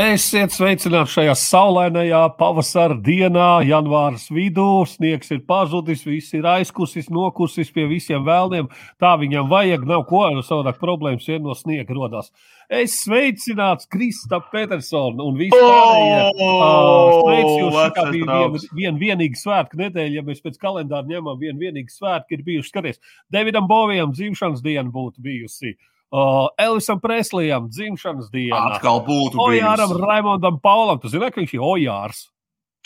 Esiet sveicināti šajā saulainajā pavasara dienā, janvāras vidū. Sniegs ir pazudis, viss ir aizkusis, nokusis pie visiem vēlniem. Tā viņam vajag, nav ko savādāk problēmas vien no sniega rodās. Es sveicināts Kristap Petersonu un visi pārējie. Uh, sveicu jūs, kā bija viena vien, vienīga svētku nedēļa, ja mēs pēc kalendāra ņemam vienu vienīgu svētku, ir bijuši, skaties, Davidam Bovijam dzimšanas diena būtu bijusi. Uh, Elvisam Preslijam dzimšanas diena. Atkal būtu. Ojāram, Raimondam Paulam. Tu zini, ka viņš ir Ojārs.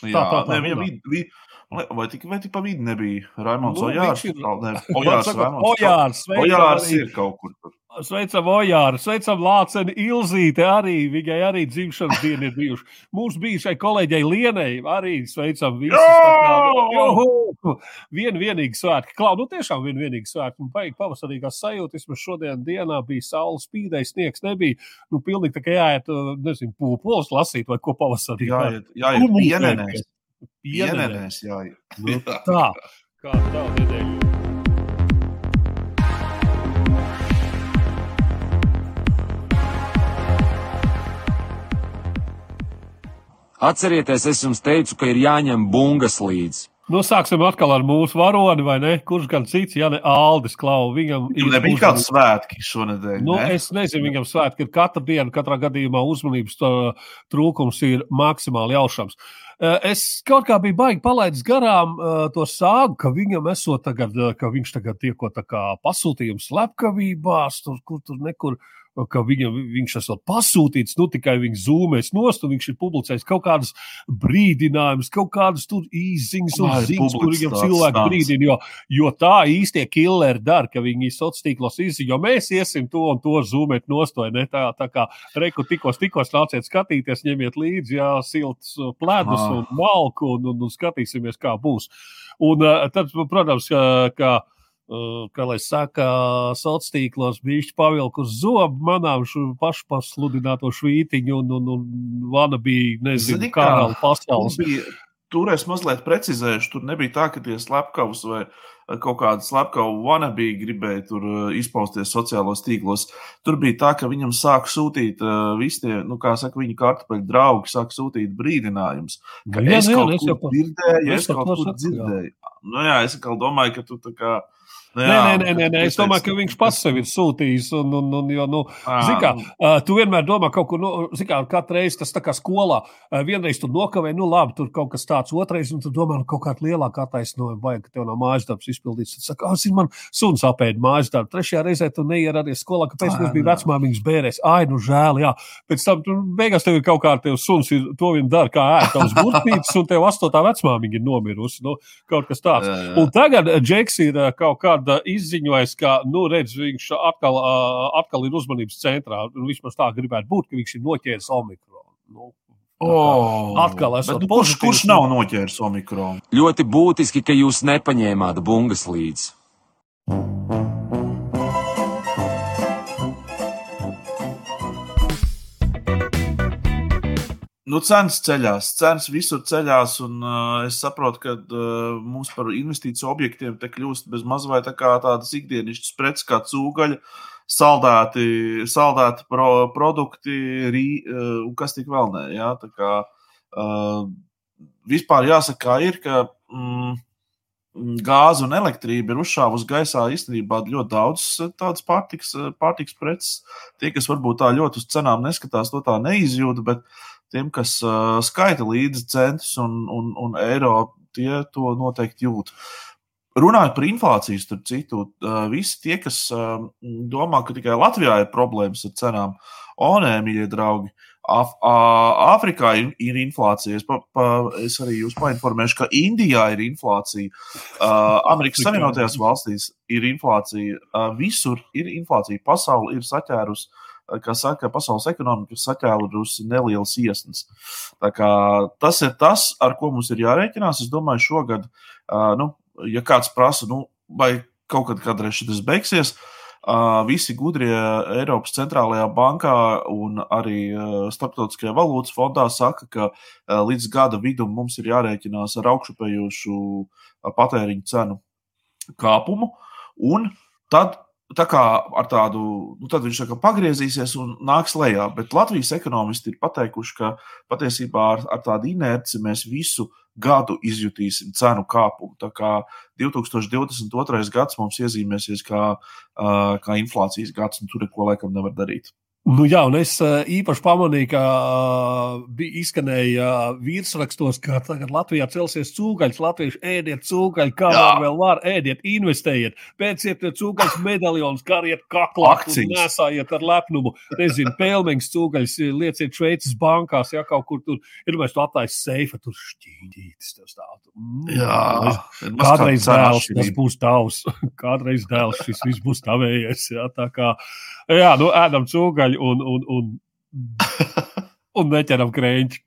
Jā, tā, tā, tā, ne, viņa bija. Vid, vai tik, vai tik pa vidu nebija Raimonds nu, Ojārs? Ir... Ne, Ojārs, Raimonds. Ojārs, Ojārs ir kaut kur tur. Sveicam, Ojāru, sveicam, Lāceni Ilzīte. Arī viņai arī dzimšanas diena ir bijuši. Mūsu bijušai kolēģei Lienai arī sveicam visus. Vienu vienīgu svētku. Klau, nu tiešām vienu vienīgu svētku. Un baigi pavasarīgās sajūtas. Vismaz šodien dienā bija saule spīdēja, sniegs nebija. Nu, pilnīgi tā kā jāiet, nezinu, pūpols lasīt vai ko pavasarī. Jāiet, jāiet pienenēs. Pienenēs, jāiet. Nu, tā, kā tā nedēļa. Atcerieties, es jums teicu, ka ir jāņem bungas līdzi. Nu, sāksim atkal ar mūsu varoni, vai ne? Kurš gan cits, ja ne Aldis Klau. Viņam ir nebija kāds svētki šonadēļ. Nu, ne? Es nezinu, viņam svētki ir katra diena, katrā gadījumā uzmanības trūkums ir maksimāli jaušams. Es kaut kā biju baigi palaidis garām to sāgu, ka viņam esot tagad, ka viņš tagad tieko pasūtījums slepkavībās, tur, kur tur nekur ka viņa, viņš esot pasūtīts, nu tikai viņš zūmēs nost, un viņš ir publicējis kaut kādus brīdinājumus, kaut kādus tur īziņas un ziņas, kur viņam cilvēki brīdina, jo, jo tā īstie killeri dara, ka viņi sociālos tīklos izziņo, jo mēs iesim to un to zūmēt nostoju, ne tā, tā kā reku tikos, tikos nāciet skatīties, ņemiet līdzi, jā, siltus pledus ah. un malku un, un, un skatīsimies, kā būs. Un tad, protams, ka, ka kā lai saka, sociālos tīklos bija pavilku uz zobu manām pašu pasludināto švītiņu un, un, un vana bija, nezinu, karalu pasaules. Tur es mazliet precizēšu, tur nebija tā, ka tie slepkavas vai kaut kāda slepkava wannabe gribēja tur izpausties sociālos tīklos. Tur bija tā, ka viņam sāk sūtīt uh, visi tie, nu, kā saka, viņa kartupeļu draugi, sāk sūtīt brīdinājumus, ka jā, es jā, kaut jā, kur dzirdēju, es kaut kur dzirdēju. Nu jā, es domāju, ka tu tā kā Nu, jā, nē, nē, nē, nē, es domāju, ka viņš pats sev ir sūtījis. Un, un, un, jo, nu, kā, tu vienmēr domā, ka kaut kur, nu, kā, katru reizi tas tā kā skolā, vienreiz tu nokavē, nu, labi, tur kaut kas tāds, otrais, un tu domā, nu, kaut kāda lielāka attaisnojuma vajag, ka tev nav mājas darbs izpildīts. Tad saka, ah, man suns apēda mājas darbu. Trešajā reizē tu neieradies skolā, kāpēc mums bija vecmāmiņas bērēs. Ai, nu, žēl, jā. Pēc tam, tu, beigās tev ir kaut kā tev suns, ir, to vien dara, kā ēst tavs burtnītis, un tev astotā vecmāmiņa ir nomirusi. Nu, kaut kas tāds. Un tagad Džeks ir kaut kāda izziņoja izdomājis, ka, nu, redz, viņš atkal, atkal ir uzmanības centrā. Nu, vismaz tā gribētu būt, ka viņš ir noķēris omikronu. Nu, Oh, atkal esmu. Nu, kurš, kurš nav noķēris omikronu? Ļoti būtiski, ka jūs nepaņēmāt bungas līdzi. Nu, cenas ceļās, cenas visur ceļās, un uh, es saprotu, ka uh, mums par investīciju objektiem te kļūst bez mazliet tā tādas ikdienišķas preces, kā cūgaļa, saldēti, saldēti pro, produkti, rī, uh, un kas tik vēl nē. Ja? Tā kā, uh, vispār jāsaka, ir, ka mm, gāze un elektrība ir uzšāvusi gaisā īstenībā ļoti daudz tādas pārtiks, pārtiks preces. Tie, kas varbūt tā ļoti uz cenām neskatās, to tā neizjūta, bet uh, tiem, kas uh, skaita līdzi centus un, un, un eiro, tie to noteikti jūt. Runājot par inflāciju, starp citu, uh, visi tie, kas uh, domā, ka tikai Latvijā ir problēmas ar cenām, o nē, mīļie draugi, Af Āfrikā ir, ir inflācija. Es, pa, pa, es arī jūs painformēšu, ka Indijā ir inflācija, uh, Amerikas Savienotajās valstīs ir inflācija, uh, visur ir inflācija. Pasaule ir saķērusi uh, kā saka, pasaules ekonomika saķēlusi nelielas iesnas. Tas ir tas, ar ko mums ir jārēķinās. Es domāju, šogad, nu, ja kāds prasa, nu, vai kaut kad kādreiz šis beigsies, visi gudrie Eiropas centrālajā bankā un arī Startautiskajā valūtas fondā saka, ka līdz gada vidum mums ir jārēķinās ar augšupējošu patēriņu cenu kāpumu. Un tad tā kā ar tādu, nu, tad viņš tā pagriezīsies un nāks lejā. Bet Latvijas ekonomisti ir pateikuši, ka patiesībā ar, ar tādu inerci mēs visu gadu izjutīsim cenu kāpumu. Tā kā 2022. gads mums iezīmēsies kā, kā inflācijas gads, un tur neko laikam nevar darīt. Nu, jā, un es īpaši pamanīju, ka bija izskanēja virsrakstos, ka tagad Latvijā celsies cūgaļs. Latvieši ēdiet cūgaļu, kā jā. vēl var, ēdiet, investējiet, pēciet cūgaļus medaljonus, kariet kaklā, nesājiet ar lepnumu. Nezinu, pelnīgs cūgaļs, lieciet Šveices bankās, ja kaut kur tur ir, mēs to attaisam seifa, tur šķīdītis. Mm, jā, kādreiz dēls, tas būs tavs, kādreiz dēls, šis viss būs tavējais. Jā, tā kā, jā, nu, ēdam cūgaļu un, un, un, un neķeram krēķi.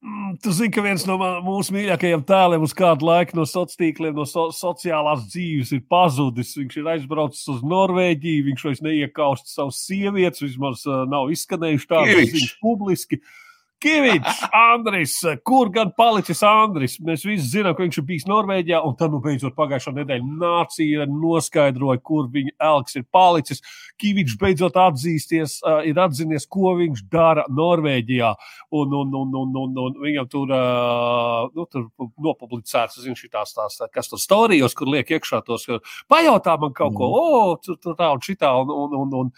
Mm, tu zini, ka viens no mūsu mīļākajiem tēliem uz kādu laiku no sociāliem tīkliem, no so sociālās dzīves ir pazudis. Viņš ir aizbraucis uz Norvēģiju, viņš vairs neiekaust savus sievietes, vismaz uh, nav izskanējuši tādas publiski. Uh, Kavičs, Andris, kur gan palicis Andris? Mēs visi zinām, ka viņš ir bijis Norvēģijā, un tad, nu, beidzot, pagājušā nedēļa nācija noskaidroja, kur viņa elks ir palicis. Kavičs beidzot atzīsties, uh, ir atzinies, ko viņš dara Norvēģijā. Un, un, un, un, un, un viņam tur, uh, nu, tur nopublicēts, zinu, šitās tās, kas tur storijos, kur liek iekšā tos, pajautā man kaut ko, mm. o, tur, tur tā un šitā. Un, un, un, un,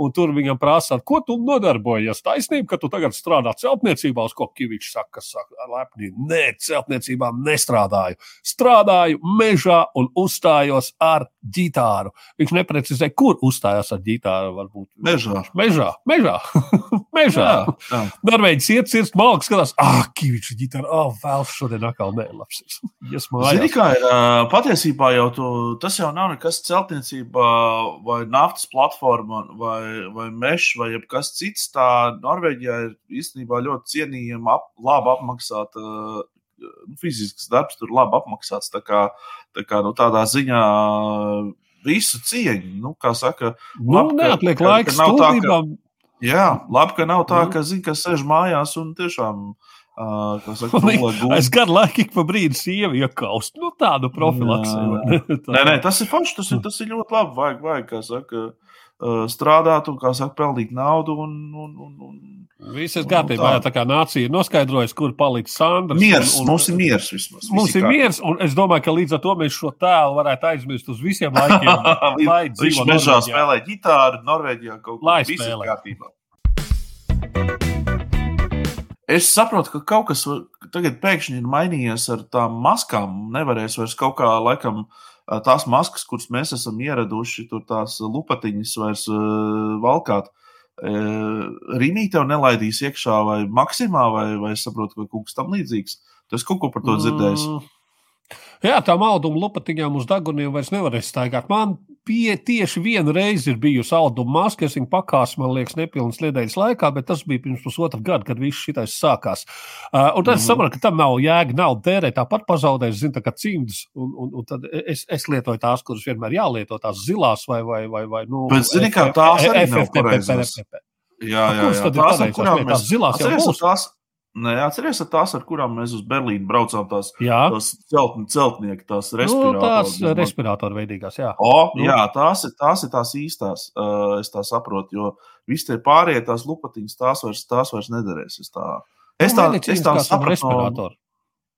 un tur viņam prasa, ko tu nodarbojies. Taisnība, ka tu tagad strādā celtniecībā, uz ko Kavičs saka, kas saka lepni. Nē, celtniecībā nestrādāju. Strādāju mežā un uzstājos ar ģitāru. Viņš neprecizē, kur uzstājās ar ģitāru. Varbūt mežā. Mežā, mežā. mežā. Norvēģis iet, cirst malku, skatās, ah, Kavičs ģitāra, ah, oh, vēl šodien atkal nelapsies. yes, Zini, kā ir, patiesībā jau tu, tas jau nav nekas celtniecībā vai naftas platforma vai vai, vai mežs vai kas cits. Tā Norvēģijā ir īstenībā ļoti cienījama, ap, labi apmaksāta nu, fizisks darbs, tur labi apmaksāts. Tā kā, tā kā nu, tādā ziņā visu cieņu. Nu, kā saka, nu, labi, neatliek ka, laiks ka, ka stūdībām. Jā, labi, ka nav tā, nu. ka, zin, ka sēž mājās un tiešām Uh, saka, es gadu laiku ik pa brīdi sievu iekaust. Nu, tādu profilaksiju. nē, nē, tas ir forši. Tas ir, tas ir ļoti labi. Vajag, vajag kā saka, strādāt un, kā saka, pelnīt naudu. Un, un, un, un, Viss ir kārtībā. Tā. tā kā nācija ir noskaidrojusi, kur paliks Sandrs. Miers, un, un, mums ir miers vismaz. Mums ir miers, un es domāju, ka līdz ar to mēs šo tēlu varētu aizmirst uz visiem laikiem. Viņš mežā spēlē ģitāru, Norvēģijā kaut tādu kārtībā. Es saprotu, ka kaut kas tagad pēkšņi ir mainījies ar tām maskām. Nevarēs vairs kaut kā laikam uh, tās maskas, kuras mēs esam ieraduši, tur tās lupatiņas vairs valkāt. Rīnī tev nelaidīs iekšā vai maksimā, vai, vai saprotu, vai kaut kas tam līdzīgs. Tu esi kaut ko par to dzirdējis? Mm. Jā, tā auduma lupatiņām uz daguniem vairs nevarēs staigāt. Man pie, tieši viena reize ir bijusi auduma maska, es viņu pakāsu, man liekas, nepilnas nedēļas laikā, bet tas bija pirms pusotra gada, kad viss šitais sākās. Uh, un tad mm -hmm. es mhm. saprotu, ka tam nav jēga, nav tērēt, tāpat pazaudēs, zinu, tā kā cimdus. Un, un, un tad es, es lietoju tās, kuras vienmēr jālieto, tās zilās vai, vai, vai, vai nu, bet, zini, kā tās arī nav pareizas. Jā, jā, jā. Tās, kurām mēs zilās jau būs. Tās, Neatceries tās, ar kurām mēs uz Berlīnu braucām, tās, jā. tās celtni, celtnieki, tās respiratoru. Nu, tās respiratoru veidīgās, jā. O, nu. jā, tās ir, tās ir tās īstās, uh, es tā saprotu, jo visi tie pārējie tās lupatiņas, tās vairs, tās vairs nederēs. Es tā, es tā, es tā sapratu.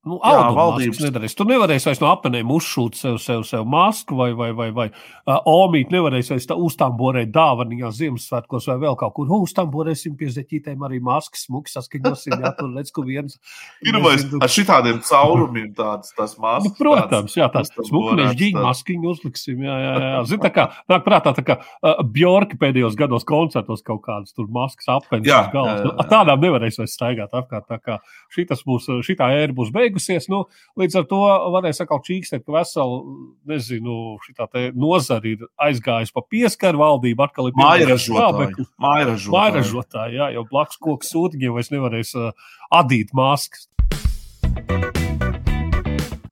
Nu, Jā, valdības nedarīs. Tu nevarēsi vairs no apgabaliem uzšūt sev, sev, sev masku, vai, vai, vai, vai uh, omīt, nevarēsi vairs uztamborēt dāvanā Ziemassvētkos vai vēl kaut kur. Uztamborēsim pie zeķītēm arī maskas, smuki saskaņosim. Jā, tur redz, ka viens. Ir vai ar šitādiem caurumiem tādas tās maskas. Nu, protams, jā, tās smuki mēs ģīņu maskiņu uzliksim. Jā, jā, jā. Zin, tā kā, nāk prātā, tā kā uh, Bjorki pēdējos gados koncertos kaut kādas tur maskas galvas. Nu, tādām nevarēs vairs staigāt apkārt. Tā kā šitas būs, šitā ēra būs beigusies beigusies. Nu, līdz ar to varēs atkal čīkstēt, ka vesela, nezinu, šī nozara ir aizgājusi pa pieskaru valdību. Atkal ir mājražotāji. Mājražotāji, jā, jo blakus koku sūtiņiem vairs nevarēs uh, adīt maskas.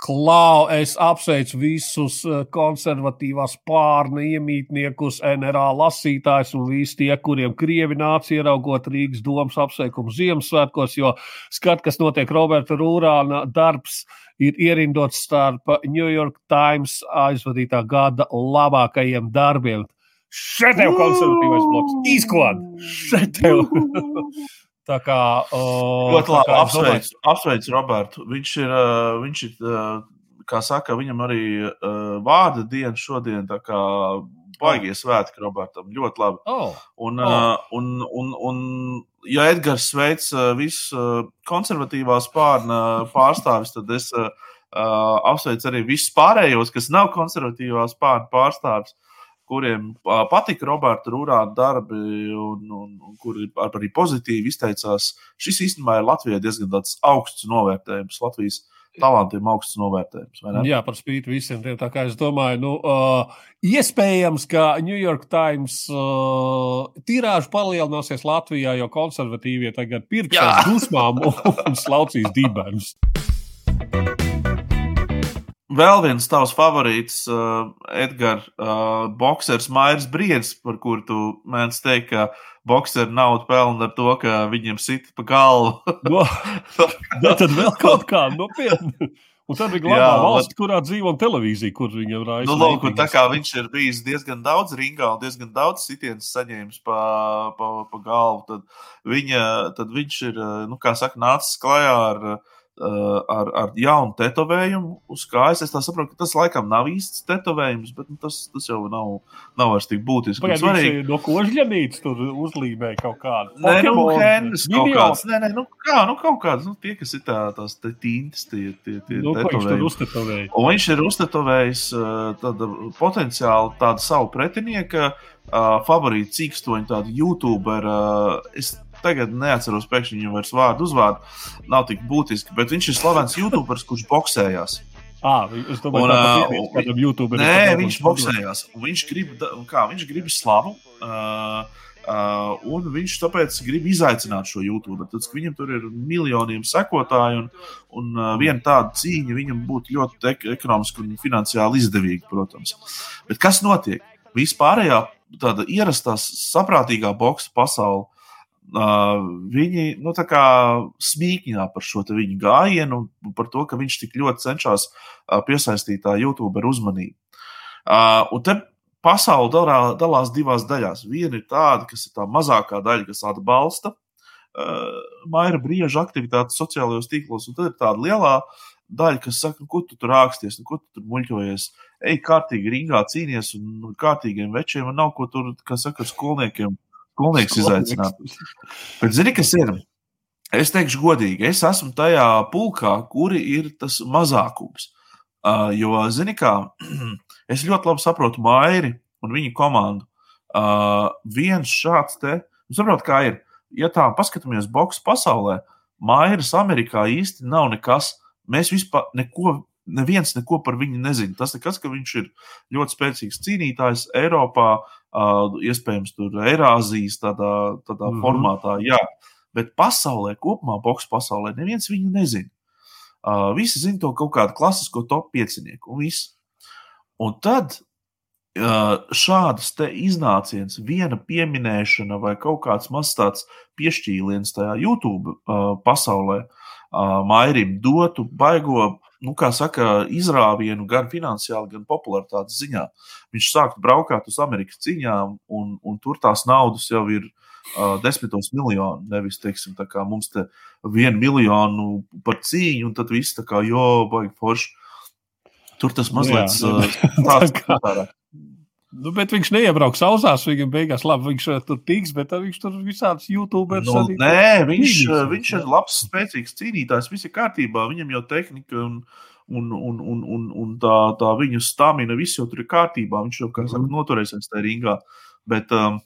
Klau, es apsveicu visus eh, konservatīvās pārna iemītniekus, NRA lasītājus un visus tie, kuriem krievi nāca ieraugot Rīgas domas apsveikumu Ziemassvētkos, jo skat, kas notiek Roberta Rūrāna darbs ir ierindots starp New York Times aizvadītā gada labākajiem darbiem. Šeit tev konservatīvais bloks, izklād! Šeit tev! Tā kā ļoti labi apsveicu, apsveicu Robertu. Viņš ir, viņš ir, kā saka, viņam arī vārda diena šodien, kā baigie svētki Robertam. Ļoti labi. Oh. Un, Oh. un, un, un, ja Edgars sveic visus konservatīvā spārna pārstāvis, tad es apsveicu arī visus pārējos, kas nav konservatīvā spārna pārstāvis kuriem patika Roberta Rūrāna darbi un, un, un kuri ar- arī pozitīvi izteicās. Šis īstenībā ir Latvijai diezgan augsts novērtējums, Latvijas talantiem augsts novērtējums. Jā, par spīti visiem tiem. Tā kā es domāju, nu, uh, iespējams, ka New York Times uh, tirāžu palielināsies Latvijā, jo konservatīvie tagad pirks ar dusmām un, slaucīs dibenus. Vēl viens tavs favorīts, uh, Edgars, uh, boxers Mairs Briedis, par kuru tu mēdz teikt, ka boxeri naudu pelna ar to, ka viņiem sit pa galvu. No, da, tad vēl kaut kā nopietna. Un tad ir Jā, valsts, kurā dzīvo televīzija, kur viņam raisa. Nu, lūk, tā kā viņš ir bijis diezgan daudz ringā un diezgan daudz sitienas saņēmis pa, pa, pa galvu, tad, viņa, tad viņš ir, nu, kā saka, nācis klajā ar, uh, ar, ar jaunu tetovējumu uz kājas. Es saprotu, ka tas laikam nav īsts tetovējums, bet nu, tas, tas jau nav, nav vairs tik būtiski. Svarīgi- viņš no kožļanītes tur uzlīmēja kaut kādu. Nē, nu, Henris kaut kāds. Nē, nē, nu, kā, nu, kaut kāds, nu, tie, kas ir tā, tās te tintas, tie, tie, tie Nu, tetovējumi. Un viņš ir uztetovējis uh, tādu potenciāli tādu savu pretinieku, uh, favorītu cīkstoņu, tādu YouTuber. Uh, es tagad neatceros pēkšņi viņu vairs vārdu, uzvārdu. Nav tik būtiski, bet viņš ir slavens YouTuberis, kurš boxējās. Ah, es domāju, ka tas ir YouTube. Nē, viņš boxējās. Viņš grib, kā, viņš grib slavu. Uh, Uh, un viņš tāpēc grib izaicināt šo YouTube. Tad, viņam tur ir miljoniem sekotāju, un, un uh, viena tāda cīņa viņam būtu ļoti ek ekonomiski un finansiāli izdevīga, protams. Bet kas notiek? Vispārējā tāda ierastā, saprātīgā boxa pasaule. Uh, viņi nu, smīkņā par šo te viņa gājienu par to, ka viņš tik ļoti cenšas uh, piesaistīt tā YouTuberu uzmanību. Uh, un te pasaule dalā, dalās divās daļās. Viena ir tāda, kas ir tā mazākā daļa, kas atbalsta uh, Maira brīža aktivitātes sociālajos tīklos, un tad ir tāda lielā daļa, kas saka, nu, ko tu tur rāksties, nu, ko tu tur muļķojies. Ej, kārtīgi ringā cīnies, un kārtīgiem večiem, un nav ko tur, kā saka, skolniekiem, skolnieks izaicināt. Bet zini, kas ir? Es teikšu godīgi, es esmu tajā pulkā, kuri ir tas mazākums. Uh, jo, zini, kā es ļoti labi saprotu Mairi un viņa komandu. Uh, viens šāds te, nu, saprot, kā ir. Ja tā paskatāmies boxe pasaulē, Mairas Amerikā īsti nav nekas. Mēs vispār neko, neviens neko par viņu nezina. Tas nekas, ka viņš ir ļoti spēcīgs cīnītājs Eiropā, iespējams, tur Eirāzijas tādā, tādā mm. -hmm. formātā, jā. Bet pasaulē, kopumā, boxe pasaulē, neviens viņu nezina. Uh, visi zina to kaut kādu klasisko top piecinieku, un viss. Un tad uh, šādas te iznācienas, viena pieminēšana vai kaut kāds mazs tāds piešķīliens tajā YouTube uh, pasaulē, uh, Mairim dotu baigo, nu, kā saka, izrāvienu gan finansiāli, gan popularitātes ziņā. Viņš sāktu braukāt uz Amerikas ciņām, un, un tur tās naudas jau ir uh, desmitos miljonu. Nevis, teiksim, tā kā mums te vienu miljonu par cīņu, un tad viss tā kā, jo, baigi forši. Tur tas mazliet tāds. Nu, bet viņš neiebrauks ausās, viņam beigās labi, viņš eh, tur tiks, bet tad viņš tur visādas YouTube Nu, nē, viņš, cīnīsies, viņš ir labs, spēcīgs cīnītājs. Viss ir kārtībā. Viņam jau tehnika un, un, un, un, un, un tā, tā viņa stamina, viss jau tur ir kārtībā. Viņš jau, kā saka, noturēsies tajā ringā. Bet, um,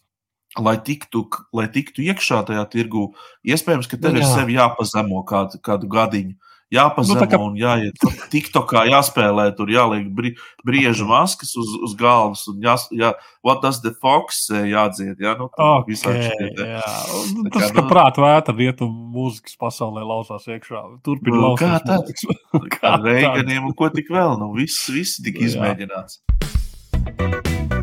lai tiktu, lai tiktu iekšā tajā tirgu, iespējams, ka tev Nu, ir sevi jāpazemo kādu, kādu gadiņu. Jāpazemo Nu, tā kā- un jāiet TikTokā, jāspēlē, tur jāliek bri, briežu maskas uz, uz galvas un jā, jā, what does the fox jādzied, jā, nu, Okay, te- jā. Tā Tas, kā, ka nu- prāta vētra rietumu mūzikas pasaulē lauzās iekšā. Turpin Nu, lauzās kā mūzikas. Kā ar? Reiganiem un ko tik vēl, nu, viss, viss tika Jā. izmēģināts. Uh,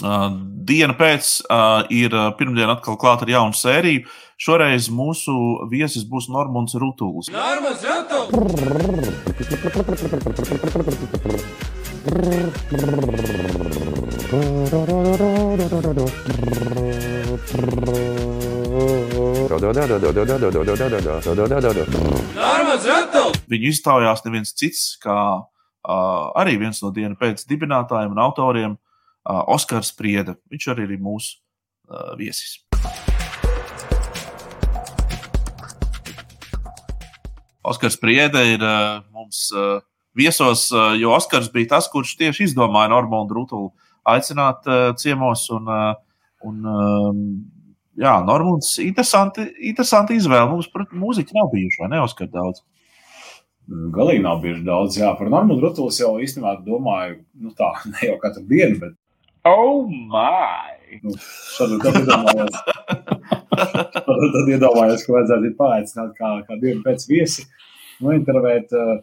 diena pēc ir pirmdiena atkal klāta ar jaunu sēriju. Šoreiz mūsu viesis būs Normons Rutulis. Viņu iztaujās neviens cits, kā uh, arī viens no dienas pēc dibinātājiem un autoriem, Oskars Prieda. Viņš arī ir mūsu uh, viesis. Oskars Prieda ir uh, mums viesos, jo Oskars bija tas, kurš tieši izdomāja Normālu Rutulu aicināt ciemos. Un, un, um, jā, Normāls interesanti, interesanti izvēle. Mums par mūziķi nav bijuši, vai ne, Oskar, daudz? Galīgi nav bieži daudz. Jā, par Normālu Rutulis jau īstenībā domāju, nu tā, ne jau katru dienu, bet Oh, my! nu, šādu tad iedomājos. Tad, iedomājos, ka vajadzētu paaicināt kā, kā dienu pēc viesi, nointervēt. eh,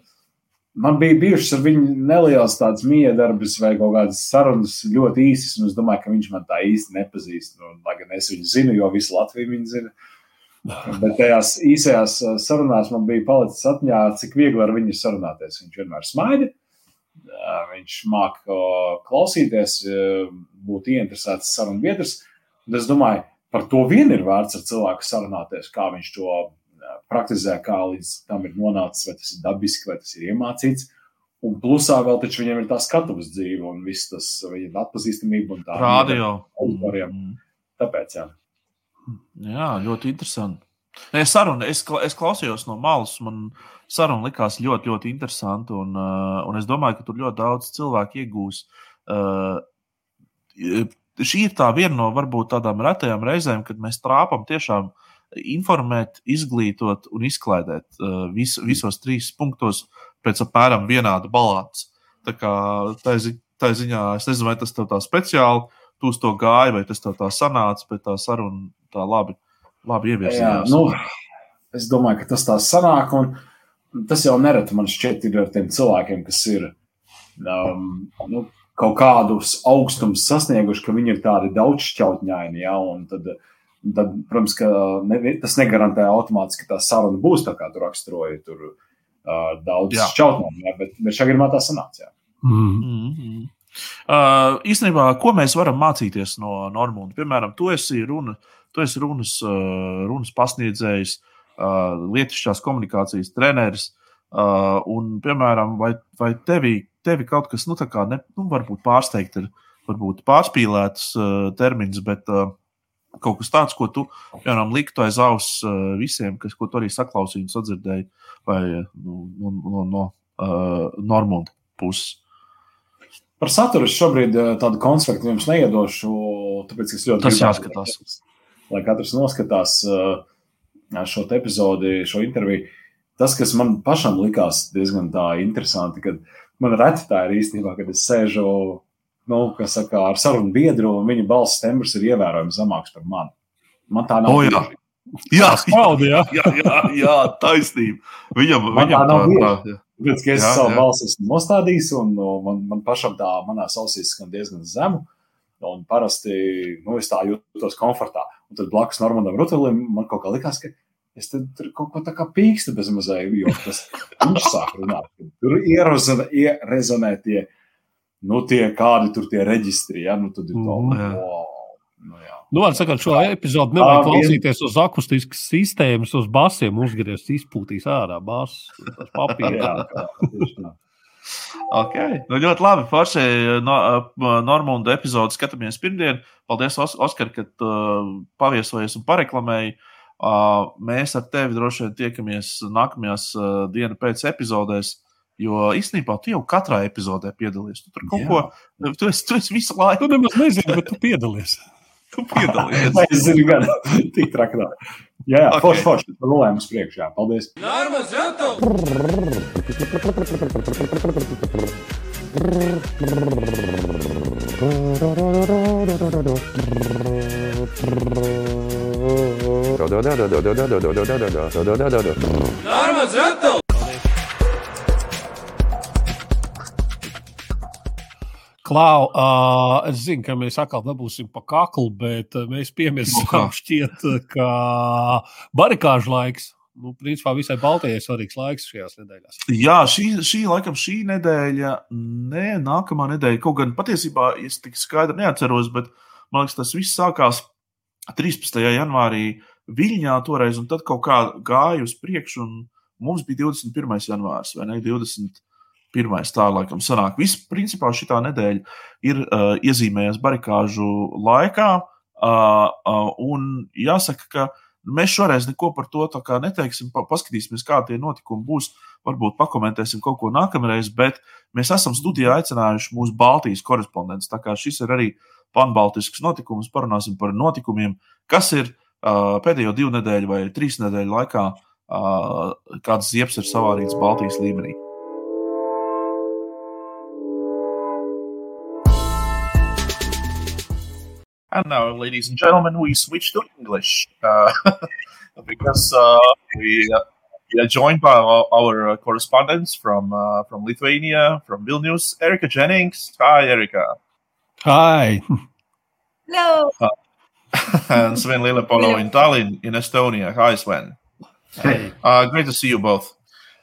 Man bija bijušas ar viņu nelielas tādas miedarbas vai kaut kādas sarunas ļoti īsas, un es domāju, ka viņš man tā īsti nepazīst. Nu, lai gan es viņu zinu, jo visu Latviju viņu zina. Bet tajās īsajās eh, sarunās man bija palicis atmiņā, cik viegli ar viņu sarunāties. Viņš vienmēr smaida, eh, viņš māca klausīties, būt ieinteresēts sarunu biedrs. Un es domāju, par to vien ir vērts ar cilvēku sarunāties, kā viņš to praktizē, kā līdz tam ir nonācis, vai tas ir dabiski, vai tas ir iemācīts. Un plusā vēl taču viņam ir tā skatuves dzīve un viss tas viņa atpazīstamība un tā. Radio. auditoriem. Mm. Tāpēc, jā. Jā, ļoti interesanti. Es, sarunu, es, kla- es klausījos no malas, man saruna likās ļoti, ļoti interesanti. Un, uh, un es domāju, ka tur ļoti daudz cilvēku iegūs. Uh, šī ir tā viena no varbūt tādām retajām reizēm, kad mēs trāpām tiešām informēt, izglītot un izklaidēt uh, vis, visos trīs punktos pēc apmēram vienāda balansa. Tā kā tā, zi, tā ziņā es nezinu, vai tas tev tā speciāli tu uz to gāji, vai tas tev tā sanāca, bet tā saruna tā labi, labi Jā, ieviesījās. nu, es domāju, ka tas tā sanāk. Un tas jau nereti man šķiet, ir ar tiem cilvēkiem, kas ir um, nu, kaut kādus augstumus sasnieguši, ka viņi ir tādi daudzšķautņaini. Ja, un tad, tad, protams, ka ne, tas negarantē automātiski, ka tā saruna būs tā, kā tu raksturoji. Tur uh, daudz šķautņaini, ja, bet, bet šā gadījumā tā sanāca. jā. Mm. Mm -hmm. uh, īstenībā, ko mēs varam mācīties no Normūna? Piemēram, tu esi, runa, tu esi runas, runas pasniedzējs, lietišķās komunikācijas treneris. Un, piemēram, vai, vai tevi, tevi kaut kas, nu, tā kā, ne, nu, varbūt pārsteigt, ir varbūt pārspīlēts termins, bet kaut kas tāds, ko tu, piemēram, liktu aiz auss visiem, kas, ko tu arī saklausīji un sadzirdēji, vai nu, no, no, no uh, Normūna puses. Par saturu es šobrīd tādu konspektu jums neiedošu, tāpēc es ļoti Tas gribētu, jāskatās. katrs- Lai katrs noskatās šo epizodi, šo interviju. Tas, kas man pašam likās diezgan tā interesanti, kad man reti tā ir īstenībā, kad es sēžu nu, saka, ar sarunu biedru, un viņa balss tembrs ir ievērojami zemāks par mani. Man tā nav. O, jā. Jā, Skauda, jā. jā, jā, jā taisnība. Viņam, Man viņam tā nav jā. Tāpēc, ka es Jā, jā, savu jā. balsi esmu nostādījis, un nu, man, man pašam tā manā ausīs skan diezgan zemu. Un parasti nu, es tā jūtos komfortā. Un tad blakus Normandam Rutelim man kaut kā likās, ka es te tur kaut ko tā kā pīkstu bez mazai, jo tas viņš sāk runāt. Tur ierezonē, ierezonē tie, nu, tie kādi tur tie reģistri, ja, nu, tad ir to, Mhm. Jā. wow, nu, jā. Nu, var sakot, šo epizodu nevajag klausīties uz akustiskas sistēmas, uz basiem uzgriezt, izpūtīs ārā basus. Tas papīrs. Okay. Nu, ļoti labi. Forši no, Normunda epizodi skatāmies pirmdien. Paldies, Os- Oskar, ka uh, paviesojies un pareklamēji. Uh, mēs ar tevi droši vien tiekamies nākamajās uh, dienas pēc epizodēs. Jo īstenībā tu jau katrā epizodē piedalies. Tu tur kaut Jā. ko, tu esi, tu esi visu laiku Tu nemaz nezini, bet tu piedalies. Tu piedalies. Vai es zinu, gan tik trakā. Jā, jā, Ok. okay. forši, forši. Rolējam uz priekšu, jā. Paldies. Klau, uh, es zinu, ka mēs atkal dabūsim pa kaklu, bet mēs piemirsām šķiet, uh, ka barikāžu laiks. Nu, principā visai Baltijai svarīgs laiks šajās nedēļās. Jā, šī, šī laikam šī nedēļa, nē, nākamā nedēļa. Kaut gan patiesībā es tik skaidri neatceros, bet man liekas, tas viss sākās 13. janvārī Viļņā toreiz, un tad kaut kā gāja uz priekšu, un mums bija 21. janvārs vai ne 20. Pirmais tā laikam sanāk. Viss, principā, šī nedēļa ir uh, iezīmējies barikāžu laikā. Uh, uh, un jāsaka, ka mēs šoreiz neko par to neteiksim. Pa, paskatīsimies, kā tie notikumi būs. Varbūt pakomentēsim kaut ko nākamreiz, bet mēs esam studijā aicinājuši mūsu Baltijas korespondentus. Tā kā šis ir arī panbaltisks notikums, parunāsim par notikumiem, kas ir uh, pēdējo divu nedēļu vai trīs nedēļu laikā, uh, kādas ziepes ir savārītas Baltijas līmenī. And now, ladies and gentlemen, we switch to English uh, because uh, we, uh, we are joined by our, our uh, correspondents from uh, from Lithuania, from Vilnius, Erica Jennings. Hi, Erica. Hi! Hello. and Sven Lillepolo in Tallinn, in Estonia. Hi, Sven. Hey. Uh, great to see you both.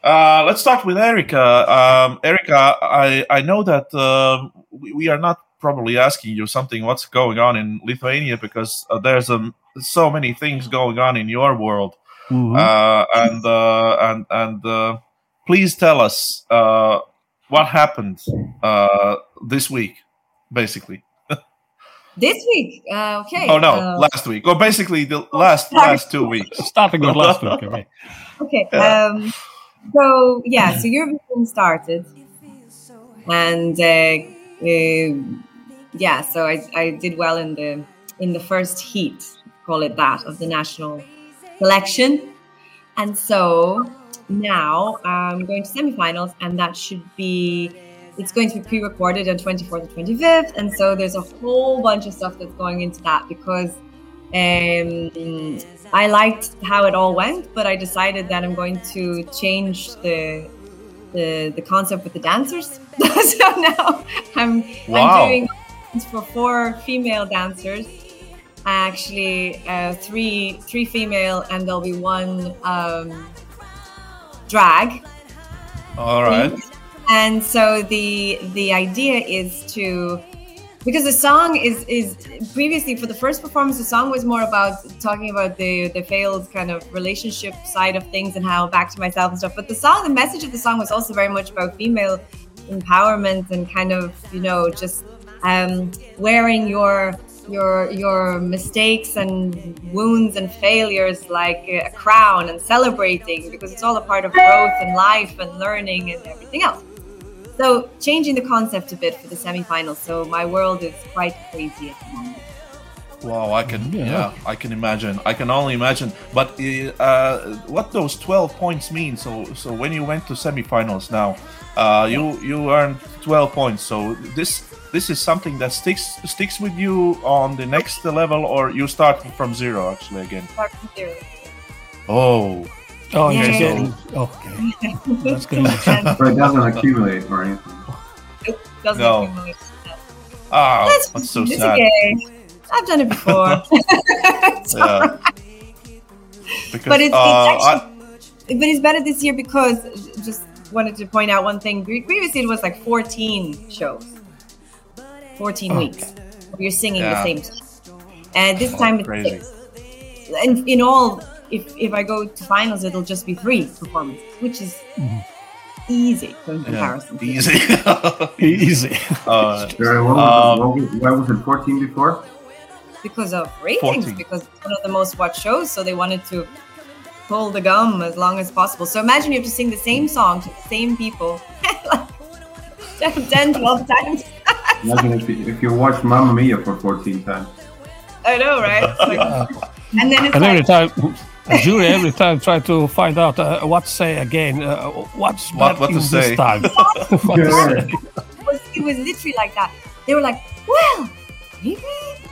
Uh, let's start with Erica. Um, Erica, I, I know that um, we, we are not probably asking you something what's going on in Lithuania because uh, there's um, so many things going on in your world. Mhm. Uh, and uh, and and uh, please tell us uh, what happened uh, this week, basically. This week. Uh, okay. Oh no, Uh, last week, or basically the last sorry. last two weeks. Starting with last week. Okay. okay. Yeah. Um, so yeah, so Eurovision started, and uh, uh, yeah, so I, I did well in the in the first heat, call it that, of the national selection, and so now I'm going to semifinals, and that should be. It's going to be pre-recorded on 24th and 25th, and so there's a whole bunch of stuff that's going into that because um, I liked how it all went, but I decided that I'm going to change the the, the concept with the dancers. so now I'm, Wow. I'm doing for four female dancers. Actually, uh, three three female, and there'll be one um, drag. All right. And so the the idea is to because the song is is previously for the first performance the song was more about talking about the the failed kind of relationship side of things and how back to myself and stuff but the song the message of the song was also very much about female empowerment and kind of you know just um, wearing your your your mistakes and wounds and failures like a crown and celebrating because it's all a part of growth and life and learning and everything else so changing the concept a bit for the semifinals. So my world is quite crazy at the moment. Wow, I can yeah. Yeah. I can imagine. I can only imagine. But uh, what those twelve points mean? So so when you went to semifinals now, uh, you you earned twelve points. So this this is something that sticks sticks with you on the next level, or you start from zero actually again. Start from zero. Oh, Oh, Yeah. you're getting okay. That's good. And But it doesn't accumulate or anything. it doesn't No. accumulate. ah, That's, that's so it's sad. okay. I've done it before. So- Yeah. Because But it's- it's uh, I- actually- but it's better this year because just wanted to point out one thing. Previously, it was like 14 shows, 14 Oh. weeks. where You're singing Yeah. the same song. And this Oh, time it's crazy. six. And in all, if, if I go to finals, it'll just be three performances, which is Mhm. easy in yeah, comparison. easy. Easy. uh, Sorry, what was, what was, why was it 14 before? because of ratings 14. because it's one of the most watched shows so they wanted to pull the gum as long as possible so imagine you have to sing the same song to the same people 10, 12 times. Imagine if you, if you watch Mamma Mia for 14 times. I know, right? Like- and then it's And every like, time, jury every time try to find out uh, what to say again. Uh, what's What- what to say. this time? What to say. it was, it was literally like that. They were like, well, maybe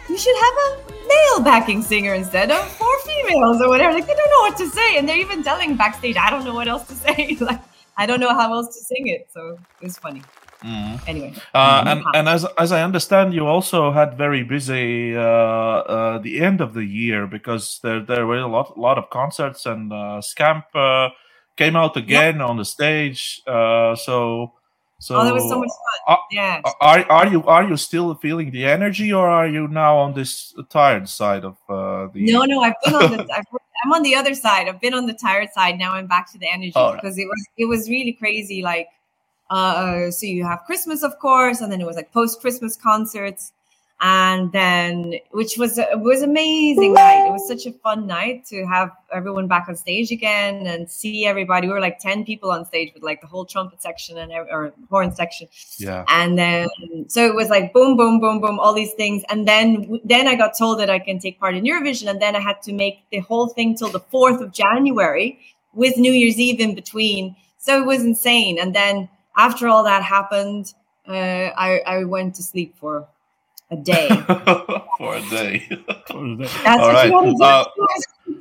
we should have a male backing singer instead of four females or whatever. Like, they don't know what to say. And they're even telling backstage, I don't know what else to say. like, I don't know how else to sing it. So it was funny. Mhm. Anyway. Uh, and and as as I understand, you also had very busy uh, uh, the end of the year because there there were a lot lot of concerts and uh, Scamp uh, came out again on the stage. Uh, so so oh, that was so much fun. uh, yeah. are are you are you still feeling the energy or are you now on this tired side of uh, the No, no, I've been on the. I've, I'm on the other side. I've been on the tired side. Now I'm back to the energy All right. because it was it was really crazy. Like, uh, so you have Christmas, of course, and then it was like post Christmas concerts, and then which was was amazing night. It was such a fun night to have everyone back on stage again and see everybody. We were like ten people on stage with like the whole trumpet section and or horn section, yeah. And then so it was like boom boom boom boom all these things. And then then i got told that i can take part in eurovision and then i had to make the whole thing till the 4th of january with new year's eve in between. So it was insane. And then after all that happened uh, I, I went to sleep for a day for a day. that's All what right, you want to uh,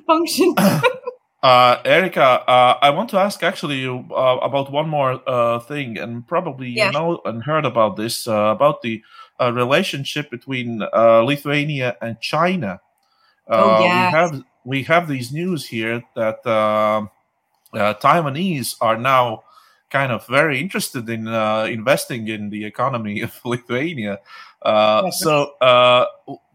function Uh, Erica, uh, I want to ask actually you uh, about one more uh, thing, and probably Yeah. you know and heard about this uh, about the uh, relationship between uh, Lithuania and China. Uh, Oh, We have we have these news here that uh, uh, Taiwanese are now kind of very interested in uh, investing in the economy of Lithuania. Uh, so, uh,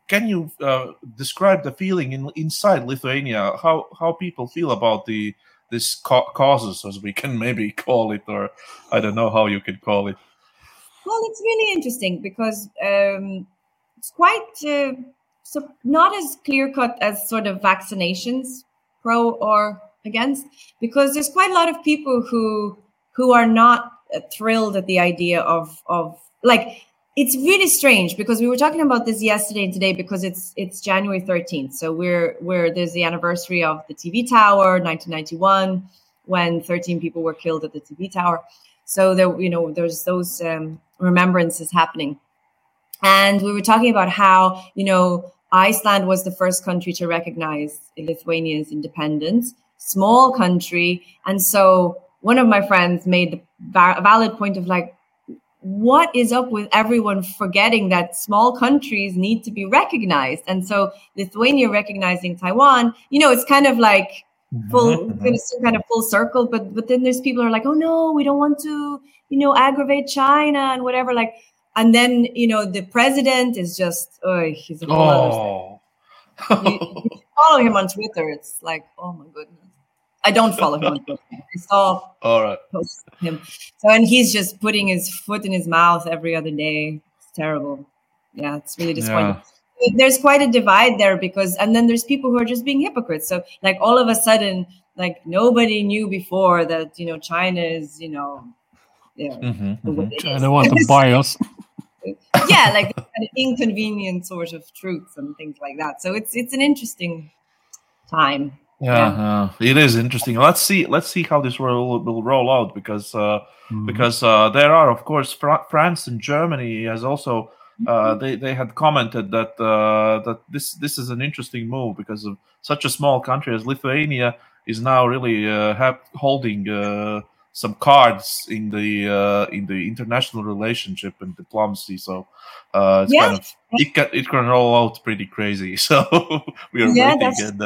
can you uh, describe the feeling in, inside Lithuania? How how people feel about the this ca- causes, as we can maybe call it, or I don't know how you could call it. Well, it's really interesting because um, it's quite uh, so not as clear cut as sort of vaccinations, pro or against, because there's quite a lot of people who who are not uh, thrilled at the idea of of like it's really strange because we were talking about this yesterday and today because it's it's January 13th. So we're we're there's the anniversary of the TV tower, 1991, when 13 people were killed at the TV tower. So there, you know, there's those um, remembrances happening. And we were talking about how, you know, Iceland was the first country to recognize Lithuania's independence, small country. And so one of my friends made the valid point of like, what is up with everyone forgetting that small countries need to be recognized? And so Lithuania recognizing Taiwan, you know, it's kind of like full Mhm, seem kind of full circle, but but then there's people who are like, oh no, we don't want to, you know, aggravate China and whatever. Like, and then you know, the president is just, oh, he's a whole other Oh, you, you follow him on Twitter. It's like, oh my goodness. I don't follow him on Twitter. I saw all right. posts of him. So and he's just putting his foot in his mouth every other day. It's terrible. Yeah, it's really disappointing. There's quite a divide there because and then there's people who are just being hypocrites. So like all of a sudden, like nobody knew before that, you know, China is, you know, yeah, Mhm, the way mhm. China want to buy us. yeah, like kind of inconvenient sort of truths and things like that. So it's it's an interesting time. Yeah, uh, it is interesting. Let's see. Let's see how this will will roll out because uh, Mhm. because uh, there are of course Fra- France and Germany has also uh, they they had commented that uh, that this this is an interesting move because of such a small country as Lithuania is now really uh, have, holding uh, some cards in the uh, in the international relationship and diplomacy. So uh, it's Yeah. kind of it can it can roll out pretty crazy. So we are Yeah, waiting and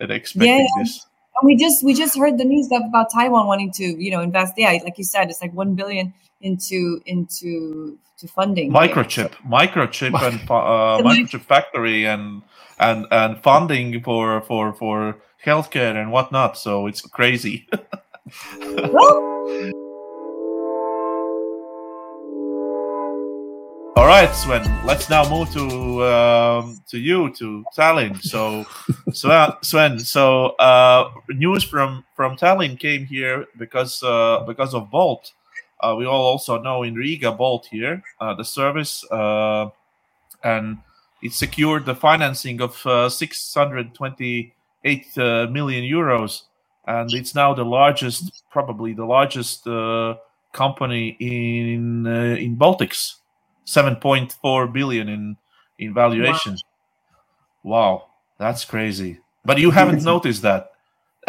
and expecting yeah. this. And we just we just heard the news stuff about Taiwan wanting to you know invest. Yeah, like you said, it's like one billion into into to funding microchip microchip and uh, microchip factory and and and funding for for for healthcare and whatnot so it's crazy Well, right sven let's now move to um, to you to tallinn. So sven, sven so uh, news from from tallinn came here because uh, because of bolt. Uh, we all also know in Riga Bolt here, uh, the service, uh, and it secured the financing of uh, 628 uh, million euros, and it's now the largest, probably the largest uh, company in uh, in Baltics, 7.4 billion in in valuation. Wow, that's crazy. But you haven't noticed that.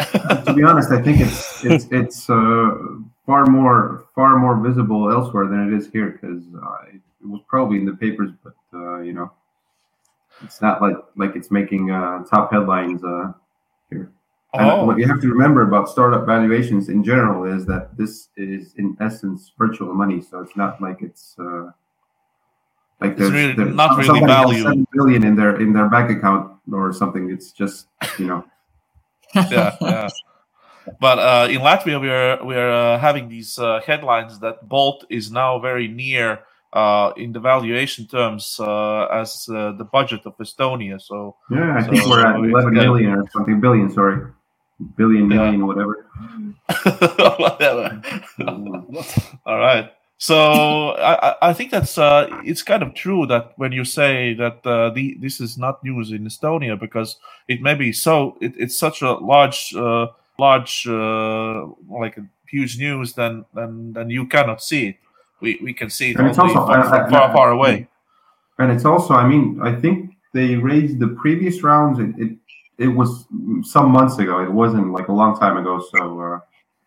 to be honest, I think it's it's it's uh, far more far more visible elsewhere than it is here because uh, it, it was probably in the papers, but uh, you know, it's not like like it's making uh, top headlines uh, here. And Oh, what you have to remember about startup valuations in general is that this is in essence virtual money, so it's not like it's uh, like there's, really there's not really value. seven billion in their in their bank account or something. It's just you know. yeah, yeah. But uh, in Latvia, we are we are uh, having these uh, headlines that Bolt is now very near uh, in the valuation terms uh, as uh, the budget of Estonia. So Yeah, I So, think we're at it's 11 good. million or something. Billion, sorry. Billion, Yeah. whatever. whatever. All right. So I, I- I think that's uh, it's kind of true that when you say that uh, the, this is not news in Estonia because it may be so it, it's such a large uh, large uh, like a huge news then then then you cannot see it. We, we can see it And it's also- far, I- far, I- far, far away. And it's also, I mean, I think they raised the previous rounds. It, it, it was some months ago. It wasn't like a long time ago. So, uh,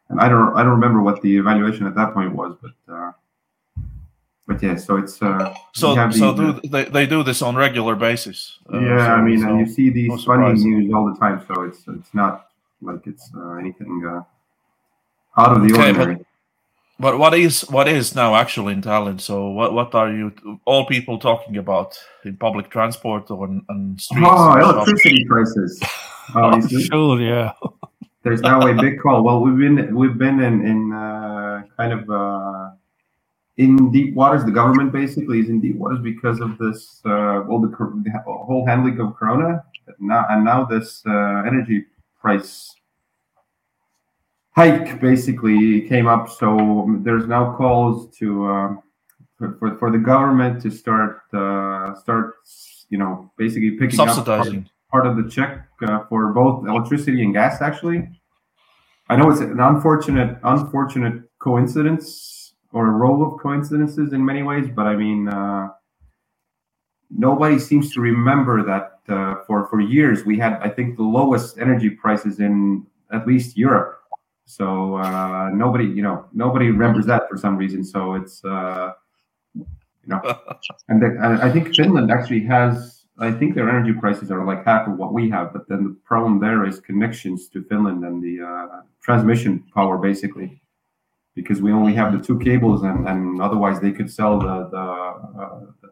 and I don't, I don't remember what the evaluation at that point was, but, uh, but yeah, so it's, uh, So have so these, uh, do they, they do this on regular basis. Uh, yeah, so- I mean, so- and you see these no funny news all the time. So it's, it's not like it's uh, anything, uh, out of the Okay, ordinary. But what is what is now actually in Tallinn? So what what are you all people talking about in public transport or on, on streets? Oh, electricity prices. Oh. Sure, yeah. there's now a big call. Well, we've been we've been in in uh, kind of uh, in deep waters. The government basically is in deep waters because of this. Uh, well, the, the whole handling of Corona now, and now this uh, energy price hike basically came up. So there's now calls to uh, for, for the government to start uh, start you know basically picking up subsidizing. part of the check uh, for both electricity and gas. Actually, I know it's an unfortunate, unfortunate coincidence or a roll of coincidences in many ways, but I mean, uh, nobody seems to remember that uh, for for years we had, I think, the lowest energy prices in at least Europe. So uh, nobody, you know, nobody remembers that for some reason. So it's, uh, you know, and, the, I think Finland actually has. I think their energy prices are like half of what we have, but then the problem there is connections to Finland and the uh, transmission power, basically, because we only have the two cables, and, and otherwise they could sell the the, uh, the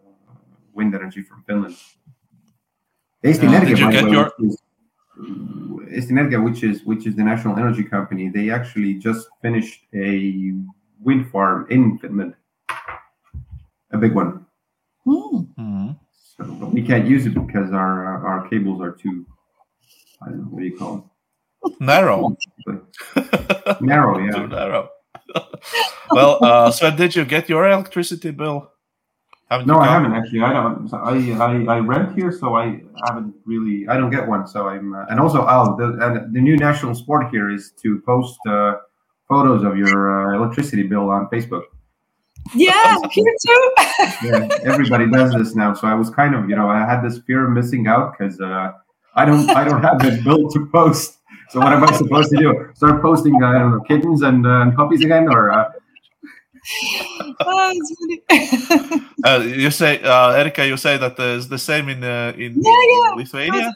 wind energy from Finland. Eesti Uh, Energia, by the way, your- which is, Eesti Energia, which is which is the national energy company, they actually just finished a wind farm in Finland, a big one. Hmm. Mhm. So but we can't use it because our uh, our cables are too. I don't know what do you call Narrow. them? Narrow, Too yeah. narrow. well, uh, Sven, did you get your electricity bill? Haven't No, I haven't actually. I don't. I, I I rent here, so I haven't really. I don't get one. So I'm. Uh, and also, oh, the and the new national sport here is to post uh, photos of your uh, electricity bill on Facebook. Yeah, here too. Yeah, everybody does this now. So I was kind of, you know, I had this fear of missing out because uh, I don't, I don't have this bill to post. So what am I supposed to do? Start posting, uh, I don't know, kittens and, uh, and puppies again, or uh, oh. Uh, you say, uh, Erika, you say that uh, it's the same in uh, in Yeah, yeah. Lithuania.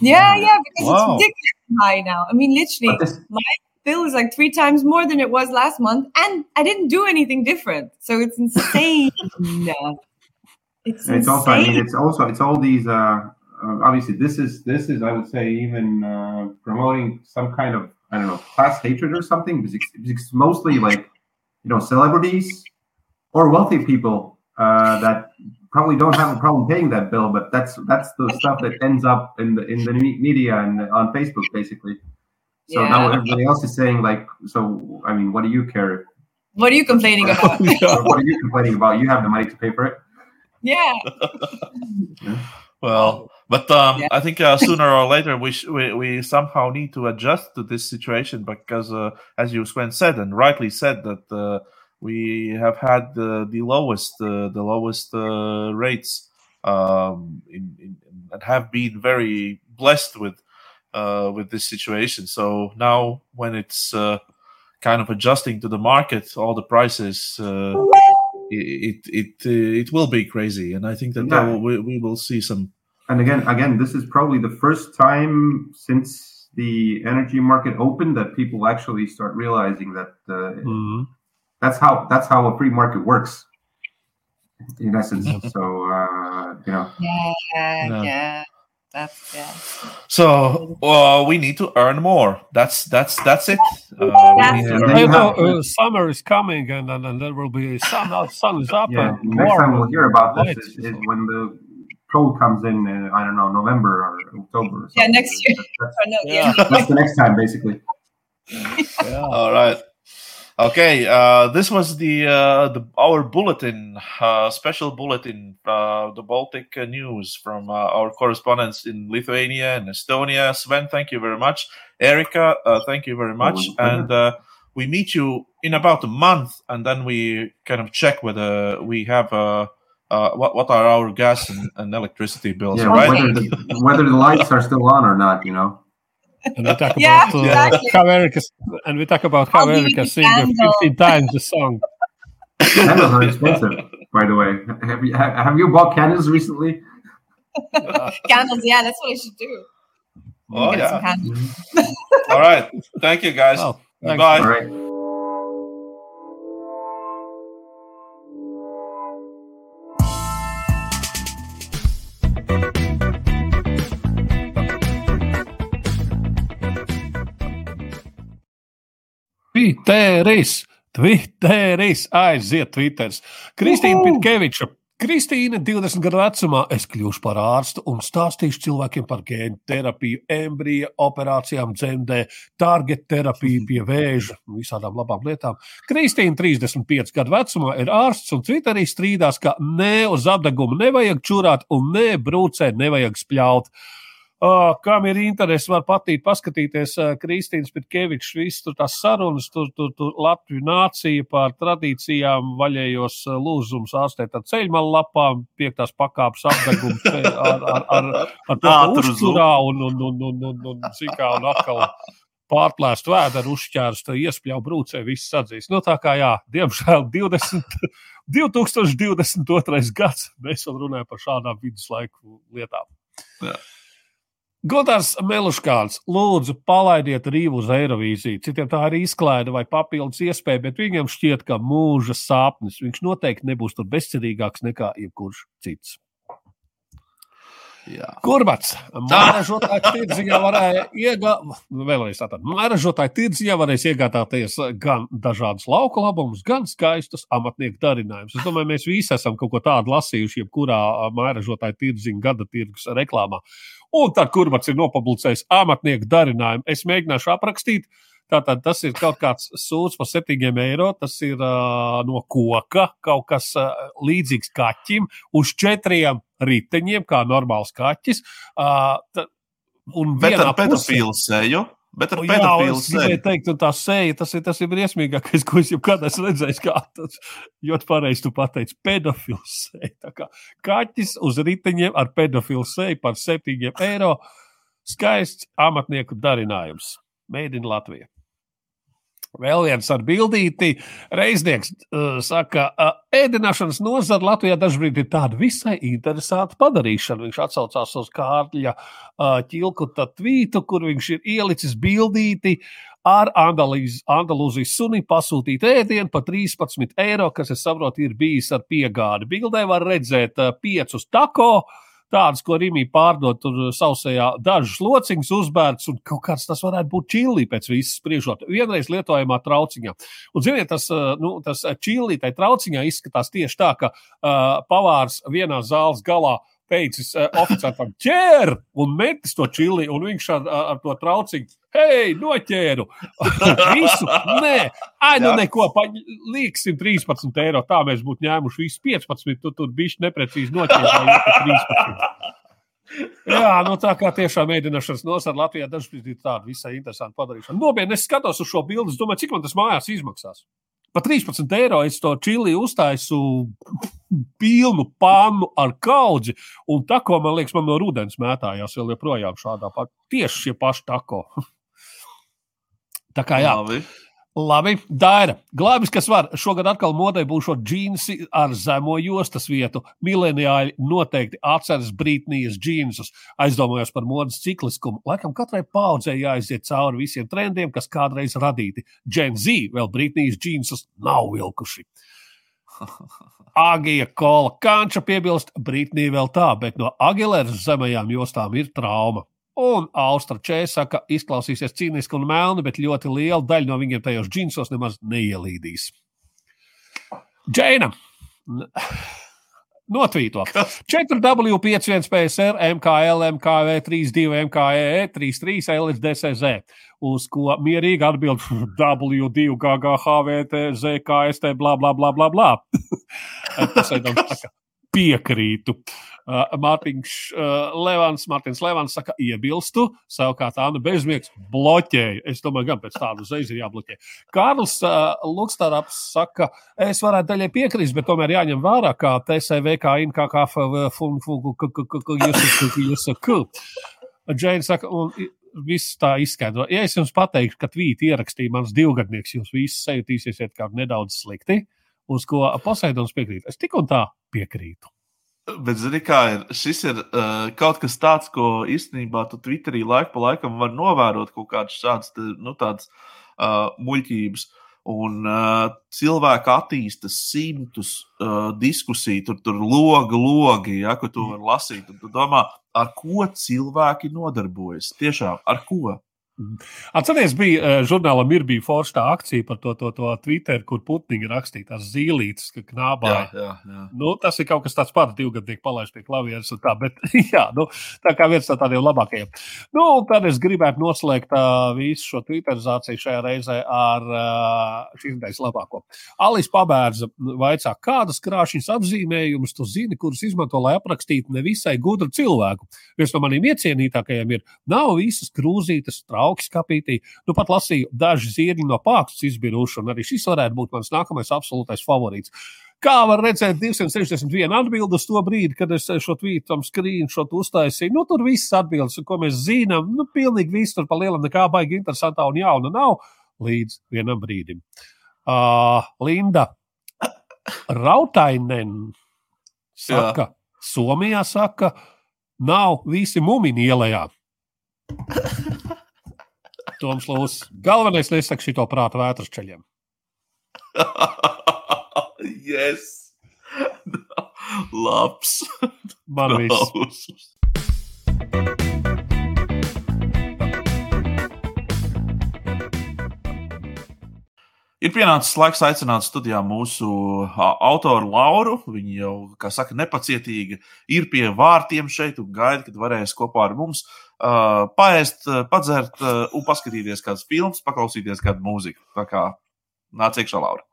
yeah, yeah, because Wow. it's ridiculously high now. I mean, literally, but this, bill is like three times more than it was last month, and I didn't do anything different. So it's insane. it's and it's also, I mean, it's also, it's all these. Uh, uh, obviously, this is, this is, I would say, even uh, promoting some kind of, I don't know, class hatred or something. Because it's, it's mostly like, you know, celebrities or wealthy people uh, that probably don't have a problem paying that bill, but that's that's the stuff that ends up in the in the media and on Facebook, basically. So now everybody else is saying like, so I mean, what do you care? What are you complaining about? So what are you complaining about? You have the money to pay for it. yeah. Well, but um, Yeah. I think uh, sooner or later we, sh- we we somehow need to adjust to this situation because, uh, as you Sven said and rightly said, that uh, we have had the, the lowest uh, the lowest uh, rates um, in, in, and have been very blessed with uh, with this situation. So now when it's uh, kind of adjusting to the market, all the prices. Uh, it it it, it will be crazy, and I think that Yeah. will- we, we will see some And again, again, this is probably the first time since the energy market opened that people actually start realizing that uh, Mhm. that's how that's how a free market works, in essence. So uh, you know, Yeah. Yeah. Yeah. That's yeah. So uh, we need to earn more. That's that's that's it. Uh, That's need it. You you know, uh, summer is coming, and, and, and there will be sun. uh, sun is up, yeah. and Next warm time we'll hear about this is, is when the cold comes in. Uh, I don't know, November or October. Or Yeah, next year. That's, Or no, Yeah. yeah. that's the next time, basically. Yeah. All right. Okay. Uh, this was the uh, the our bulletin, uh, special bulletin, uh, the Baltic uh, news from uh, our correspondents in Lithuania and Estonia. Sven, thank you very much. Erica, uh, thank you very much. Always. And uh, we meet you in about a month, and then we kind of check whether we have. Uh, uh, what what are our gas and, and electricity bills, Yeah, right? whether the whether the lights are still on or not, you know. And we talk Yeah, about uh, exactly. how Erica and we talk about how I'll give you Erica sing uh, 15 times the song. Candles are expensive, by the way. Have you have, have you bought candles recently? Candles. Yeah, that's what I should do. Oh, yeah. All right. Thank you, guys. Oh, thanks. Bye. Twitteris, Twitteris, aiziet Twitters. Kristīna Pitkeviča. Kristīna, 20 gadu vecumā, es kļūšu par ārstu un stāstīšu cilvēkiem par gēnu terapiju, embrija operācijām, dzemdē, target terapiju pie vēža un visādām labām lietām. Kristīna, 35 gadu vecumā, ir ārsts un Twitterī strīdās, ka ne uz apdegumu nevajag čurāt un ne brūcē nevajag spļaut. Uh, kam ir interesi, var patīt, paskatīties uh, Kristīnas Pitkevičs, visas tur tās sarunas, tur, tur, tur Latviju nācija par tradīcijām, vaļējos uh, lūzumus ārstēt ar ceļmalu lapām, piektās pakāpes apdegums ar, ar, ar, ar to uzturā un, un, un, un, un, un, un, un atkal pārplēst vēdru, uzķērst, iespļauj brūcē, viss atzīs. Nu, tā kā jā, diemžēl 20, 2022. gads, mēs vēl runājam par šādām viduslaiku lietām. Jā. Godārs Meluškāns, lūdzu, palaidiet rīvu uz Eirovīziju. Citiem tā ir izklaide vai papildus iespēja, bet viņam šķiet, ka mūža sapnis. Viņš noteikti nebūs tur bezcerīgāks nekā jebkurš cits. Jā. Kurbats, māražotāji tirdziņā varēja iegūt, vēlreiz tātad, māražotāji tirdziņā varēs iegādāties gan dažādus lauku labumus, gan skaistus amatnieku darinājumus. Es domāju, mēs visi esam kaut ko tādu lasījuši, jebkurā māražotāja tirdziņa gada tirgus reklāmā. Un tad kurbats ir nopublicējis amatnieku darinājumu. Es mēģināšu aprakstīt. Tātad tas ir kaut kāds sūds par 7 eiro. Tas ir uh, no koka, kaut kas uh, līdzīgs kaķim, uz četriem riteņiem, kā normāls kaķis. Uh, ta, un Bet ar pedofilu seju. Bet ar pedofilu seju. teikt, tā seja, tas ir, tas ir briesmīgākais, ko es jebkad esmu redzējis. Tas ļoti pareizi tu pateici. Tā kā kaķis uz riteņiem ar pedofilu seju par 7 eiro. Skaists amatnieku darinājums. Made in Latvija. Vēl viens ar bildīti. Reiznieks uh, saka, uh, ēdināšanas nozara Latvijā dažkārt ir tāda visai interesanta padarīšana. Viņš atsaucās uz Kārļa uh, ķilkuta tvītu, kur viņš ir ielicis bildīti ar Andalīz, Andalūzijas suni pasūtīt ēdienu par 13 eiro, kas, es saprotu, ir bijis ar piegādi. Bildē var redzēt uh, piecus tako. Tādas, ko Rīgā pārdod, tur sausajā dažus lociņus uzbērts, un kaut kāds tas varētu būt čili pēc visas spriežot. Vienreiz lietojamā trauciņā. Un, ziniet, tas, uh, nu, tas čili tai trauciņā izskatās tieši tā, ka uh, pavārs vienā zāles galā teicis uh, oficiālam ķēr un metis to čili, un viņš ar, ar, to trauciņu, hei, noķēru. Visu, nē, ai, nu Jā. neko, pa, lieksim 13 eiro, tā mēs būtu ņēmuši visu 15, tu tur bišķi neprecīzi noķēru. vai 13. Jā, nu tā kā tiešām mēģināšanas nosara Latvijā dažkārt ir tāda visai interesanta padarīšana. Nopietni, es skatos uz šo bildi, es domāju, cik man tas mājās izmaksās. Par 13 eiro es to čili uztaisu pilnu pannu ar kaudzi, un tako, man liekas, man no rudens mētājās vēl joprojām šādā pat. Tieši šie paši tako. Tā kā jā, Labi. Labi, Daira. Glābis, kas var. Šogad atkal modē būs džinsi ar zemo jostas vietu. Mileniāļi noteikti atceras Brītnijas džinsus. Aizdomājos par modes cikliskumu. Laikam katrai paudzei jāiziet cauri visiem trendiem, kas kādreiz radīti. Gen Z vēl Brītnijas džinsus nav vilkuši. Agija Kola Kanča piebilst, Brītnija vēl tā, bet no Agileras zemajām jostām ir trauma. Un Austra Čē saka, izklausīsies cīniski un melni, bet ļoti liela daļa no viņiem tajos džinsos nemaz neielīdīs. Džēna! Notvīto. 4W51 PSR, MKL, MKV, 32, MKE, 33, LSDCZ, uz ko mierīgi atbild W2, GGHVT, ZKST, bla, bla, bla, bla, bla. Tas ir tāds piekrītu. Uh, Mārtiņš uh, Levans, Mārtiņš Levans saka, iebilstu. Savukārt, Anna Bezmiegs bloķēja. Es domāju, gan pēc tādu uzreiz ir jābloķē. Kārlis uh, Lukstaraps saka, es varētu daļai piekrist, bet tomēr jāņem vērā, kā TCV, kā INKKF, fun, fun, k- k- k- k- jūs- jūs- k. Džēna saka, un viss tā izskaidro. Ja es jums pateikšu, ka tvīti ierakstīja mans divgadnieks, jūs visi sajutīsiet kā nedaudz slikti, uz ko Poseidons piekrīt. Es tik un tā piekrītu. Bet, zini, kā ir? Šis ir uh, kaut kas tāds, ko īstenībā tu Twitterī laiku pa laikam var novērot kaut kādas šādas nu, tādas, uh, muļķības. Un uh, cilvēki attīsta simtus uh, diskusiju, tur, tur logi, logi, ja, ko tu vari lasīt. Un tu domā, ar ko cilvēki nodarbojas? Tiešām, ar ko? Atcerieties, bija uh, žurnālam ir bija forša akcija par to, to, to Twitter, kur Putniņa rakstīja tās zīlītes, ka knābā. jā, jā. Nu, tas ir kaut kas tāds pats, divgadnieks palaiž pie klavieres un tā, bet jā, nu, tā kā viens no tādiem labākajiem. Nu, tad es gribētu noslēgt uh, visu šo twitterizāciju šajā reizē ar uh, šīs idejas labāko. Alis Pabērza vaicā, kādas krāšņas apzīmējumus tu zini, kurus izmanto, lai aprakstītu nevisai gudru cilvēku. Viens no maniem iecienītākajiem ir, nav visas krūzītes, trauki skapītī. Nu, pat lasīju daži zirņi no pākstas izbiruši, un arī šis varētu būt mans nākamais absolūtais favorīts. Kā var redzēt, 261 atbildi uz to brīdi, kad es šo tvītu tam screenshot uztaisīju. Nu, tur viss atbildes, ko mēs zinām. Nu, pilnīgi viss tur pa lielam nekā baigi interesantā un jauna nav līdz vienam brīdim. Uh, Linda Rautainen saka, Somijā saka, nav visi mumini ielējā. Toms Lūs, galvenais nesaka šito prātu vētras ceļiem. yes! Labs! Man viss. Ir pienācis laiks aicināt studijā mūsu autoru Lauru. Viņa jau, kā saka, nepacietīgi ir pie vārtiem šeit un gaida, kad varēs kopā ar mums uh, paēst, uh, padzert uh, un paskatīties kādas filmas, paklausīties kādu mūziku. Tā kā nāc iekšā, Laura.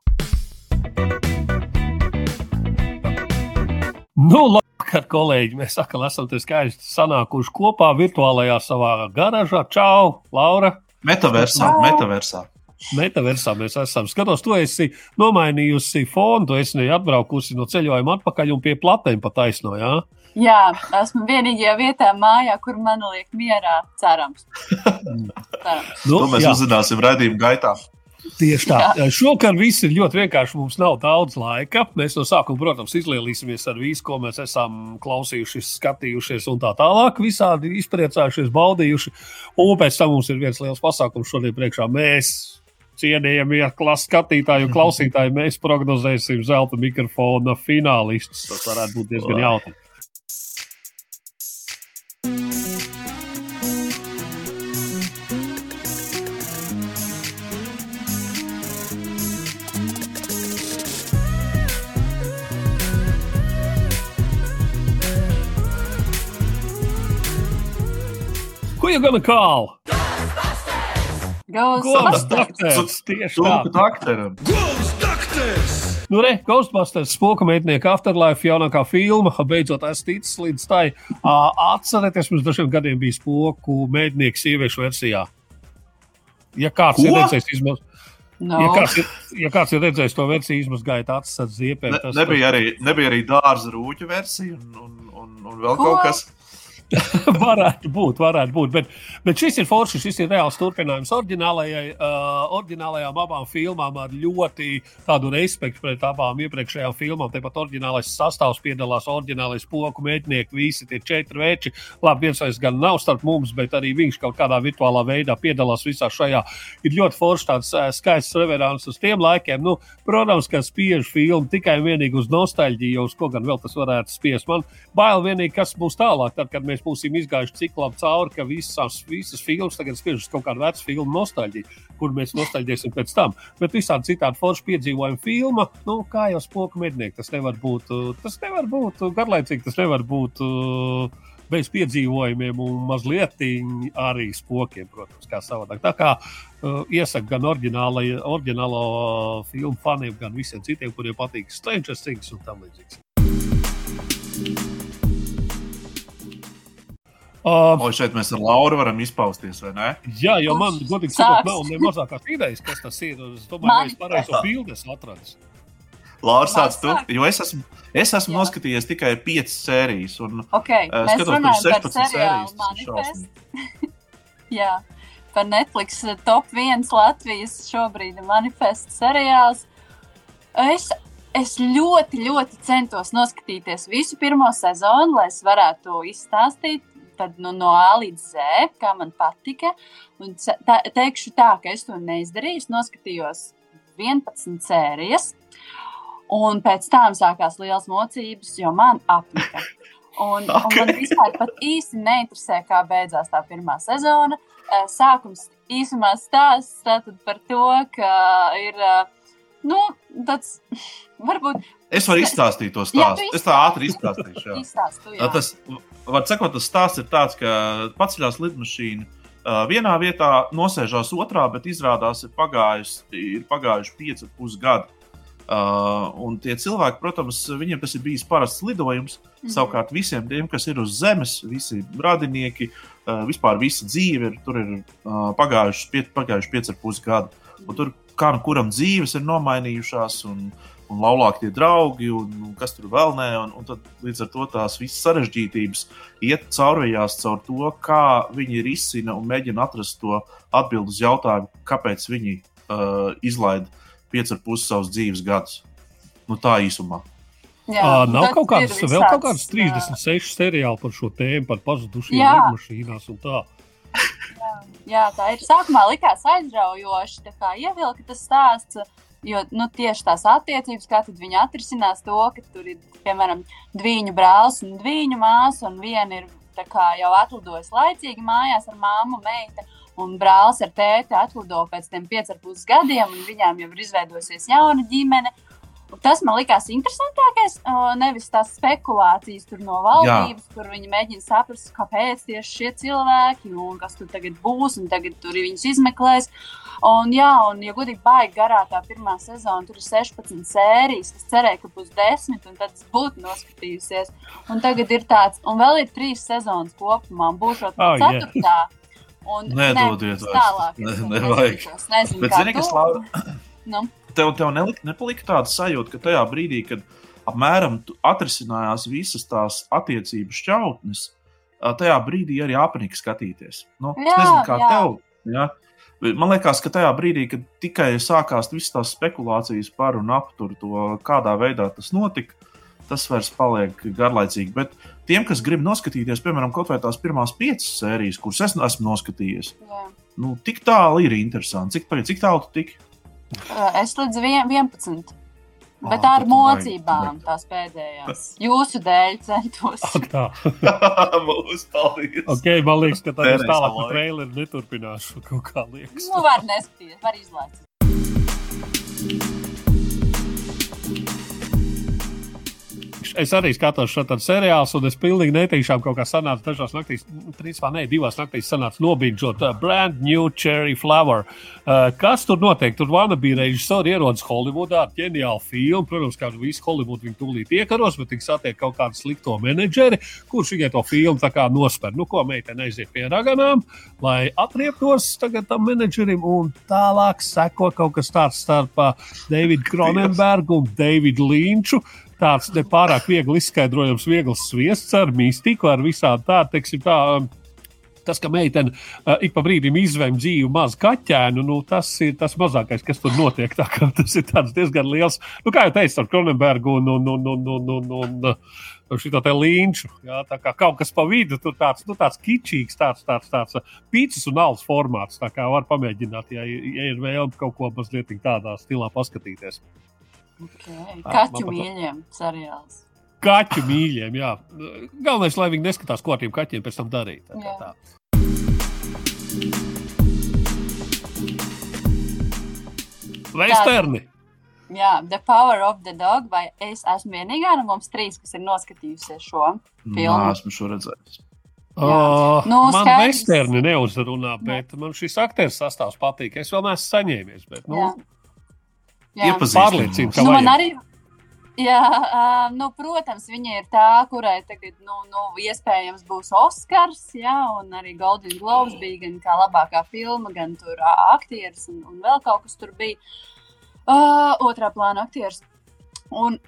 Nu, labvakar, kolēģi! Mēs sakām, esam te skaisti sanākuši kopā virtuālajā savā garažā. Čau, Laura! Metaversā, metaversā. Metaversā mēs esam. Skatos, tu esi nomainījusi fonu, tu esi atbraukusi no ceļojuma atpakaļ un pie platēm pa taisno. Jā? Jā, esmu vienīgajā vietā mājā, kur man liek mierā. Cerams. Cerams. Nu, To mēs jā, uzzināsim raidījuma gaitā. tieši tā. Šokar viss ir ļoti vienkārši. Mums nav daudz laika. Mēs no sākuma, protams, izlielīsimies ar visu, ko mēs esam klausījušies, skatījušies un tā tālāk. Visādi izpriecājušies, baudījuši. Un pēc tam mums ir viens liels pasākums šodien priekšā. Mēs cienījamie klases skatītāji un mhm. klausītāji, mēs prognozēsim zelta mikrofona finālistus. Tas varētu būt diezgan jautri. Ko jau gana kālu? Ghostbusters. Tieši tā. Dakteram. Nu, re, Ghostbusters, spoka meitnieka afterlife, jaunākā filma. Beidzot, esmu ticis līdz tai. Uh, atcerieties, mums dažiem gadiem bija spoku meitnieks sieviešu versijā. Ja kāds Ko? ir redzējis, izmaz... No. ja, kāds ir, ja kāds ir redzējis to versiju, izmazgājot acis ar ziepēm, Ne, nebija, arī, nebija arī dārza rūķa versija un, un, un, un vēl Ko? kaut kas. varētu būt, varētu būt. Bet, bet šis ir forši, šis ir reāls turpinājums oriģinālajai, uh, oriģinālajām abām filmām ar ļoti tādu respektu pret abām iepriekšējām filmām. Tāpat oriģinālais sastāvs piedalās, oriģinālais poku mēģinieki, visi tie četri veči. Labi, viens vairs gan nav starp mums, bet arī viņš kaut kādā virtuālā veidā piedalās visā šajā. Ir ļoti forši tāds uh, skaists reverants uz tiem laikiem. Nu, protams, ka spiež filmu tikai un vienīgi uz nostalģiju, uz ko gan vēl tas varētu spiest. Man bail vienīgi, kas būs tālāk, tad, kad mēs būsim izgājuši cik labi cauri, ka visas, visas filmas tagad spiež uz kaut kādu vecu filmu nostalģiju, kur mēs nostalģēsim pēc tam. Bet visādi citādi forši piedzīvojumi filma, nu, kā jau spoku mednieki, tas nevar būt, tas nevar būt garlaicīgi, tas nevar būt. Uh, Bez piedzīvojumiem, un mazliet arī spokiem, protams, kā savādāk. Tā kā uh, iesaku gan oriģinālo filmu faniem, gan visiem citiem, kuriem patīk Stranger Things un tam līdzīgs. Uh, O, šeit mēs ar Lauru varam izpausties, vai ne? jā, jo man, godīgi sakot, nav ne mazākās idejas, kas tas ir. Es domāju, ka es pareizo bildi atradis. Laura, sāc tu, jo es esmu, es esmu Jā. noskatījies tikai piecas sērijas. Un, Okay, mēs skatos, tur runājam par 16 seriālu manifestu. Jā, par Netflix eh, top 1 Latvijas šobrīd manifestu seriāls. Es, es ļoti, ļoti centos noskatīties visu pirmo sezonu, lai es varētu to izstāstīt. Tad nu, no A līdz Z, kā man patika. Un tā, teikšu tā, ka es to neizdarīju. Es noskatījos 11 sērijas. Un pēc tam sākās liels mocības, jo man apnika. Un, un man vispār īsti neinteresē, kā beidzās tā pirmā sezona. Sākums īsumā stāsts tātad par to, ka ir nu, tāds varbūt es varu izstāstīt to Jā, stāstu. tu Es tā ātri izstāstīšu. jā. izstāstu. Tā Tas, var sakot, tas stāsts ir tāds, ka paceļās lidmašīna. Uh, vienā vietā nosēžās otrā, bet izrādās, ir, pagājus, ir pagājuši pieci pusi gadi. Uh, un tie cilvēki, protams, viņiem tas ir bijis parasts lidojums. Mm. -hmm. Savukārt visiem tiem, kas ir uz Zemes, visi radinieki, uh, vispār visa dzīve ir, tur ir uh, pagājuši, pie, pagājuši pieci ar pusi gadi. Un tur kā nu kuram dzīves ir nomainījušās, un, un laulāk tie draugi, un, un kas tur vēl nē. Un, un tad līdz ar to tās visas sarežģītības iet caurvējās caur to, kā viņi risina un mēģina atrast to atbildi uz jautājumu, kāpēc viņi uh, izlaida pieci ar pusi savus dzīves gadus. Nu, tā īsumā. Jā, Uh, un nav kaut kādas, ir vēl kaut kādas visāds, 36 seriāli par šo tēmu, par pazudušiem Jā. lidmašīnās un tā. Jā, tā ir. Sākumā likās aizraujoši, tā kā ievilka tas stāsts. Jo nu, tieši tās attiecības, kā viņi atrisinās to, ka tur ir, piemēram, divu brālis un divu māsu, un viena ir kā, jau atlidojusi laicīgi mājās ar māmu, meitu, un brālis ar tēti atlido pēc tam pieciem pus gadiem, un viņām jau ir izveidojusies jauna ģimene. Tas man likās interesantākais. Nevis tās spekulācijas tur no valdības, Jā. kur viņi mēģina saprast, kāpēc tieši šie cilvēki un kas tur tagad būs, un tagad tur viņus izmeklēs. Un, jā, un, ja godīgi, baigi garā tā pirmā sezona, tur ir 16 sērijas. Es cerēju, ka būs 10, un tad es būtu noskatījusies. Un tagad ir tāds, un vēl ir trīs sezonas kopumā, un būs vēl Oh, jā. ceturtā. Un Nedodiet vairs. tālāk. Ne- es nevajag. neskatos. Nezinu, Bet, zini, kas. Laura? Nu, Tev, tev nelika, nepalika tāda sajūta, ka tajā brīdī, kad apmēram atrisinājās visas tās attiecību šķautnes, tajā brīdī arī apnika skatīties. Nu, es Jā, nezinu, kā jā. tev. Ja? Man liekas, ka tajā brīdī, kad tikai sākās visas tās spekulācijas par un ap to, kādā veidā tas notika, tas vairs paliek garlaicīgi. Bet tiem, kas grib noskatīties, piemēram, kaut vai tās pirmās piecas sērijas, kuras es esmu noskatījies, jā. nu, tik tālu ir interesanti. Cik, cik tālu tu tiki? Uh, Es līdz vien- 11. Ah, Bet tad ar tu mocībām tās pēdējās. Jūsu dēļ centos. Ak, tā. Mūsu paldies! Okay, man liekas, ka tā ir Tērēs tālāk, ka traileri neturpināšu. Kaut kā liekas. Nu, var neskatīties, var izlaist. Es arī skatos šo seriālu, un es pilnīgi netīšām kaut kā sanācu dažās naktīs, nu, principā ne, divās naktīs sanācu nobīdžot uh, Brand New Cherry Flower. Uh, kas tur notiek? Tur Vanabi režisori ierodas Holivudā ar ģeniālu filmu. Protams, kā visu Holivudu viņi tūlīt iekaros, bet viņi satiek kaut kādu slikto menedžeri, kurš viņai to filmu tā kā nosper. Nu, ko meitene aiziet pie raganām, lai atrieptos tagad tam menedžerim, un tālāk seko kaut kas tāds starp uh, Davidu Kronenbergu un Davidu Līnču tāds nepārāk viegli izskaidrojams, viegls sviests ar mistiku, ar visām tādām, tā, um, tas, ka meitene uh, ik pa brīdim izvēm dzīvu mazu kaķēnu, nu, tas ir tas mazākais, kas tur notiek. Tā, tas ir diezgan liels, nu, kā jau teicu, ar Kronenbergu un, un, un, un, un, un, un, un šo te līnču. Jā, tā kā kaut kas pa vidu, tur tāds, nu, tāds kičīgs, tāds, tāds, tāds pīcis un alus formāts. Tā kā var pamēģināt, ja, ja ir vēlme kaut ko mazliet tādā stilā paskatīties. Okay. Kaķu mīļiem seriāls. Kaķu mīļiem, jā. Galvenais, lai viņi neskatās, ko ar tiem kaķiem pēc tam darīt. Tā, tā. Vesterni! Jā, The Power of the Dog. Vai es esmu vienīgā no mums trīs, kas ir noskatījusies šo filmu? Nē, esmu šo redzējis. Uh, Nu, man skaidrs. vesterni neuzrunā, bet man šis aktieris sastāvs patīk. Es vēl neesmu saņēmies, bet nu, Jā. Ka Nu, man arī. Jā, uh, nu, protams, viņa ir tā, kurai tagad, nu, nu, iespējams, būs Oskars, jā, un arī Golden Globes bija gan kā labākā filma, gan tur aktieris, un, un vēl kaut kas tur bija. Uh, otrā plāna aktieris. Un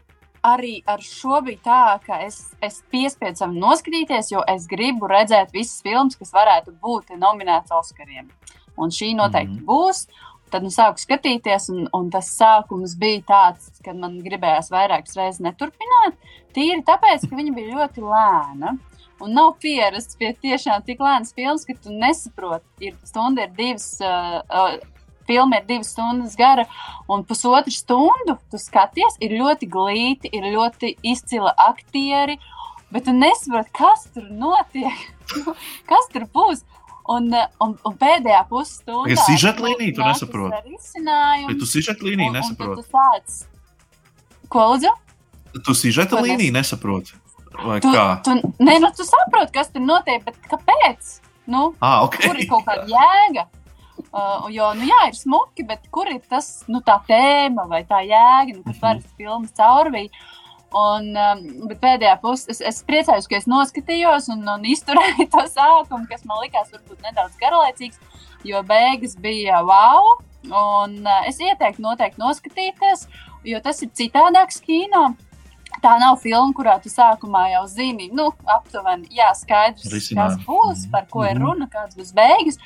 arī ar šo bija tā, ka es, es piespiedu sev noskatīties, jo es gribu redzēt visas filmas, kas varētu būt nominētas Oskariem. Un šī noteikti mm -hmm. būs. Tad nu sāku skatīties, un, un tas sākums bija tāds, ka man gribējās vairākas reizes neturpināt. Tīri tāpēc, ka viņa bija ļoti lēna. Un nav pierasts pie tiešām tik lēnas filmas, ka tu nesaproti, ir stunda, ir divas. Uh, uh, Filma ir divas stundas gara, un pusotru stundu tu skaties. Ir ļoti glīti, ir ļoti izcila aktieri, bet tu nesaproti, kas tur notiek, kas tur būs. Un, uh, un, un pēdējā pusstundā Ka sižeta līnija tu nesaproti? Bet tu sižeta līniju un- un tad nesaproti. tu sāc- Ko lūdzu? Tu Ko nes- nesaproti. Vai Tu, kā? tu, nē, nu, tu saproti, kas tur notiek, bet kāpēc? Nu, Ah, ok. Kur ir kaut kāda jēga? Uh, jo, nu, jā, ir smuki, bet kur ir tas, nu, tā tēma vai tā jēga, nu, kas parasti filmas caurvīja. Un, um, bet pēdējā pusē es, es priecājos, ka es noskatījos un, un izturēju to sākumu, kas man likās varbūt nedaudz garlaicīgs, jo beigas bija wow. Un uh, es ieteiktu noteikti noskatīties, jo tas ir citādāks kino. Tā nav filma, kurā tu sākumā jau zini, nu, aptuveni, jā, skaidrs, kas Risinājumu. būs, par ko ir Mhm. runa, kāds būs beigas.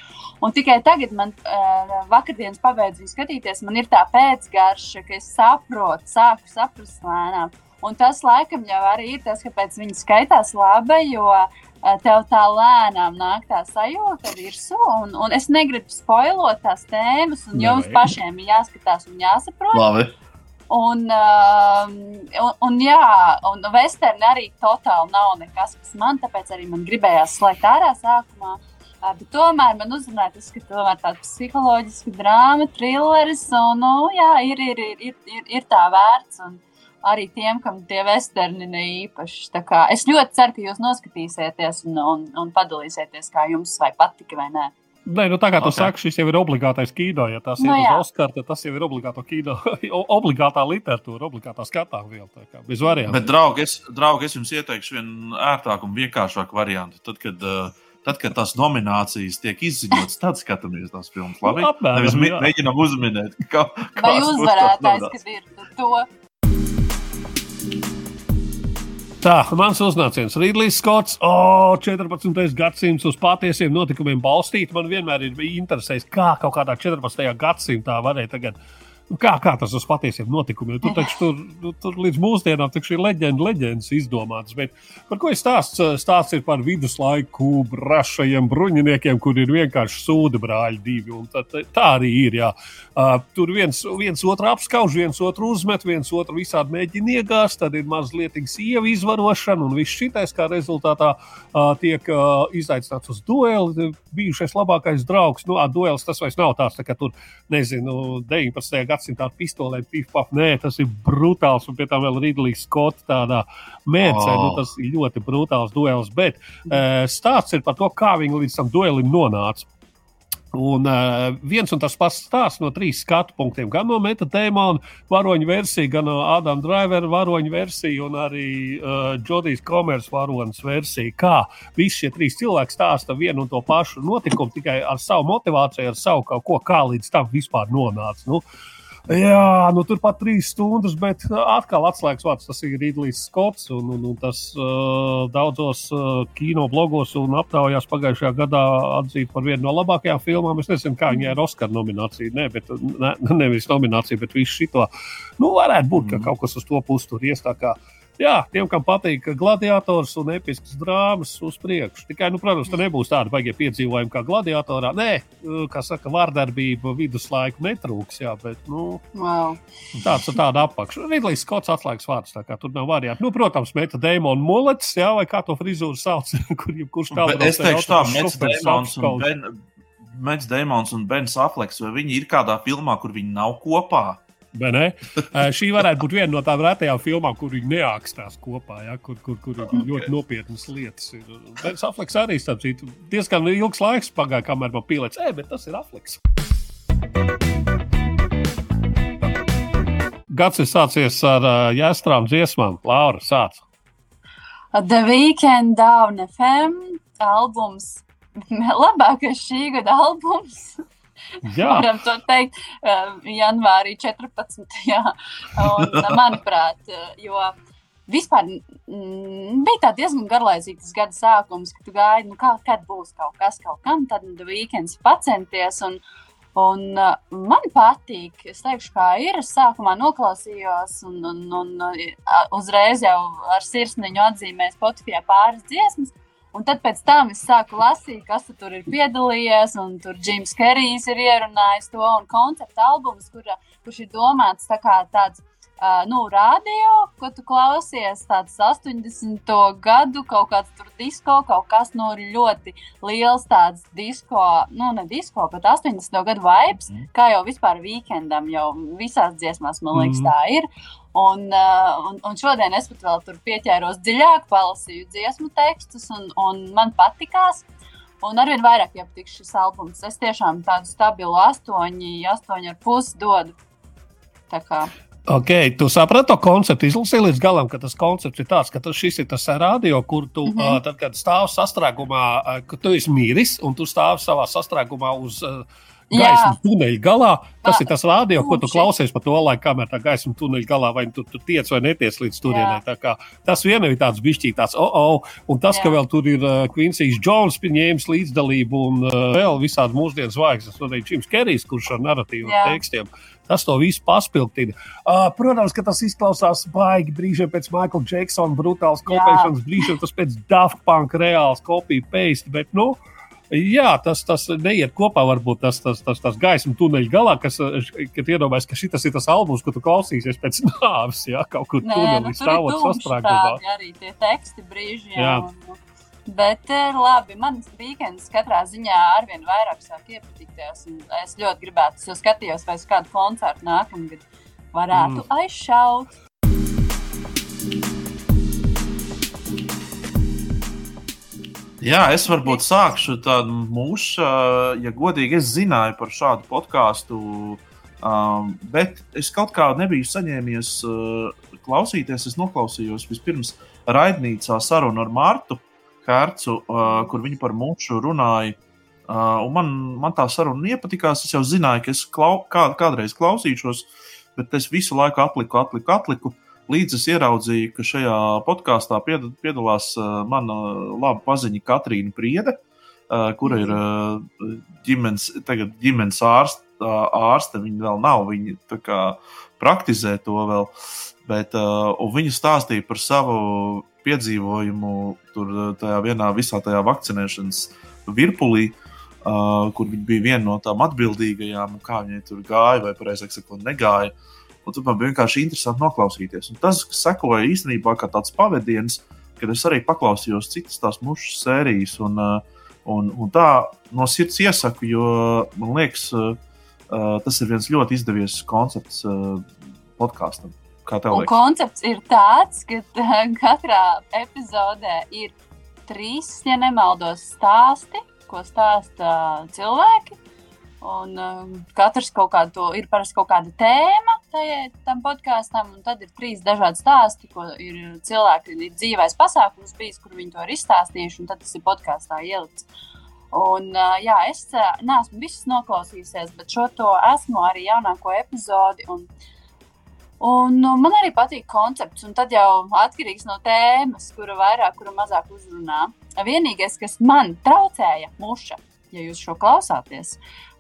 Un tikai tagad, man uh, vakardienas pabeidzu viņu skatīties, man ir tā pēcgarša, ka es saprotu, sāku saprast lēnām. Un tas laikam jau arī ir tas, kāpēc viņi skaitās labi, jo uh, tev tā lēnām nāk tā sajūta virsū. Un, un es negribu spoilot tās tēmas, un jums Nevajag. pašiem ir jāskatās un jāsaprot. Labi. Un, um, un, un, jā, un vesterni arī totāli nav nekas, kas man, tāpēc arī man gribējās slēgt ārā sākumā. Uh, Bet tomēr man uzrunāja tas, ka tomēr tāda psiholoģiska drāma, trilleris, un, nu, jā, ir, ir, ir, ir, ir, ir tā vērts. Un arī tiem, kam tie vesterni ne īpaši. Kā Es ļoti ceru, ka jūs noskatīsieties un, un, un padalīsieties, kā jums vai patika vai nē. Nē, nu, tā kā tu Ok. okay. saki, šis jau ir obligātais kino. Ja tas Nu ir jā. uz Oskara, tad tas jau ir obligāto kino, obligātā literatūra, obligātā skatām viela. kā Bez variantiem. Bet, draugi, es, draugi, es jums ieteikšu vienu ērtāku un vienkāršāku variantu. Tad, kad, uh, tad, kad tās nominācijas tiek izziņotas, tad skatāmies tās filmas. Labi? Nu, apmēram, Nevis mēģinām uzminēt, kā, Vai būs tās uzvarētājs, kad ir to? Tā, mans uznāciens Rīdlijs Skots, oh, 14. gadsimts uz patiesiem notikumiem balstīt. Man vienmēr ir interesējis, kā kaut kādā 14. gadsimtā varēja tagad. Nu, Kā, kā tas uz patiesiem notikumiem? Tur, taču, tur, tur līdz mūsdienām ir leģenda, leģendas izdomātas. Bet par ko ir stāsts? Stāsts ir par viduslaiku brašajiem bruņiniekiem, kur ir vienkārši sūdi brāļi divi. Tā, tā, arī ir. Jā. Uh, tur viens, viens otru apskauž, viens otru uzmet, viens otru visādi mēģina iegāzt. Tad ir mazliet sieva izvarošana, un viss šitais kā rezultātā uh, tiek uh, izaicināts uz dueli. Bijušais labākais draugs, nu, duels tas vairs nav tāds, tā, ka tur, nezinu, 19. gadsimtā gadsimta pistolēm, pifpaf. Nē, tas ir brutāls, un pie tam vēl Ridlīs Skots tādā mērcē. Oh. Nu, tas ir ļoti brutāls duels, bet uh, stāsts ir par to, kā viņi līdz tam duelim nonāca. Un uh, viens un tas pats stāsts no trīs skatu punktiem. Gan no Meta Dēmona varoņa versija, gan no Ādama Drivera varoņa versija, un arī uh, Jodijas Komers varonas versija. Kā visi šie trīs cilvēki stāsta vienu un to pašu notikumu, tikai ar savu motivāciju, ar savu kaut ko, kā līdz tam vispār nonāca. Nu, Jā, nu turpat trīs stundas, bet uh, atkal atslēgas vārds tas ir Rīdlijs Skots. Un, un, un tas uh, daudzos uh, kino blogos un aptaujās pagājušajā gadā atzīt par vienu no labākajām filmām. Es nezinu, kā viņai ir Oskara nominācija. Ne, bet, ne, nevis nominācija, bet visu šito. Nu, varētu būt, ka kaut kas uz to pusi tur ies. Jā, tiem, kam patīk gladiators un episks drāmas uz priekšu. Tikai, nu, protams, tā nebūs tāda baigie piedzīvojumi kā gladiatorā. Nē, kā saka, vārdarbība viduslaiku netrūks, jā, bet, nu, Wow. tāds ir tāda apakša. Ridlijs Skots atslēgas vārds, tā kā tur nav variantu. Nu, protams, meta Dēmona mulets, jā, vai kā to frizūru sauc, kur jebkurš Bet kalns. es teikšu, tā Mets Damons un, ben, Mets Damons un Bens Afleks, vai viņi ir kādā filmā, kur viņi nav kopā? Ē, Šī varētu būt viena no tām retajām filmām, kur viņi neākstās kopā, ja? kur, kur, kur ir ļoti nopietnas lietas. ir. Bens Afleks arī starp citu, diezgan ilgs laiks pagāja, kamēr man pielēc, ej, bet tas ir Afleks. Gads ir sācies ar uh, jāstrām dziesmām. Laura, sāc. The Weekend Down FM albums. Labākais šī gada albums. Varam to teikt, uh, janvārī 14. Jā. Un, uh, manuprāt, uh, jo vispār bija tā diezgan garlaicīgs tas gada sākums, kad gaidi, nu, kā, kad būs kaut kas, kaut kam, tad The Weekends pacenties. Un, Un, uh, man patīk, es teikšu, kā ir. Es sākumā noklausījos, un, un, un uh, uzreiz jau ar sirsniņu atzīmēju Spotify pāris dziesmas. Un tad pēc tam es sāku lasīt, kas tu tur ir piedalījies, tur Jims Kerijs ir ierunājis to un konceptu albums, kur, kurš ir domāts tā kā tāds. Uh, nu, radio, ko tu klausies, tāds 80. gadu, kaut kāds tur disko, kaut kas nu, ļoti liels, tāds disko, nu, ne disko, bet 80. gadu vibes, mm. kā jau vispār weekendam, jau visās dziesmās, man liekas, Mhm. tā ir. Un, uh, un, un šodien es pat vēl tur pieķēros dziļāk, palasīju dziesmu tekstus, un, un man patikās. Un arvien vairāk iepatīk šis albums. Es tiešām tādu stabilu astoņi, astoņi ar pusi dodu. Tā kā Ok, tu saprati to konceptu, izlasīji līdz galam, ka tas koncepts ir tāds, ka tas, šis ir tas radio, kur tu, mm. -hmm. uh, tad, kad stāv sastrēgumā, uh, ka tu esi miris un tu stāv savā sastrēgumā uz uh, gaismas tuneļa galā. Tas Tā, ir tas radio, ko tu klausies par to laiku, kamēr tā gaisma tuneļa galā, vai tu, tu tiec vai neties līdz turienei. Tas vien ir tāds bišķīgi tāds, oh, oh, un tas, Jā. ka vēl tur ir uh, Quincy's Jones ņēmis līdzdalību un uh, vēl visādi mūsdienu zvaigznes, un arī Jims Kerijs, kurš ar narratīvu Jā. tekstiem. Tas to visu paspildina. Uh, protams, ka tas izklausās baigi brīžiem pēc Michaela Jacksona brutāls kopēšanas, brīžiem tas pēc Daft Punk reāls kopija paste, bet, nu, jā, tas, tas neiet kopā, varbūt tas, tas, tas, tas gaisma tuneļa galā, kas, eh, iedomājas, ka šis ir tas albums, ko tu klausīsies pēc nāves, jā, kaut kur Nē, tunelī nu, stāvot sastrēgumā. arī tie teksti brīži. Jā. Jā. Un, bet ir labi, man weekends katrā ziņā arvien vairāk sāk iepatikties. Es ļoti gribētu, jo skatījos, vai uz kādu koncertu nākamgad varētu mm. aizšaut. Jā, es varbūt sākšu tādu mūžu, ja godīgi es zināju par šādu podkāstu, um, bet es kaut kā nebiju saņēmies uh, klausīties. Es noklausījos vispirms raidnīcā sarunu ar Mārtu Kērcu, uh, kur viņi par mūžu runāja. Uh, man, man tā saruna iepatikās. Es jau zināju, ka es klau, kā, kādreiz klausīšos, bet es visu laiku atliku, atliku, atliku. Līdz es ieraudzīju, ka šajā podkāstā pied- piedalās uh, mana laba paziņa Katrīna Priede, uh, kura ir uh, ģimenes, ģimenes ārste. Uh, ārste viņa vēl nav, viņa kā praktizē to vēl. Bet, uh, viņa stāstīja par savu piedzīvojumu tur uh, tajā vienā visā tajā vakcinēšanas virpulī, uh, kur viņa bija viena no tām atbildīgajām, kā viņai tur gāja, vai precīzāk sakot, negāja. Un tur man vienkārši interesanti noklausīties. Un tas, kas sekoja īstenībā kā tāds pavadiens, kad es arī paklausījos citas tās mušas sērijas. Un, uh, un, un tā no sirds iesaku, jo man liekas, uh, uh, tas ir viens ļoti izdevies koncepts podkāstam. Koncepts ir tāds, ka katrā epizodē ir trīs, ja nemaldos, stāsti, ko stāsta cilvēki. Un um, katrs kaut kādu to ir parasti kaut kāda tēma tajai, tam podkāstam, un tad ir trīs dažādi stāsti, ko ir cilvēki, ir dzīvais pasākums bijis, kur viņi to ir izstāstījuši, un tad tas ir podkāstā ielikts. Un, uh, jā, es uh, neesmu visus noklausījusies, bet šo to esmu arī jaunāko epizodi. Un, un, nu, man arī patīk koncepts, un tad jau atkarīgs no tēmas, kura vairāk, kura mazāk uzrunā. Vienīgais, kas man traucēja, muša, ja jūs šo klausāties,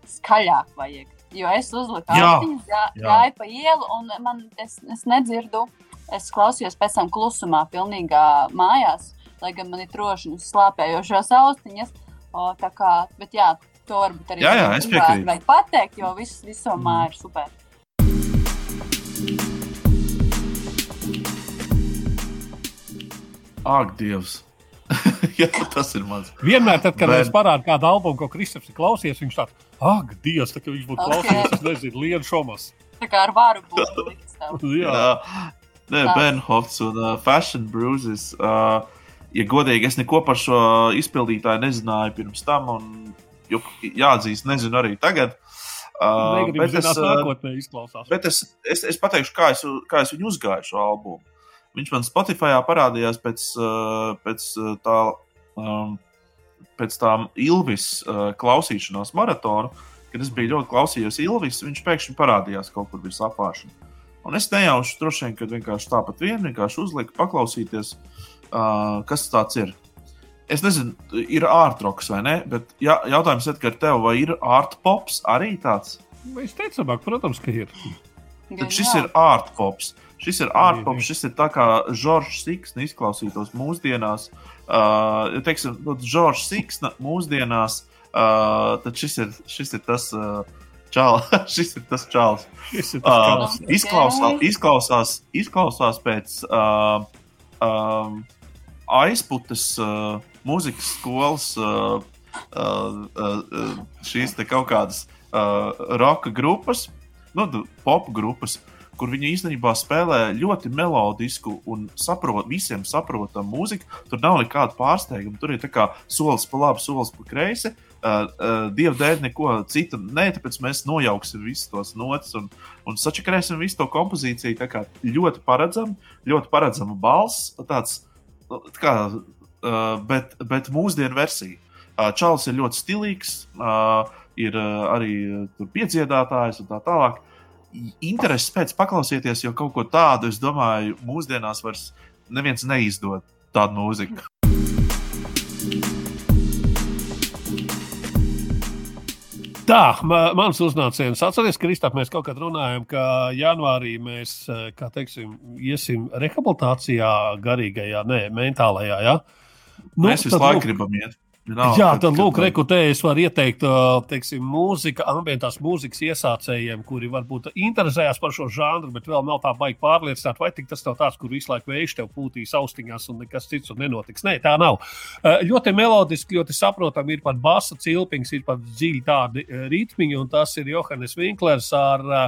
skaļāk vajag. Jo es uzliku austiņas, gā, jā. gāju pa ielu, un man, es, es nedzirdu. Es klausījos pēc tam klusumā, pilnīgā mājās, lai gan man ir trošiņas slāpējošās austiņas. O, tā kā, bet jā, to varbūt arī Jā, jā, es piekrītu. vajag pateikt, jo viss visumā ir super. Ak, Dievs! Jā, tas ir mans. Vienmēr, tad, kad Bet- mēs parādām kādu albumu, ko Kristofers ir klausījies, viņš tāds - ak, Dievs, tā kā viņš būtu Ok. klausījies, es nezinu, Lienu Šomas. Tā kā ar varu būtu likts tev. Jā, Jā, Nē, Tā. Benhofs un uh, Fashion Bruises. Uh, ja godīgi, es neko par šo izpildītāju nezināju pirms tam, un jāatzīst, nezinu arī tagad. Uh, negribu bet es, zināt, uh, nākotnē izklausās. Bet es, es, es pateikšu, kā es, kā es viņu uzgāju šo albumu. Viņš man Spotify parādījās pēc, uh, pēc uh, tā. Um, Pēc tam Ilvis uh, klausīšanās maratona, kad es biju ļoti klausījies Ilvis, viņš pēkšņi parādījās kaut kur virs apgājuma. Un es nejaušu, droši vien, ka vienkārši tāpat vien vienkārši uzliku, paklausīties, uh, kas tas ir. Es nezinu, ir ārtroks vai ne, bet jā, jautājums ir, tev, vai ir ārpops arī tāds? Teicām, protams, ka ir. Tad šis ir art pops. Šis ir art pops, šis ir tā kā Žoržs Siksna izklausītos mūsdienās. Uh, ja teiksim, Žoržs Siksna mūsdienās, uh, tad šis ir, šis ir tas. Uh, Čāl, šis ir tas ir Uh, izklausās, izklausās, izklausās pēc uh, um, aizputes uh, mūzikas skolas uh, uh, uh, šīs kaut kādas uh, roka grupas, nu, pop grupas, kur viņi īstenībā spēlē ļoti melodisku un saprot, visiem saprotamu mūziku. Tur nav nekāda pārsteiguma. Tur ir solis pa labi, solis pa kreisi. Uh, uh, Dieva dēļ neko citu nē, tāpēc mēs nojauksim visus tos notis un, un sačakarēsim visu to kompozīciju. Tā kā ļoti paredzama, ļoti paredzama balss, tāds tā kā, uh, bet, bet mūsdienu versija. Uh, Čāls ir ļoti stilīgs, uh, ir uh, arī uh, piedziedātājs un tā tālāk. I- Intereses pēc paklausieties, jo kaut ko tādu, es domāju, mūsdienās vairs neviens neizdod tādu mūziku. Tā, ma- mans uznāciens. Atcerieties, Kristap, mēs kaut kad runājam, ka janvārī mēs, eh, kā teiksim, iesim rehabilitācijā garīgajā, ne, mentālajā, jā. Nu, mēs visu tad laiku gribam iet. Vienalga, Jā, tad, lūk, rekrutē, es varu ieteikt, teiksim, mūzika, ambientās mūzikas iesācējiem, kuri varbūt interesējas par šo žanru, bet vēl nav tā baigi pārliecināti, vai tas nav tāds, kur visu laiku vējš tev pūtīs austiņās un nekas cits un nenotiks. Nē, tā nav. Ļoti melodiski, ļoti saprotami, ir pat basa cilpiņš, ir pat dziļi tādi ritmiņi, un tas ir Johannes Vinklers ar ā,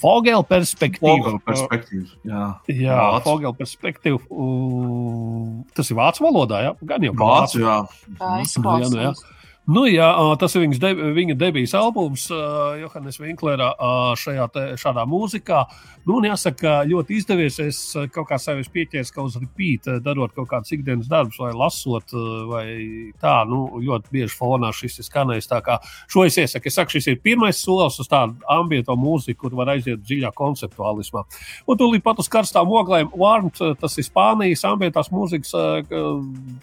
Fogel perspektīvu. Poga perspektīva. Jā, Jā, Vācu. Fogel perspektīvu. ū, Tas ir vācu valodā, jā? Gan jau ka Vācu, jā. Tā Nu, jā, jā. izklausās. Nu, jā, tas ir de, viņa debijas albums, Johannes Vinklera, šajā te, šādā mūzikā. Nu, un jāsaka, ļoti izdevies. Es kaut kā sev pieķēru, ka uz repeat, darot kaut kādus ikdienas darbus, vai lasot, vai tā, nu, ļoti bieži fonā šis ir skanējis. Tā kā šo es iesaku. Es saku, šis ir pirmais solis uz tādu ambientu mūziku, kur var aiziet dziļā konceptuālismā. Un tūlīt pat uz karstām oglēm, Warmt, ā, tas ir Spānijas ambientās mūzikas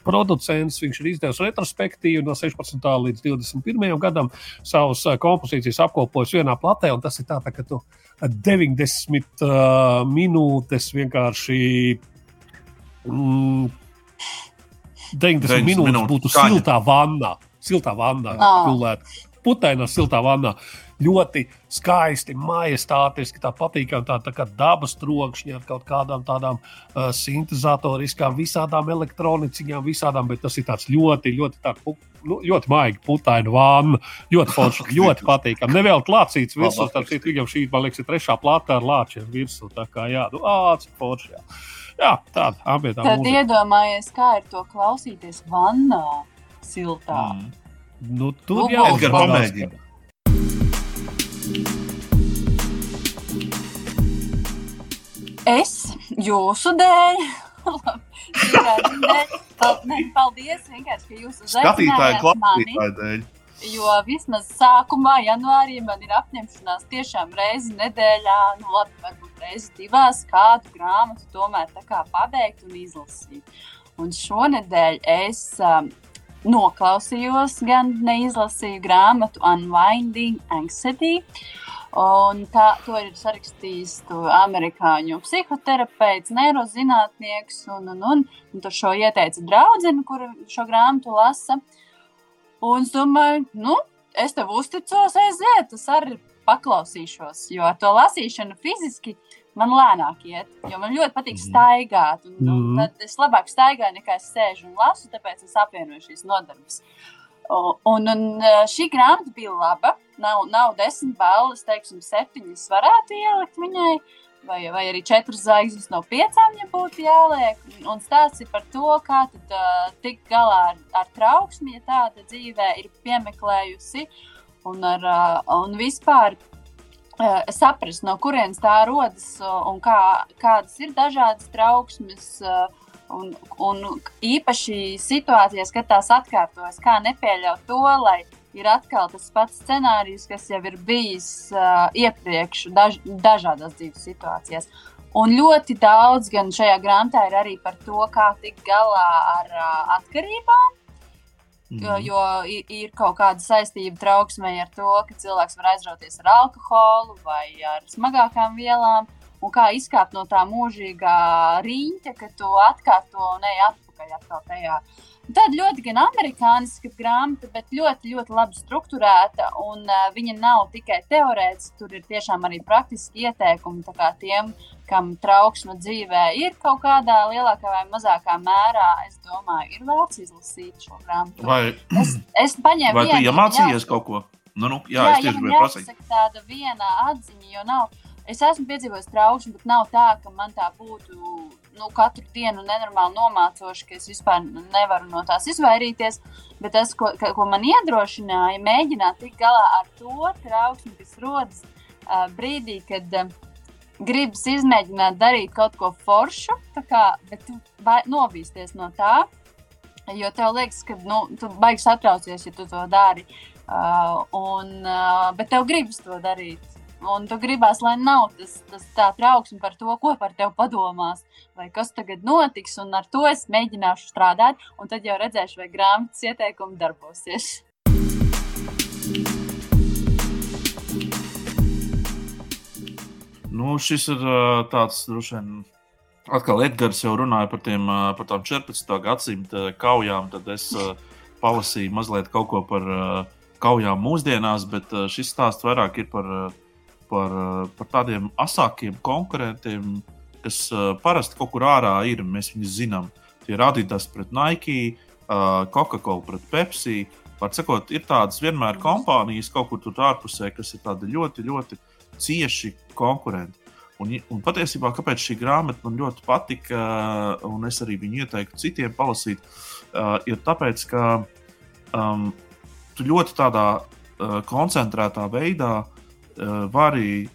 producents. Viņš ir izdevis retrospektīvu no 16. Līdz 21. gadam. Savas ā, kompozīcijas apkopojis vienā platē, un tas ir tā, tā ka tu ā, 90 uh, minūtes vienkārši. Mm, 90 90 minūtes minūtes būtu skaņa. siltā vannā. Siltā vannā, gulēt. Putainā, siltā vannā. Ļoti skaisti, majestātiski, tā patīkami, tā, tā kā dabas trokšņi ar kaut kādām tādām uh, sintēzatoriskām, visādām elektroniskām, visādām, bet tas ir tāds ļoti, ļoti, tā, nu, ļoti maigi, putaini vāna, ļoti forši, ļoti patīkami. Nevēl klācīts virsū, tad viņam šī, man liekas, ir trešā plāta ar lāčiem virsū, tā kā jā, nu, ā, cik forši, jā. Jā, tāda ambientā. Tad iedomājies, kā ir to klausīties vannā, siltā. Mm. Nu, tur jau Edgar, pamēģini. Es jūsu dēļ. Dēļ. Paldies, vienkārši, ka jūs uzaicinājāt mani. dēļ. Jo vismaz sākumā, janvārī, man ir apņemšanās tiešām reizi nedēļā, nu, labi, varbūt reizi divās, kādu grāmatu tomēr tā kā pabeigt un izlasīt. Un šonadēļ es um, noklausījos, gan neizlasīju grāmatu Unwinding Anxiety. Un tā, to ir sarakstījis amerikāņu psihoterapeits, neirozinātnieks. Un, un, un, un tur šo ieteica draudzene, kur šo grāmatu lasa. Un es domāju, nu, es tev uzticos, aiziet, es arī paklausīšos. Jo ar to lasīšanu fiziski man lēnāk iet, jo man ļoti patīk staigāt. Un, un Mhm. tad es labāk staigāju nekā es sēžu un lasu, tāpēc es apvienoju šīs nodarbes. O- Un, un eh, šī grāmata bija laba. Nav, nav desmit balvas, teiksim, septiņas varētu ielikt viņai, vai, vai arī četras zvaigznes no piecām, ja būtu jāliek. Un- Un stāsts ir par to, kā tad, uh, tikt galā ar, ar trauksmi, ja tāda dzīvē ir piemeklējusi. Un, ar, uh, un vispār saprast, no kurienes tā rodas un kā, kādas ir dažādas trauksmes. Un, un īpaši situācijās, kad tās atkārtojas, kā nepieļaut to, lai ir atkal tas pats scenārijs, kas jau ir bijis uh, iepriekš daž, dažādās dzīves situācijās. Un ļoti daudz gan šajā grāmatā ir arī par to, kā tikt galā ar uh, atkarībām. Jo, jo ir, ir kaut kāda saistība trauksmē ar to, ka cilvēks var aizrauties ar alkoholu vai ar smagākām vielām, un kā izkāpt no tā mūžīgā rīņķa, ka tu atkārto un ej atpakaļ tajā. Tāda ļoti gan amerikāniska grāmata, bet ļoti, ļoti labi strukturēta. Un, uh, viņa nav tikai teorētiska, tur ir tiešām arī praktiski ieteikumi tiem, kam trauksme dzīvē ir kaut kādā lielākā vai mazākā mērā. Es domāju, ir vērts izlasīt šo grāmatu. Vai, Es, es paņēmu vai tu vienu, iemācījies jā, kaut ko? Nu, nu, jā, jā, es tieši gribēju prasīt. tāda viena atziņa, jo nav. Es esmu piedzīvojis trauksmi, bet nav tā, ka man tā būtu nu, katru dienu nenormāli nomācoši, ka es vispār nevaru no tās izvairīties. Bet tas, ko, ka, ko man iedrošināja, mēģināt tikt galā ar to trauksmi, kas rodas uh, brīdī, kad uh, gribas izmēģināt darīt kaut ko foršu, kā, bet tu novīsties no tā. Jo tev liekas, ka nu, tu baigi satraucies, ja tu to dari. Uh, un, uh, bet tev gribas to darīt. Un tu gribās, lai nav tas, tas tā trauksme par to, ko par tevi padomās, vai kas tagad notiks. Un ar to es mēģināšu strādāt, un tad jau redzēšu, vai grāmatas ieteikumi darbosies. Nu, šis ir tāds, droši vien, atkal Edgars jau runāja par, tiem, par tām 14. gadsimta kaujām. Tad es palasīju mazliet kaut ko par kaujām mūsdienās, bet šis stāsts vairāk ir par, par, ā, par tādiem asākiem konkurentiem, kas ā, parasti kaut kur ārā ir. Mēs viņus zinām. Tie ir Adidas pret Nike, ā, Coca-Cola pret Pepsi. Var sakot, ir tādas vienmēr kompānijas kaut kur tur ārpusē, kas ir tādi ļoti, ļoti cieši konkurenti. Un, un patiesībā, kāpēc šī grāmata man ļoti patika, un es arī viņu ieteiktu citiem palasīt, ir tāpēc, ka um, tu ļoti tādā uh, koncentrētā veidā uh, vari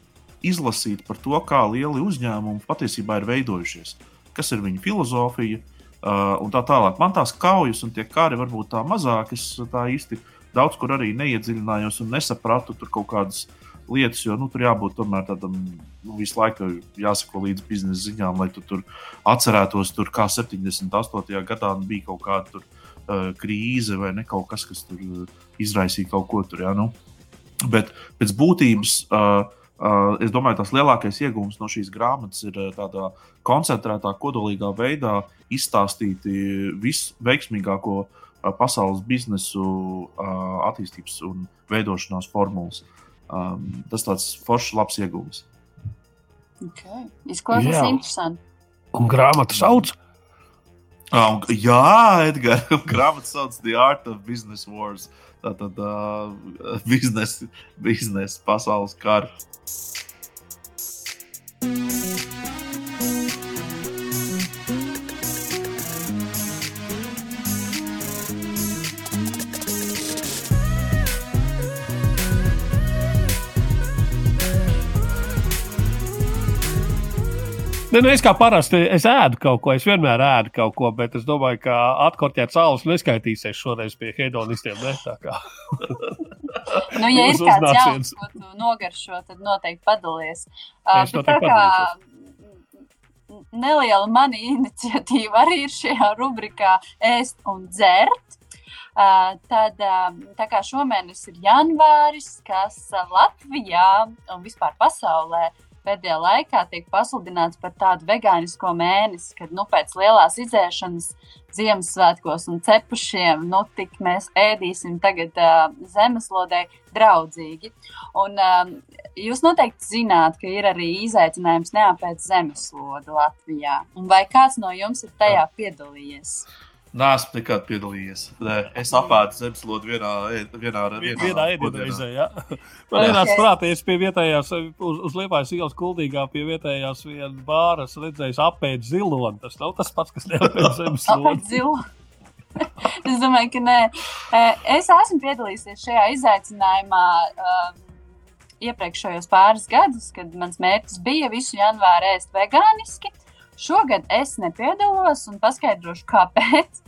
izlasīt par to, kā lieli uzņēmumi patiesībā ir veidojušies, kas ir viņu filozofija. Uh, un tā tālāk. Man tās kaujas un tie kari varbūt tā mazāk. Es tā īsti daudz kur arī neiedziļinājos un nesapratu tur kaut kādas lietas, jo nu, tur jābūt tomēr tādam nu, visu laiku jāsako līdz biznesa ziņām, lai tu tur atcerētos, tur, kā 78. gadā bija kaut kāda tur, uh, krīze vai ne kaut kas, kas tur uh, izraisīja kaut ko tur. Ja, nu. Bet pēc būtības. Uh, Uh, es domāju, tas lielākais iegūms no šīs grāmatas ir uh, tādā koncentrētā, kodolīgā veidā izstāstīt visveiksmīgāko uh, pasaules biznesu uh, attīstības un veidošanās formulas. um, tas tāds foršs, labs iegūms. Okay. Izklausās interesanti. Un grāmatu sauc. Un, jā, Edgars, grāmatā sauc The Art of Business Wars. Tātad uh, biznesa, biznesa pasaules kara. Ne, nu, es kā parasti es ēdu kaut ko, es vienmēr ēdu kaut ko, bet es domāju, ka atkorķēt saules neskaitīsies šoreiz pie hedonistiem. Ne? Nu, ja ir kāds jauns, ko tu nogaršo, tad noteikti padalies. Uh, Es noteikti kā neliela mana iniciatīva arī ir šajā rubrikā ēst un dzert. Tad, tā kā šomēnes ir janvāris, kas Latvijā un vispār pasaulē pēdējā laikā tiek pasludināts par tādu vegānisko mēnesi, kad nu, pēc lielās izēšanas Ziemassvētkos un cepušiem, nu, tik mēs ēdīsim tagad uh, zemeslodē draudzīgi. Un um, jūs noteikti zināt, ka ir arī izaicinājums neapēc zemeslodu Latvijā. Un vai kāds no jums ir tajā piedalījies? Nē, esmu nekad piedalījies. Nē, es apēdu zemeslodu vienā, ēd- vienā, vienā, Vienā podienā. ēdienreizē, jā. Man Jā. vienāds prāties pie vietējās, uz, uz Liepājas ielas kuldīgā pie vietējās viena bāras redzējis apēd ziloni. Tas nav tas pats, kas neapēd zemes Tāpēc lodi. zilu. es domāju, ka nē. Eh, Es esmu piedalījies šajā izaicinājumā um, iepriekšējos pāris gadus, kad mans mērķis bija visu janvāru ēst vegāniski. Šogad es nepiedalos un paskaidrošu, kāpēc.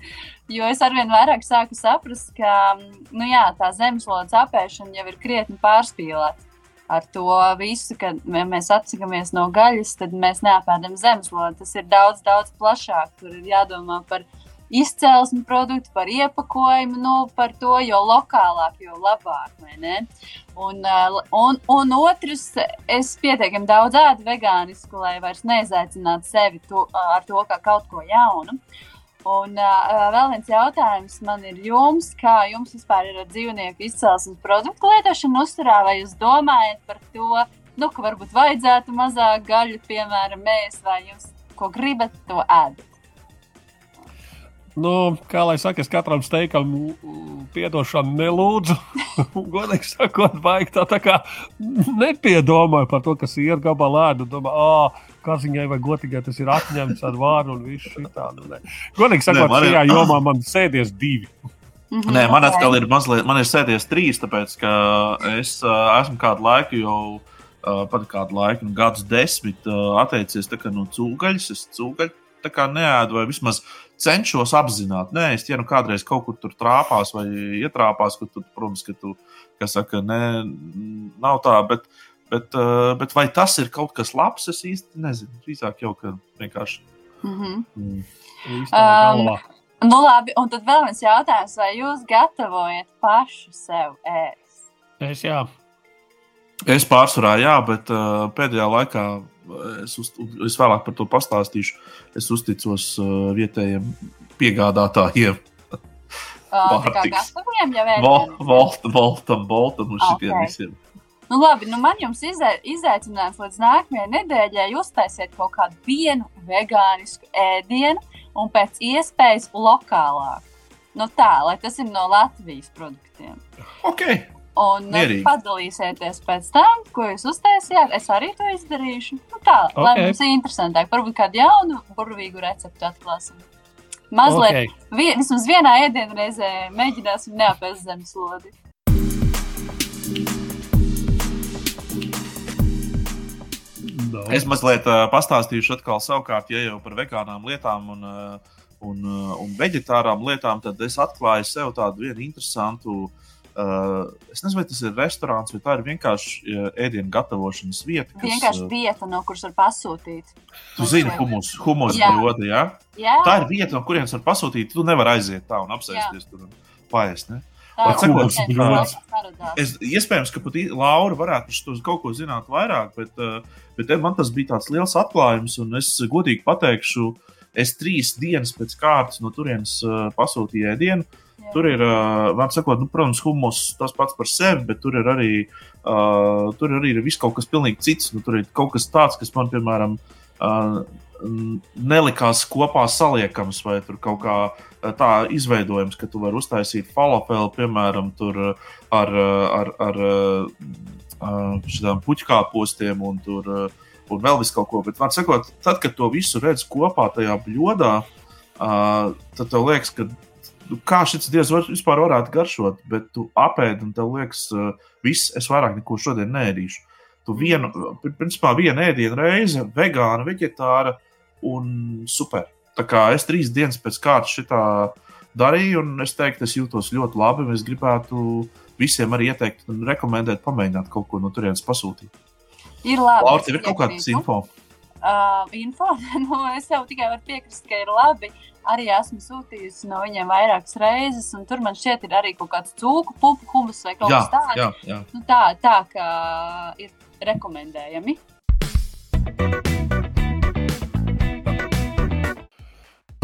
Jo es arvien vairāk sāku saprast, ka nu jā, tā zemeslodes apēšana jau ir krietni pārspīlēta. Ar to visu, ka ja mēs atsakāmies no gaļas, tad mēs neapēdam zemeslodi. Tas ir daudz, daudz plašāk. Tur ir jādomā par izcelsmi produktu, par iepakojumu, nu, par to, jo lokālāk, jo labāk. Un, uh, un, un otrs, es pietiekami daudz ēdu vegānisku, lai vairs neizaicinātu sevi to, ar to kā kaut ko jaunu. Un uh, vēl viens jautājums man ir jums, kā jums vispār ir ar dzīvnieku izcelsmes produktu lietošanu uzturā, vai jūs domājat par to, nu, ka varbūt vajadzētu mazāk gaļu, piemēram, mēs, vai jūs ko gribat, to ēdat? Nu, kā lai saka, es katram steikam piedošanu nelūdzu. Godīgi sakot, baigi tā, tā kā nepiedomāju par to, kas ir gabalā ēdu. Domā, ah, kaziņai vai gotigai tas ir atņemts ar vāru un viss šī tādu. Godīgi sakot, man ir- šajā jomā man sēdies divi. Mhm, Nē, man atkal ir mazliet, man ir sēdies trīs, tāpēc ka es uh, esmu kādu laiku jau. Uh, pat kādu laiku, nu, gadus desmit, uh, atteicies tā kā no cūgaļas. Es cūgaļu tā kā neēdu, vai vismaz cenšos apzināti. Nē, es ja nu kādreiz kaut kur tur trāpās vai ietrāpās, kur tur, protams, ka tu, kas saka, nē, nav tā, bet, bet, uh, bet vai tas ir kaut kas labs, es īsti nezinu. Drīzāk jau, ka vienkārši. Mhm. Mm. Īsti tādā Um. Nu, labi, un tad vēl viens jautājums, vai jūs gatavojat pašu sev ēst? Es jā. Es pārsvarā, jā, bet uh, pēdējā laikā es, uz, es vēlāk par to pastāstīšu. Es uzticos uh, vietējiem piegādātājiem. Jau ēst? Vol- Volt, Voltam, Boltam un šitiem Ok. visiem. Nu, labi, nu man jums izai- izaicinājums līdz nākamajai nedēļai. Jūs taisiet kaut kādu vienu vegānisku ēdienu un pēc iespējas lokālāk. Nu tā, lai tas ir no Latvijas produktiem. Ok, Un Mierīgi. padalīsieties pēc tam, ko jūs uztaisījāt. Es arī to izdarīšu. Nu, tā, okay. lai mums ir interesantāk. Varbūt kādu jaunu, burvīgu recepti atklāsim. Mazliet, okay. Okay. vi, vismaz vienā ēdienreizē mēģināsim neapēst zemeslodi. No. es mazliet uh, pastāstīšu atkal savukārt, ja jau par vegānām lietām un, uh, un, uh, un vegetārām lietām, tad es atklāju sev tādu vienu interesantu. Uh, es nezinu, vai tas ir restorāns vai tā ir vienkārši uh, ēdienu gatavošanas vieta. Kas, Vienkārši uh, vieta, no kuras var pasūtīt. Tu zini, humus, humus Jā. brodi, jā? Jā, Tā ir vieta, no kurienes var pasūtīt. Tu nevari aiziet tā un apsēsties tur un paēst. Ne? paradās. Es, iespējams, ka pat Laura varētu par šo kaut ko zināt vairāk, bet, uh, bet man tas bija tāds liels atklājums, un es godīgi pateikšu, es trīs dienas pēc kārtas no turienes uh, pasūtīju ēdienu. Tur ir, var sakot, nu, protams, humors tas pats par sevi, bet tur ir arī, uh, tur arī ir viss kaut kas pilnīgi cits. Nu, tur ir kaut kas tāds, kas man, piemēram, uh, nelikās kopā saliekams, vai tur kaut kā tā izveidojams, ka tu vari uztaisīt falafelu, piemēram, tur ar, ar, ar uh, šādām puķkāpostiem un tur. Un vēl visu kaut ko, bet, var sakot, tad, kad to visu redz kopā tajā bļodā, uh, tad tev liekas, ka kā šis dievs var, vispār varētu garšot, bet tu apēdi un tev liekas, uh, viss, es vairāk neko šodien nēdīšu. Tu vienu, pri- principā, vienu ēdienu reizi, vegāna, vegetāra un super. Tā kā es trīs dienas pēc kārtas šitā darīju, un es teiktu, es jūtos ļoti labi, es gribētu visiem arī ieteikt un rekomendēt pamēģināt kaut ko no turienes pasūtīt. Ir labi. Es tev ir kaut piekrītu. info? Uh, info, nu, es jau tikai varu piekrist, ka ir labi. Arī esmu sūtījusi no viņiem vairākas reizes, un tur man šķiet, ir arī kaut kāds cūku pupu humus vai kaut kas tāds. jā, jā. Nu, tā, tā kā ir rekomendējami.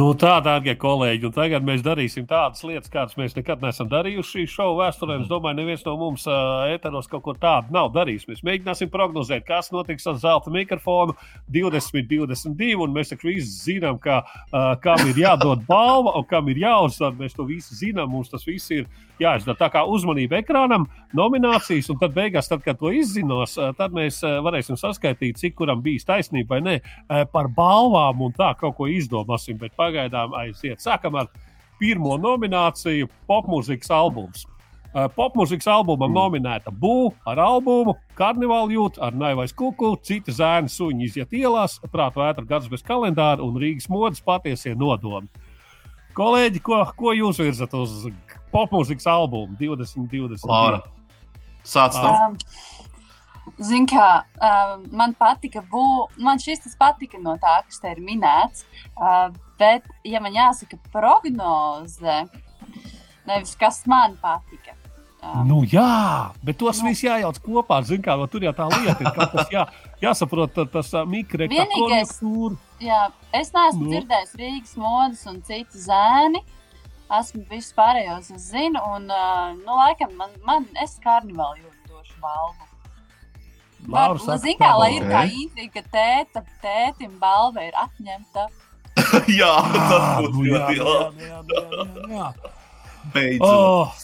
Nu, tā, dārgie kolēģi, un tagad mēs darīsim tādas lietas, kādas mēs nekad neesam darījuši šī šova vēsturē. Es domāju, neviens no mums uh, ēteros kaut ko tādu nav darījis. Mēs mēģināsim prognozēt, kas notiks ar zelta mikrofonu 2022, un mēs taču visi zinām, ka, uh, kam ir jādod balva un kam ir jāuzvar. Mēs to visi zinām, mums tas viss ir jāizdara. Tā kā uzmanība ekrānam, nominācijas, un tad beigās, tad, kad to izzinos, uh, tad mēs uh, varēsim saskaitīt, cik kuram bijis taisnība vai nē uh, par balvām un tā kaut ko izdomāsim. Bet pagaidām aiziet. Sākam ar pirmo nomināciju - popmūzikas albums. Popmūzikas albumam nominēta Būva ar albumu, Karnivāla jūta ar Naivais kuku, citi zēni suņi iziet ielās, prāta vētra gads bez kalendāra un Rīgas modes patiesie nodomi. Kolēģi, ko, ko jūs virzat uz popmūzikas albumu 2020? Laura. Sāc no Um, Ziniet, kā um, man patika, bū, man šis tas patika no tā, kas te ir minēts. Uh, bet, ja man jāsaka prognoze, nevis kas man patika. Um, Nu, jā, bet tos visus jājauc kopā. Zin, kā, tur jau tā lieta ir. kas Jā, jāsaprot, ta- tas Vienīgais- konjunktūra. jā, es neesmu Nu. nu. dzirdējis Rīgas modes un citu zēni. Esmu visus pārējos es zinu, un, uh, nu, laikam, man, man es karnivālu jūtu došu balvu. Laura saka, Ziniet, kā, lai ir tā intriga, ka tēta, tētim balva ir atņemta. Jā, tas Ah, būtu nu jā, ļoti labi. Beidzot. Oh,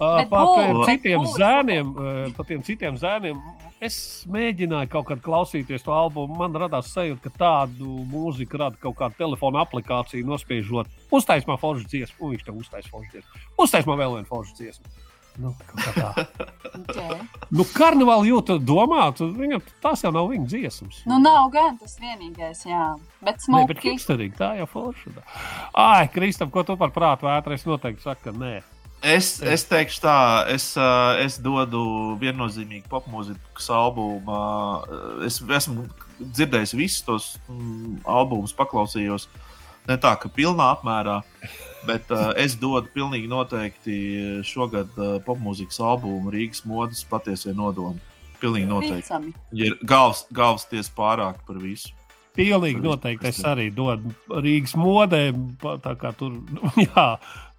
bet citiem būs. zēniem, par tiem citiem zēniem. Es mēģināju kaut kad klausīties to albumu. Man radās sajūta, ka tādu mūziku rada kaut kāda telefona aplikācija, nospiežot. Uztaisīt man foršu dziesmu, un viņš tam uztaisīs foršu dziesmu. Uztaisīt man vēl vienu foršu dziesmu. Nu, kā tā. Okay. nu, karnevāla jūta domāt, viņam tās jau nav viņa dziesmas. Nu, nav gan tas vienīgais, jā. Bet Nē, bet smuki. tā jau forša. Ai, Kristap, ko tu par prātu vētru? Es noteikti saku, ka nē. Es, es teikšu, tā, es, ā, es dodu viennozīmīgi popmūzikas albumu. ā, Es esmu dzirdējis visus tos mm, albumus, paklausījos. Ne tā, ka pilnā apmērā, bet uh, es dodu pilnīgi noteikti šogad popmūzikas albumu Rīgas modes patiesie nodomi. Pilnīgi noteikti. Ja ir galvas, galvas tiesa pārāk par visu. Pilnīgi noteikti es arī dodu Rīgas modē. pa- Tā kā tur, jā,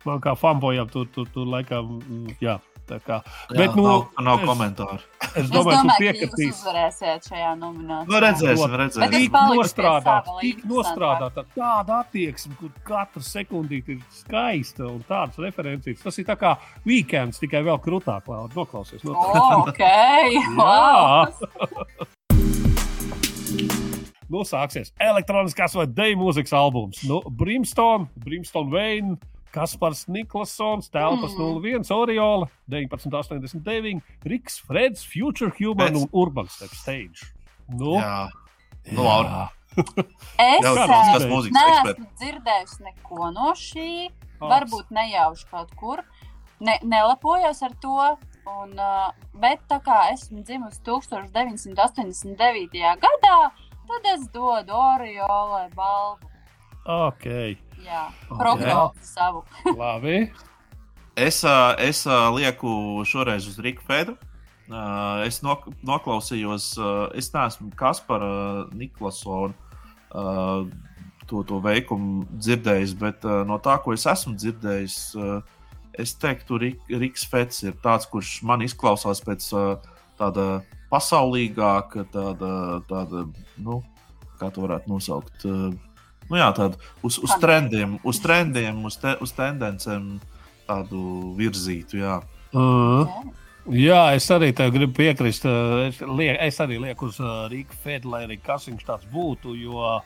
man kā fanbojam, tur, tur, tur laikam, mm, jā. tā Kā, Jā, Bet, nu, nav, nav es- komentāru. es Es domāju, domāju, ka ka jūs piekritīs. uzvarēsiet šajā nominācijā. Nu, redzēsim, redzēsim. Tik nostrādāt, tik nostrādāt, tāda attieksme, kur katra sekundīte ir skaista un tādas references. Tas ir tā kā weekends, tikai vēl krūtāk, lai noklausies. O, noklausies. ok, wow. Nu, sāksies elektroniskās vai deju mūzikas albums. Nu, Brimstone, Brimstone Vein, Kaspars Niklausons, Telpas Mm. 01, Oriola, 1989, Riks, Freds, Future Human Pēc- un Urban Step Stage. Nu, Jā, Nu, Laura. Es mūzikas neesmu dzirdējusi neko no šī. Ats. Varbūt nejauši kaut kur. Ne, nelapojos ar to. Un, uh, bet tā kā esmu dzimusi 1989. gadā, tad es dodu Oriolai balvu. ok, Jā, prognozi savu. labi. Es, es lieku šoreiz uz Rīgas Fēdu. Es nok noklausījos, es neesmu Kaspara Niklausona to, to veikumu dzirdējis, bet no tā, ko es esmu dzirdējis, es teiktu, Rik- Riks Fets ir tāds, kurš man izklausās pēc tāda pasaulīgāka, tāda, tāda nu, kā to varētu nosaukt. Nu, jā, tāda uz, uz trendiem, uz trendiem, uz, te, uz tendencēm tādu virzītu. Jā. Uh, jā, es arī tev gribu piekrist. uh, Es, liek, es arī lieku uz uh, Rīgas Fed, lai arī kas viņš tāds būtu. Jo,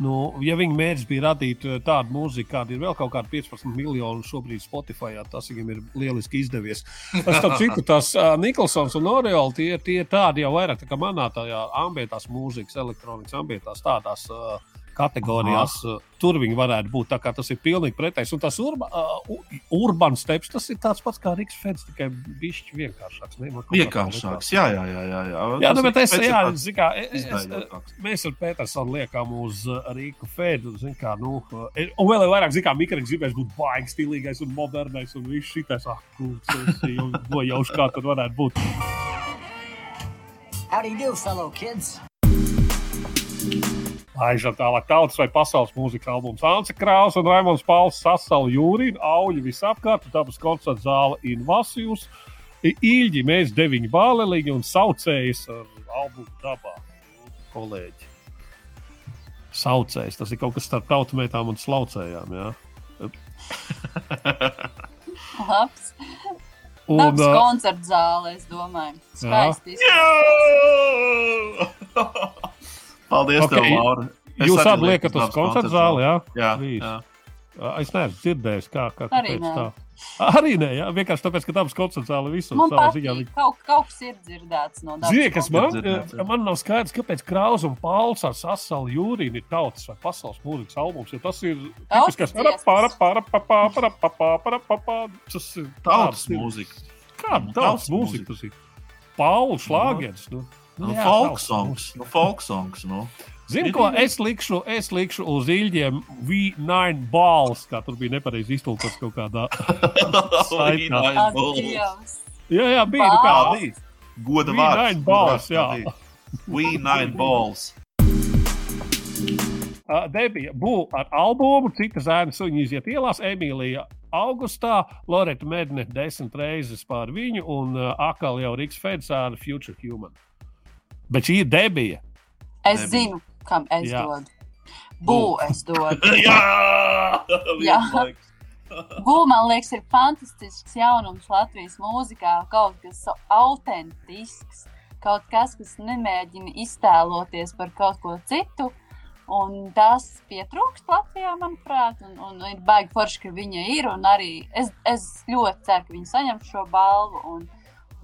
nu, ja viņa mērķis bija radīt uh, tādu mūziku, kāda ir vēl kaut kāda 15 miljonu šobrīd Spotify, tas viņam ir lieliski izdevies. Es tam citu, tas uh, Nikolsons un Oriola tie, tie ir tādi jau vairāk tā kā manā tajā ambientās mūzikas, elektronikas ambientās tādās. Uh, Kategorijās uh, tur viņi varētu būt. Tā kā tas ir pilnīgi pretējs. Un tas urba, uh, u- urbāns steps, tas ir tāds pats kā Rīgas Feds, tikai bišķi vienkāršāks. Ne? Kā Vienkāršāks. Jā, jā, jā. jā, jā. Jā, nu, bet es, jā, zin kā, es, es, izdaļotāks. mēs ar Petersonu liekam uz uh, Rīgas Fedu. zin Kā, nu, uh, un vēl vairāk, zināmā mērā, gribēs būt baigi stilīgais un modernais un viss šitais. Ah, kūks, es jau nojaušu, kā tur varētu būt. How do you do, fellow kids? Aižam tālāk tautas vai pasaules mūzikas albums. Anse Kraus un Raimons Pauls sasauca jūriju, auļu visapkārt, dabas koncerta zāle Invasijus. Īļģi mēs deviņi bāleliņi un saucējs ar albumu dabā. Kolēģi. Saucējs, tas ir kaut kas starp tautsmētām un slaucējām. Jā. Labs. Un, Labs koncerts zāle, es domāju. Skaisti. Paldies, Ok, tev, Laura. Es jūs abi liekat uz labs koncerta zāli, jā? Jā, jā. Es neesmu dzirdējis, kā, kā Arī tā. Arī nē, jā, vienkārši tāpēc, ka dabas koncerta zāle visur Man savā ziņā. kaut, kaut kas ir dzirdēts no dabas. Zini, kas man, man nav skaidrs, kāpēc Kraus un Pauls ar Sasalu Jūriju ir tautas vai pasaules mūzikas albums. Jo tas ir Tautas tipisks dziesmas. Tas ir Tautas tāds ir- mūzika. Kāda Tautas tautas mūzika mūzika. tas ir? Pauls šlāgers. Nu, Nu, jā, folk songs. Nu, folk songs. Nu. Zini, ko es likšu, es likšu uz īļiem V9 balss, kā tur bija nepareizi iztulkots kaut kādā. Saitā. Jā, jā, bija nu kā. Balss. Goda vārds. nine balls, jā. We nine balls. Uh, Debija būs ar albumu, cita zēna suņa iziet ielās, Emīlija augustā, Loreta Medne desmit reizes pār viņu un uh, atkal jau Riks Feds ar Future Human. Bet šī ir debija. Es Nebija. zinu, kam es Jā. dodu. Bū, es dodu. Jā! Jā. Vienlaikus. Bū, man liekas, ir fantastisks jaunums Latvijas mūzikā. Kaut kas so autentisks, kaut kas, kas nemēģina iztēloties par kaut ko citu. Un tas pietrūkst Latvijā, manuprāt, un, un ir baigi forši, ka viņa ir. un Arī es, es ļoti ceru, ka viņa saņem šo balvu. Un,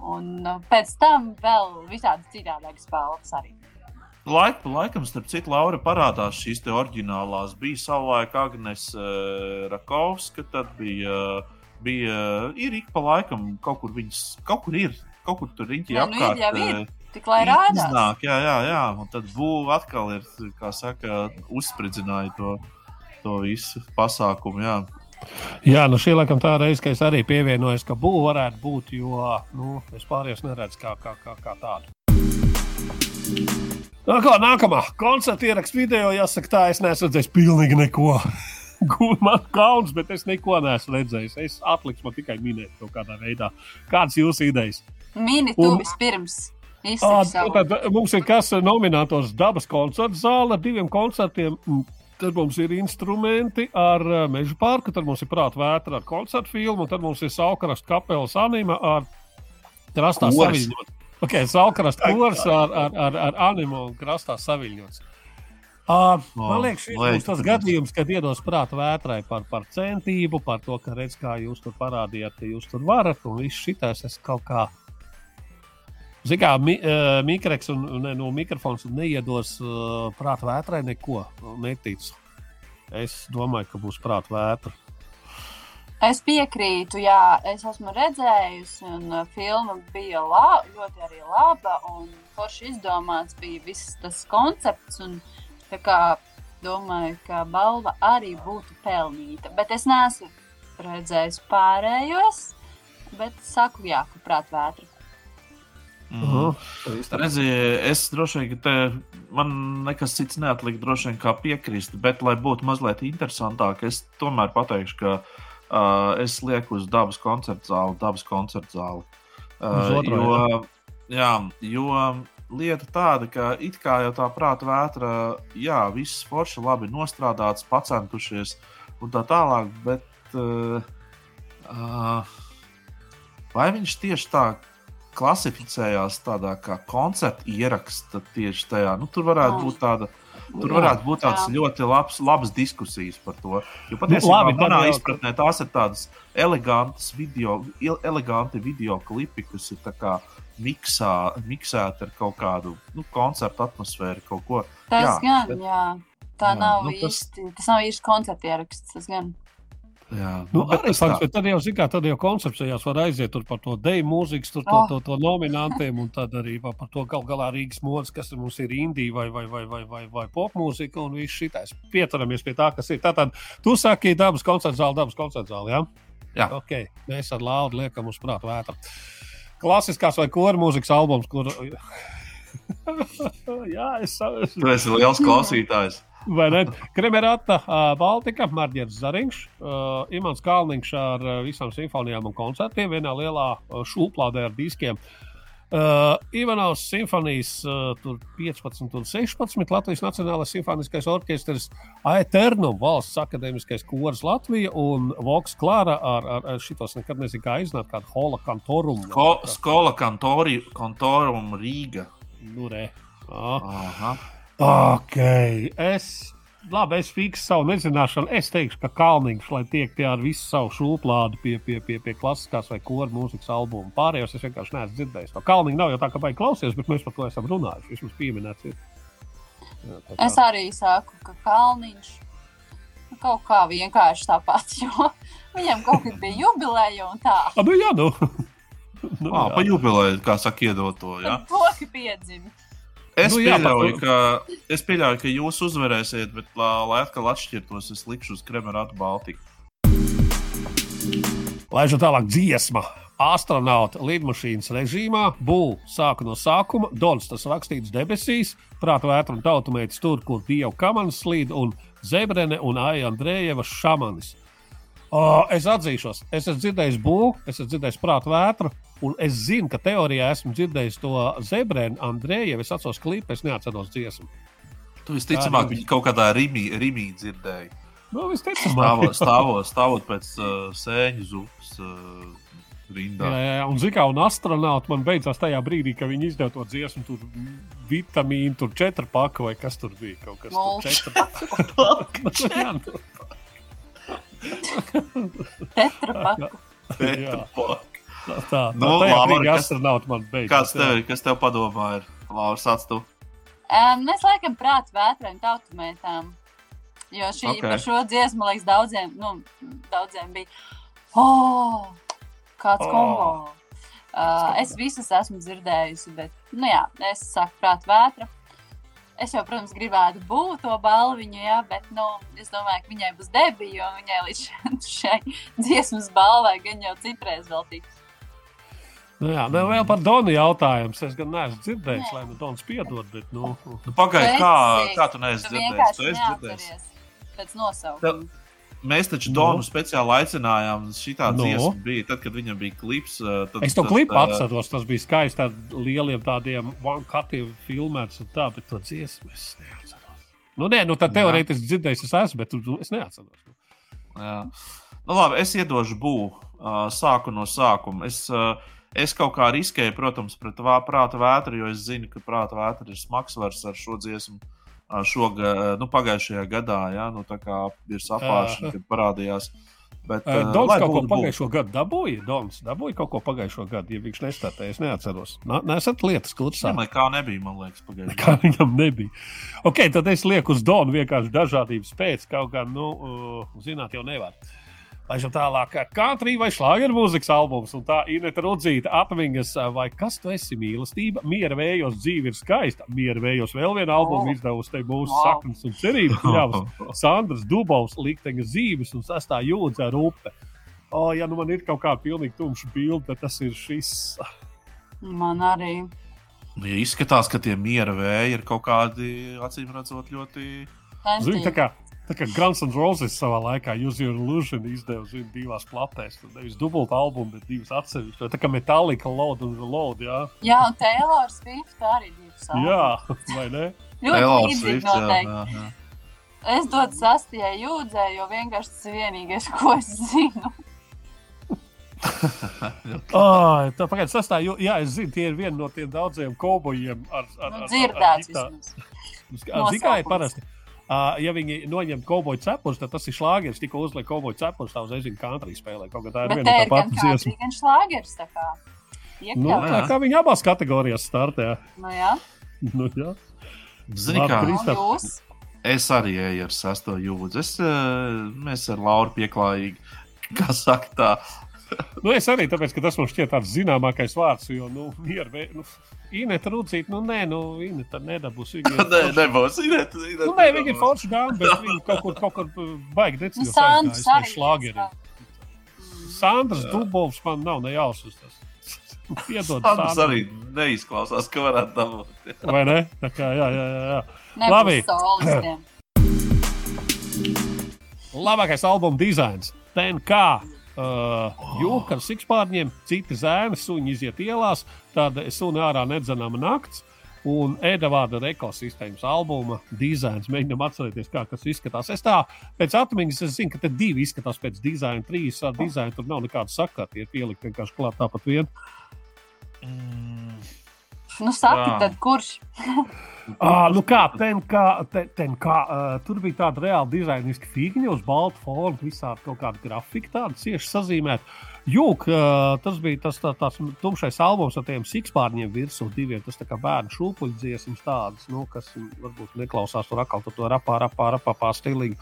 un uh, pēc tam vēl visādas citādākas balvas arī. Laik laikam, starp citu, Laura parādās šīs te oriģinālās. Bija savulaik Agnēs uh, Rakovska, tad bija, bija ir ik pa laikam kaut kur viņas, kaut kur ir, kaut kur tur riņķi Nē, nu ir, apkārt. Tik lai rādās. Iznāk, jā, jā, jā. Un tad būva atkal ir, kā saka, uzspridzināja to, to visu pasākumu. Jā. Jā, nu šī laikam tā reize, ka es arī pievienojos, ka būs varētu būt, jo nu, es pārējos neredzu kā, kā, kā, kā tādu. Tā kā nākamā koncerta ieraksts video, jāsaka, tā es neesmu redzējis pilnīgi neko. Man kauns, bet es neko neesmu redzējis. Es atlikšu man tikai minēt kaut kādā veidā. Kādas jūsu idejas? Mini tu Un- vispirms. Savu. Tad mums ir kas nominētos dabas koncerta zāle ar diviem koncertiem. Tad mums ir instrumenti ar uh, meža parku, tad mums ir prāta vētra ar koncertu filmu, tad mums ir saukarast kapelas anima ar krastā Kors. saviļņot. Ok, saukarast kurs ar, ar, ar, ar animo un krastā saviļņots. Uh, man liekas, šis būs tas gadījums, kad iedos prāta vētrai par, par centību, par to, ka redz, kā jūs tur parādījāt, ka jūs tur varat, un viss šitais es kaut kā Ziniet, kā mi, uh, mikrofons un ne, no mikrofons neiedos uh, prāta vētrai neko. Neticu. Es domāju, ka būs prāta vētra. Es piekrītu, jā, es esmu redzējusi, un uh, filma bija la, ļoti arī laba. Un forši izdomāts bija viss tas koncepts. Un, kā domāju, ka balva arī būtu pelnīta. Bet es neesmu redzējis pārējos, bet saku, jā, ka prāt vētra. Mm. Redzi, es droši vien, ka te man nekas cits neatlika, droši vien kā piekrist, bet, lai būtu mazliet interesantāk, es tomēr pateikšu, ka uh, es lieku uz dabas koncertu zāli, dabas koncertu zāli. Uh, otro, jo, jā, jo lieta tāda, ka it kā jau tā prāta vētra, jā, viss forši, labi nostrādāts, pacentušies un tā tālāk, bet uh, uh, vai viņš tieši tā klasificējās tādā kā koncerta ieraksta tieši tajā, nu, tur varētu Jā. būt tāda. Tur varētu būt tādas ļoti labs, labas diskusijas par to. Jo patiesībā labi, tad manā jau- izpratnē tās ir tādas elegantas video, eleganti video klipi, kas ir tā kā miksā, miksēti ar kaut kādu nu, koncertu atmosfēru, kaut ko. Tas Jā, gan, bet- jā. Tā Jā, nav nu, tas- īsti. Tas nav īsti koncerta ieraksts. Tas gan. Jā, Nu, bet arī tas fakts, tā. bet tad jau, kā, tad jau koncepcijās var aiziet tur par to deju mūzikas, tur to, Oh. to, to nominantiem, un tad arī pa- par to gal galā Rīgas modes, kas mums ir indija vai, vai, vai, vai, vai, vai popmūzika, un viss šitais. Pieturamies pie tā, kas ir. Tātad, tu saki, dabas koncerts zāle, dabas koncerts zāle, jā? Jā. Ok, mēs ar laudu liekam uz prātu vētru. Klasiskās vai kora mūzikas albums, kur... jā, es saprotu. Tu esi liels klausītājs. Uh, Baltika, Marģers Zariņš, Imants Kalniņš ar visām simfonijām un koncertiem vienā lielā šūplādē ar diskiem. Uh, Ivanovs simfonijas uh, tur 15 un 16, Latvijas Nacionālais simfoniskais orķestris, Aeternum, valsts akadēmiskais kurs Latvija un Voks Klāra ar, ar, ar šitos nekad nezinu, kā iznāk, kādu hola kantorumu. Ko, skola kantori, kantorum Rīga. Nu, re. Ah. Aha. Ok, es. Labi, es fiksu savu nezināšanu. Es teikšu, ka Kalniņš, lai tiek pie ar visu savu šūplādu pie, pie, pie, pie klasiskās vai kora mūzikas albuma. Pārējos es vienkārši neesmu dzirdējis. No Kalniņa nav jau tā, ka vajag klausīties, bet mēs par to esam runājuši. Vismaz pieminēts. Ir. Jā, Es arī saku, ka Kalniņš kaut kā vienkārši tāpat, jo viņam kaut kad bija jubileja un tā. Ah, nu, jā, nu. nu, Ah, jā. pa jubileju, kā saka, iedot to. Ja? Tad poki piedzima. Es, Nu jā, pieļauju, par ka, es pieļauju, ka jūs uzvarēsiet, bet, lai, lai atkal atšķirtos, es likšu uz Kremeratu Baltiku. Laižu tālāk dziesma. Astronauta lidmašīnas režīmā, būvniecība sāka no sākuma. Dons tas rakstīts debesīs, prāta vētra un tautumētis tur, kur dievu kamanas slīd, un Zebrene un Aija Andrejeva šamanis. O, es atzīšos, es esmu dzirdējis būvniecību, es esmu dzirdējis prāta vētru, un es zinu, ka teorijā esmu dzirdējis to Zebrenu, Andrejevu. Es atceros klipu, es neatceros dziesmu. Tu visticamāk, viņi kaut kādā rimī, rimī dzirdēja. Nu, Stāvot, stāvot, stāvot pēc uh, sēņu zupas uh, rindā. Jā, jā, un zina, un astronauts man beidzās tajā brīdī, kad viņi izdeva to dziesmu, tur vitamīnu, tur četru paku vai kas tur bija. Kaut kas tur Mulč. četru Jā, Tetrapaku. jā. tā, tā, Nu, tā, brīdī kas- man beidzās. Kāds jā. tev, ir, kas tev padomā ir? Laura, sāc tu. Um, mēs laikam prātu vētrēm tautumētām. Jo šī, Ok. okay. par šo dziesmu, liekas, daudziem, nu, daudziem bija. Oh, kāds Oh. oh. kombo! Uh, es visas esmu dzirdējusi, bet, nu jā, es saku prātu vētra. Es jau, protams, gribētu būt to balviņu, jā, bet, nu, es domāju, ka viņai būs debija, jo viņai līdz šai dziesmas balvai gan jau citreiz vēl tiks. Nu, jā, ne, vēl par Donu jautājums. Es gan neesmu dzirdējis, lai man Dons piedod, bet, nu, Nu, Pagaidi, Tu kā, kā tu neesi dzirdējis? Tu esi dzirdējis. pēc nosaukuma. Mēs taču Donu speciāli aicinājām. Šī tā Nu? dziesma bija tad, kad viņam bija klips. uh, Tad, Es to tad, klipu uh, atceros, tas bija skaisti ar lieliem tādiem one-cutiem filmēts un tā, bet to dziesmu es neatceros. Nu, nē, nu tad teorētiski dzirdējis es esmu, bet tu- es neatceros. Jā. Nu, labi, es iedošu būvu. Uh, sāku no sākuma. Es, es kaut kā riskēju, protams, pret prāta vētru, jo es zinu, ka prāta vētra ir smags vairs ar šo dziesmu. Uh, šoga, nu, pagājušajā gadā, ja, nu, tā kā ir sapāršana, kad parādījās. Bet, uh, Dons lai kaut ko pagājušo gadu dabūja. Dons dabūja kaut ko pagājušo gadu, ja viņš nestāvēja. Es neatceros. Nā- Nesat lietas kursā. Viņam nekā nebija, man liekas, pagājušajā Kā viņam nebija. Ok, tad es lieku uz Donu vienkārši dažādības pēc, kaut gan, nu, uh, zināt, jau nevar. Laižam tālāk, country vai šlāgeru mūzikas albums, un tā Ineta Rudzīta atmiņas, vai kas tu esi mīlestība, miera vējos dzīve ir skaista. Miera vējos vēl vienu albumu Oh. izdevusi, te būs Wow. saknes un cerības. ļaus. Sandrs Dubovs, Likteņa zīves un sastā jūdza ar upe. O, ja nu man ir kaut kāda pilnīgi tumša bilde, tad tas ir šis. Man arī. Ja izskatās, ka tie miera vēji ir kaut kādi, acīm redzot, ļoti. Zini, tā kā, Tā kā Grants un Roses savā laikā Use Your Illusion izdeva zin, divās platēs. Tad Nevis dubultā albumu, bet divas atsevišķas. Tā kā Metallica, Load un Reload. Jā, Jā, un Taylor Swift arī divas sāpes. jā vai ne? Ļoti Taylor līdzīgi Swift, jā, noteikti. jā, jā. Es dodu sastajai jūdzē, jo vienkārši tas ir vienīgais, ko es zinu. Oh, tā pagaid, sastāv, jo, jā, es zinu, tie ir vieni no tiem daudziem kaubojiem ar, ar, Nu, ar, dzirdēts ar, ar, vismaz. ar, ar Zikai Nosaukums. parasti. Uh, ja viņi noņem kauboju cepures, tad tas ir šlāgeris. Tikko uzliek kauboju cepures, tā uzreiz viņa country spēlē. Kaut kā tā ir Bet viena no ir tā pati dziesma. gan šlāgers. tā kā Nu, tā kā viņi abās kategorijās startē. Nu, jā. Nu, jā. Zini, kā jūs? es arī eju ar sesto jūdzi. Es, eh, mēs ar Lauru pieklājīgi, kā saka, tā. Nu, es arī tāpēc, ka tas man šķiet tāds zināmākais vārds. Jo, nu, mieru, nu, Inēta Rūcīt, nu, nē, nu, Inēta nedabūs. Viņa Nē, nebūs. Inet, inet, Nu, nē, viņa ir forša dāma, bet viņa kaut kur, kaut kur uh, baigi Nu, decīja. Sandrs arī. šlāgeri. Sandrs Dubovs man nav nejausmas. Tas. Piedod, Tas Sandra. arī neizklausās, ka varētu dabūt. Vai ne? Tā kā, jā, jā, jā. jā. Nebūs Labi. solistiem. Labākais albuma dizains. TNK. Uh, Jūka ar sikspārņiem, citi zēni, suņi iziet ielās, tāda suņa ārā nedzenama nakts. Un Edvards ekosistēmas albuma dizains. Mēģinām atcerēties, kā tas izskatās. Es tā pēc atmiņas es zinu, ka te divi izskatās pēc dizaina, trīs ar dizainu. Tur nav nekāda sakara. Tie ir pielikti vienkārši klāt tāpat vien. Nu, saki, tad kurš? Ah, nu kā, ten, kā, ten, ten, kā uh, tur bija tāda reāla dizainiska figūra uz balta fona, visādi kaut kāda grafika, tāda cieši sazīmēta. Jūk, uh, tas bija tas tā, tāds tumšais albums ar tiem sikspārņiem virsū, diviem. Tas tā kā bērnu šūpuļu dziesmas tādas, nu, kas varbūt neklausās tur atkal to rapā, rapā, rapā, rapā stilīgi.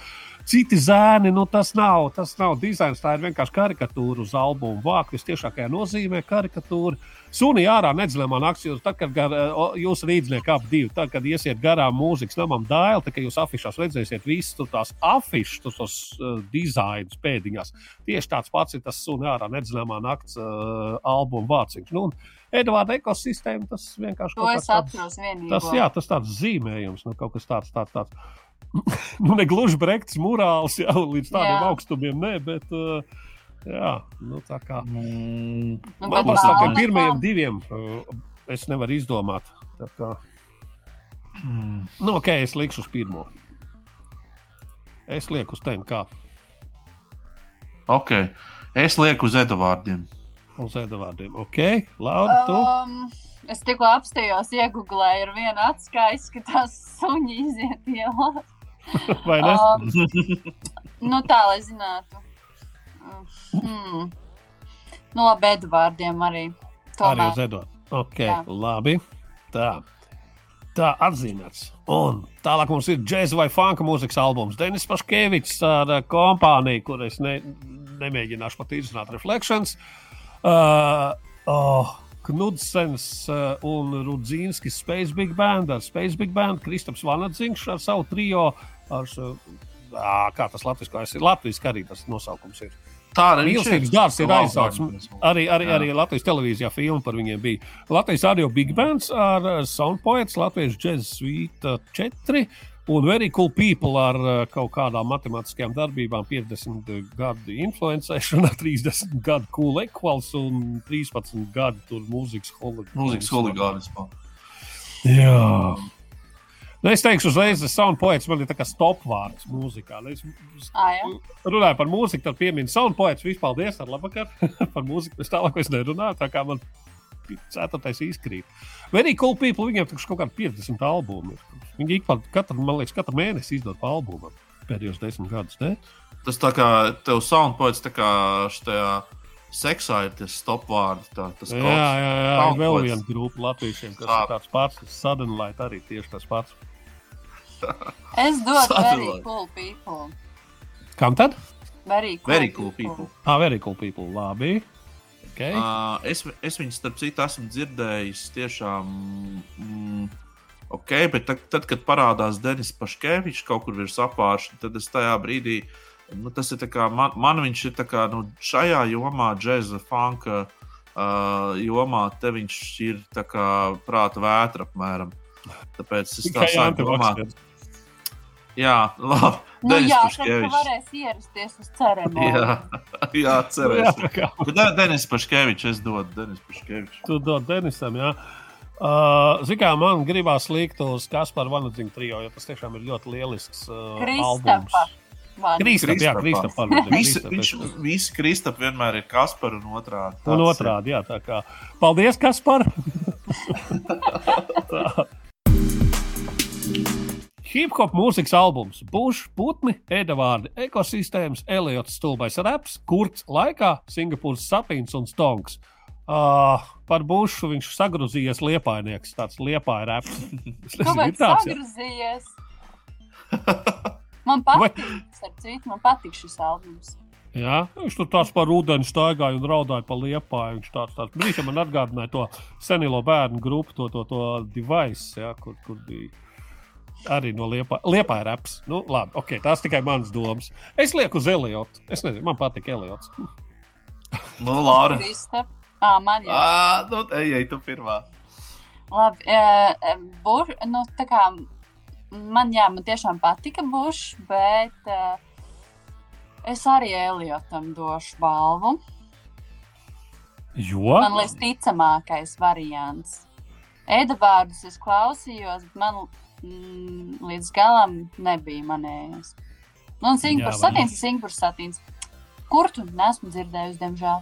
Citi zēni, nu tas nav, tas nav dizains, tā ir vienkārši karikatūra uz albumu. Vāk vistiešākajā nozīmē karikatūra. Sunī ārā nedzināmā nakts, jūs, tad, kad gar, jūs rīdznieki ap divi, tad, kad iesiet garām mūzikas namam dāļu, tad, jūs afišās redzēsiet visus tur tās afišas, tos, tos uh, dizainus pēdiņās. Tieši tāds pats ir tas sunī ārā nedzināmā nakts uh, albuma vārciņš. Nu, Edvards ekosistēma, tas vienkārši To kaut es atceros vienīgi. Tas, jā, tas tāds zīmējums, nu, kaut kas tāds, tāds, tāds. nu, ne gluži brekts, morāls, jau līdz tādiem Jā. augstumiem, nē, bet, uh, jā, nu, tā kā. Mm, Nu, Man liekas, ka pirmajiem diviem uh, es nevaru izdomāt. Tā kā, mm. nu, ok, es likšu uz pirmo. Es lieku uz tiem, kā Ok, es lieku uz Edvardiem. uz Edvardiem. Ok, tu. Um, es tikko apstājos, iegūlēju ar vienu acu, kā izskatās suņi iziet ielā. Vai ne? Um, nu, tā, lai zinātu. Hmm. Labi, Edvardiem arī. Arī Tomēr. uz Edvardu. Ok, Jā. labi. Tā. Tā atzīmēts. Un tālāk mums ir džēza vai funka mūzikas albums. Denis Paškevičs ar uh, kompāniju, kur es ne, nemēģināšu pat izrunāt reflections. Uh, oh, Knudsens uh, un Rudzīnskis Space Big Band ar Space Big Band, Kristaps Vanadziņš ar savu trio. Ar, uh, kā tas latviski ir? Latvijas arī tas nosaukums ir. Tā arī Mīlestības dārsts ir aizsācis. Arī, arī, Jā. arī Latvijas televīzijā filma par viņiem bija. Latvijas radio Big Bands ar Soundpoets, Latvijas Jazz Suite 4 un Very Cool People ar uh, kaut kādām matemātiskajām darbībām, 50 gadu influencēšana, 30 gadu cool equals un 13 gadu mūzikas huligānismā. Jā. Nu, es teikšu, uzreiz, ka soundpoets man ir tā kā stopvārds mūzikā. Nu, Es jā. runāju par mūziku, tad pieminu soundpoets. Vispār paldies ar labvakar par mūziku. Es tālāk es nerunāju, tā kā man ceturtais izkrīt. Arī cool people, viņiem taču kaut kādi 50 albumi. ir. Viņi ik pa katru, man liekas, katru mēnesi izdod pa albumam pēdējos desmit gadus. Ne? Tas tā kā tev soundpoints, tā kā šajā seksā ir tas stopvārds. Tā, tas Jā, jā, jā, jā. Vēl Soundpoets. viena grupa latviešiem, kas Tā. ir tāds pats. Suddenlight arī tieši tas pats. Es dodu very cool people. Kam tad? Very cool, Very cool people. Ah, very cool people. Labi. Okay. Uh, es, es viņu starp citu esmu dzirdējis tiešām. Mm, Ok, bet tad, tad kad parādās Denis Paškevičs kaut kur virs apgājuma, tad es tajā brīdī, nu, tas ir tā kā man, man viņš ir tā kā nu, šajā jomā, džēza, funka uh, jomā, te viņš ir tā kā prāta vētra apmēram. Tāpēc es tā sāku domāt, antivakcīns. Jā, labi. Nu, Denis jā, tad tu Paškevičs. varēs ierasties uz ceremoniju. Jā, jā Jā, cerēsim. tā kā. Denis Paškevičs, es dodu Denis Paškevičs. Tu dod Denisam, jā. Uh, Ziniet, man gribās likt uz Kaspara Vanadziņa trio, jo tas tiešām ir ļoti lielisks uh, albums. Kristap, jā. Kristap. Visi, viņš, visi Kristap vienmēr ir Kaspar un otrādi. Un otrādi, jā, tā kā. Paldies, Kaspar! Tā. Hip-hop mūzikas albums, Bush, Putni, Edvards, ekosistēmas, Eliots, Stulbais raps, Kurts laikā, Singapūras satīns un Stonks. Uh, par Bušu viņš sagrozījies liepainieks, tāds liepāja raps. Kāpēc tāds, sagrozījies? Man patīk, starp citu, man patīk šis albums. Jā, viņš tur tās par ūdeni staigāja un raudāja pa liepāju. Viņš tāds tāds brīdī man atgādināja to senilo bērnu grupu, to, to, to device, jā, kur, kur bija arī no liepāja. Liepāja raps. Nu, labi, ok, tās tikai manas domas. Es lieku uz Eliotu. Es nezinu, man patīk Eliots. Nu, Lāra. Kristap. Ā, man jau. Ā, nu, ej, ej, tu pirmā. Labi, e, bur, nu, tā kā man, jā, man tiešām patika Bušs, bet e, es arī Eliotam došu balvu. Jo? Man liekas, ticamākais variants. Edvards es klausījos, bet man mm, līdz galam nebija manējais. Nu, un Singapūras satīns ir Singapūras satīns. Kur tu nesmu dzirdējusi, diemžēl?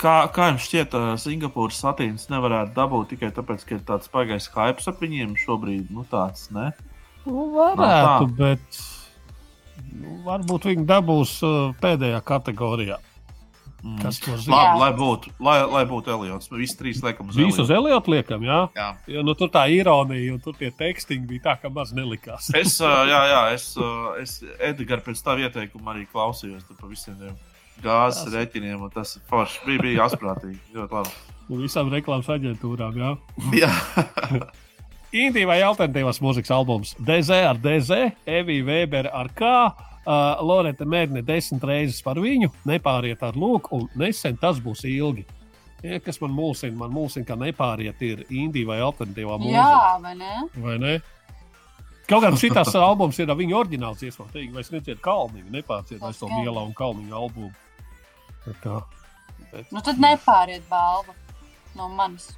Kā, kā jums šķiet, uh, Singapūras satīns nevarētu dabūt tikai tāpēc, ka ir tāds pagājis hype ap viņiem šobrīd? Nu, tāds, ne? Nu, varētu, Nu, bet nu, varbūt viņi dabūs uh, pēdējā kategorijā. Mm. Kas to Labi, zina? Jā. lai būtu, lai, lai būtu Eliots. Visi trīs liekam uz Visu uz Eliotu. Eliotu liekam, jā. Jā. Jo, nu, tur tā ironija, un tur tie tekstiņi bija tā, ka maz nelikās. Es, jā, jā, es, es Edgars pēc tā ieteikuma arī klausījos tur pa visiem tiem gāzes Tas- rēķiniem, un tas forši bija, bija asprātīgi. Ļoti labi. Un visām reklāmas aģentūrām, jā. Jā, Indija vai alternatīvās mūzikas albums DZ ar DZ, Evija Vēbera ar K. Uh, Loreta Mēģina desmit reizes par viņu, nepāriet ar lūku, un nesen tas būs ilgi. Ja, kas man mulsina, man mulsina, ka nepāriet ir Indija vai alternatīvā mūzika. Jā, vai ne? Vai ne? Kaut gan šis albums ir viņa oriģināls, iespējams, vai es nedzirdu kalniņu, nepārciet vairs to lielo un kalniņu albumu. Tā kā. Nu, tad nepāriet balvu no manis.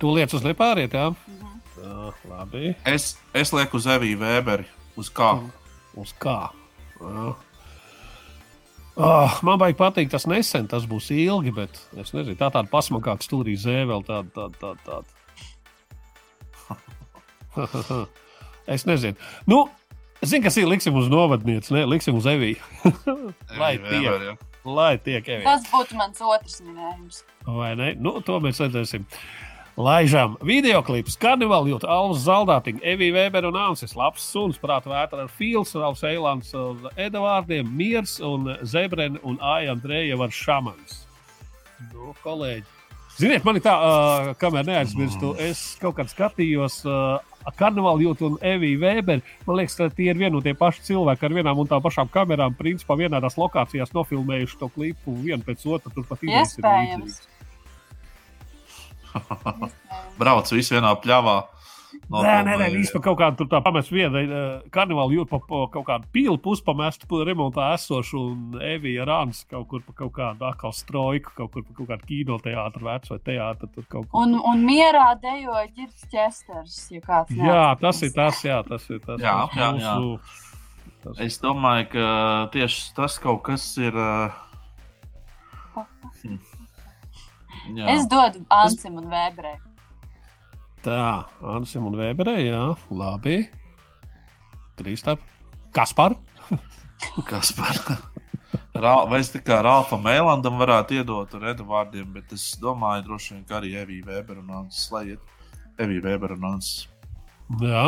Tu lietas uz nepāriet, jā? Mhm. Jā, labi. es, es lieku uz Eviju Vēberi. Uz kā? Uz kā? Jā. Oh, man vajag pateikt, tas nesen, tas būs ilgi, bet es nezinu, tā tāda pasmakāka stūrī zēve, vēl tāda, tāda, tāda. tāda. es nezinu. Nu, zinu, kas ir, liksim uz novadnieci, ne, liksim uz Eviju. Lai tiek. Vēberi, jā. Lai tiek Evija. Tas būtu mans otrs minējums. Vai ne? Nu, to mēs redzēsim. Laižam, video klips, karnevāla jūt Alvas Zaldātiņa, Evija Vēbera un Ansis, labs suns, prāta vētra ar Fils, Rauls Eilants, Edvārdiem, Miers un Zebren un Ājam Drējeva ar Šamans. Nu, kolēģi. Ziniet, man ir tā, uh, kamēr neaizmirstu, es kaut kad skatījos uh, karnevāla jūt un Eviju Vēberu. Man liekas, ka tie ir vieni un tie paši cilvēki ar vienām un tām pašām kamerām, principā vienādās lokācijās nofilmējuši to klipu vienu pēc otra. Turpat idejas ir Iespējams. Līdzīgas. Brauc visi vienā pļāvā. Nē, nē, nē, vispār kaut kāda tur tā pamest viena uh, karnevāla jūt pa, pa kaut kādu pīli puspamestu, pa remontā esošu, un Evija Rāns kaut kur pa kaut kādu atkal strojku, kaut kur pa kaut kādu kinoteātru vecu vai teātru. Tur kaut kur. Un, un mierā dejoja ģirbs ķesters, ja kāds Jā, tas ir tas, jā, tas ir tas. Jā, tas jā, jā. mūsu- tas- Es domāju, ka tieši tas kaut kas ir. uh, hm. Jā. Es dodu Ansim un Vēberei. Tā, Ansim un Vēberei, jā, labi. Kristap. Kaspar? Kas par Rā- Vai es tā kā Rāfam Mēlandam varētu iedot ar Edvardiem, bet es domāju, droši vien, ka arī Evija Vēbera un Ansis Slajiet. Evija Vēbera un Ansis. Jā.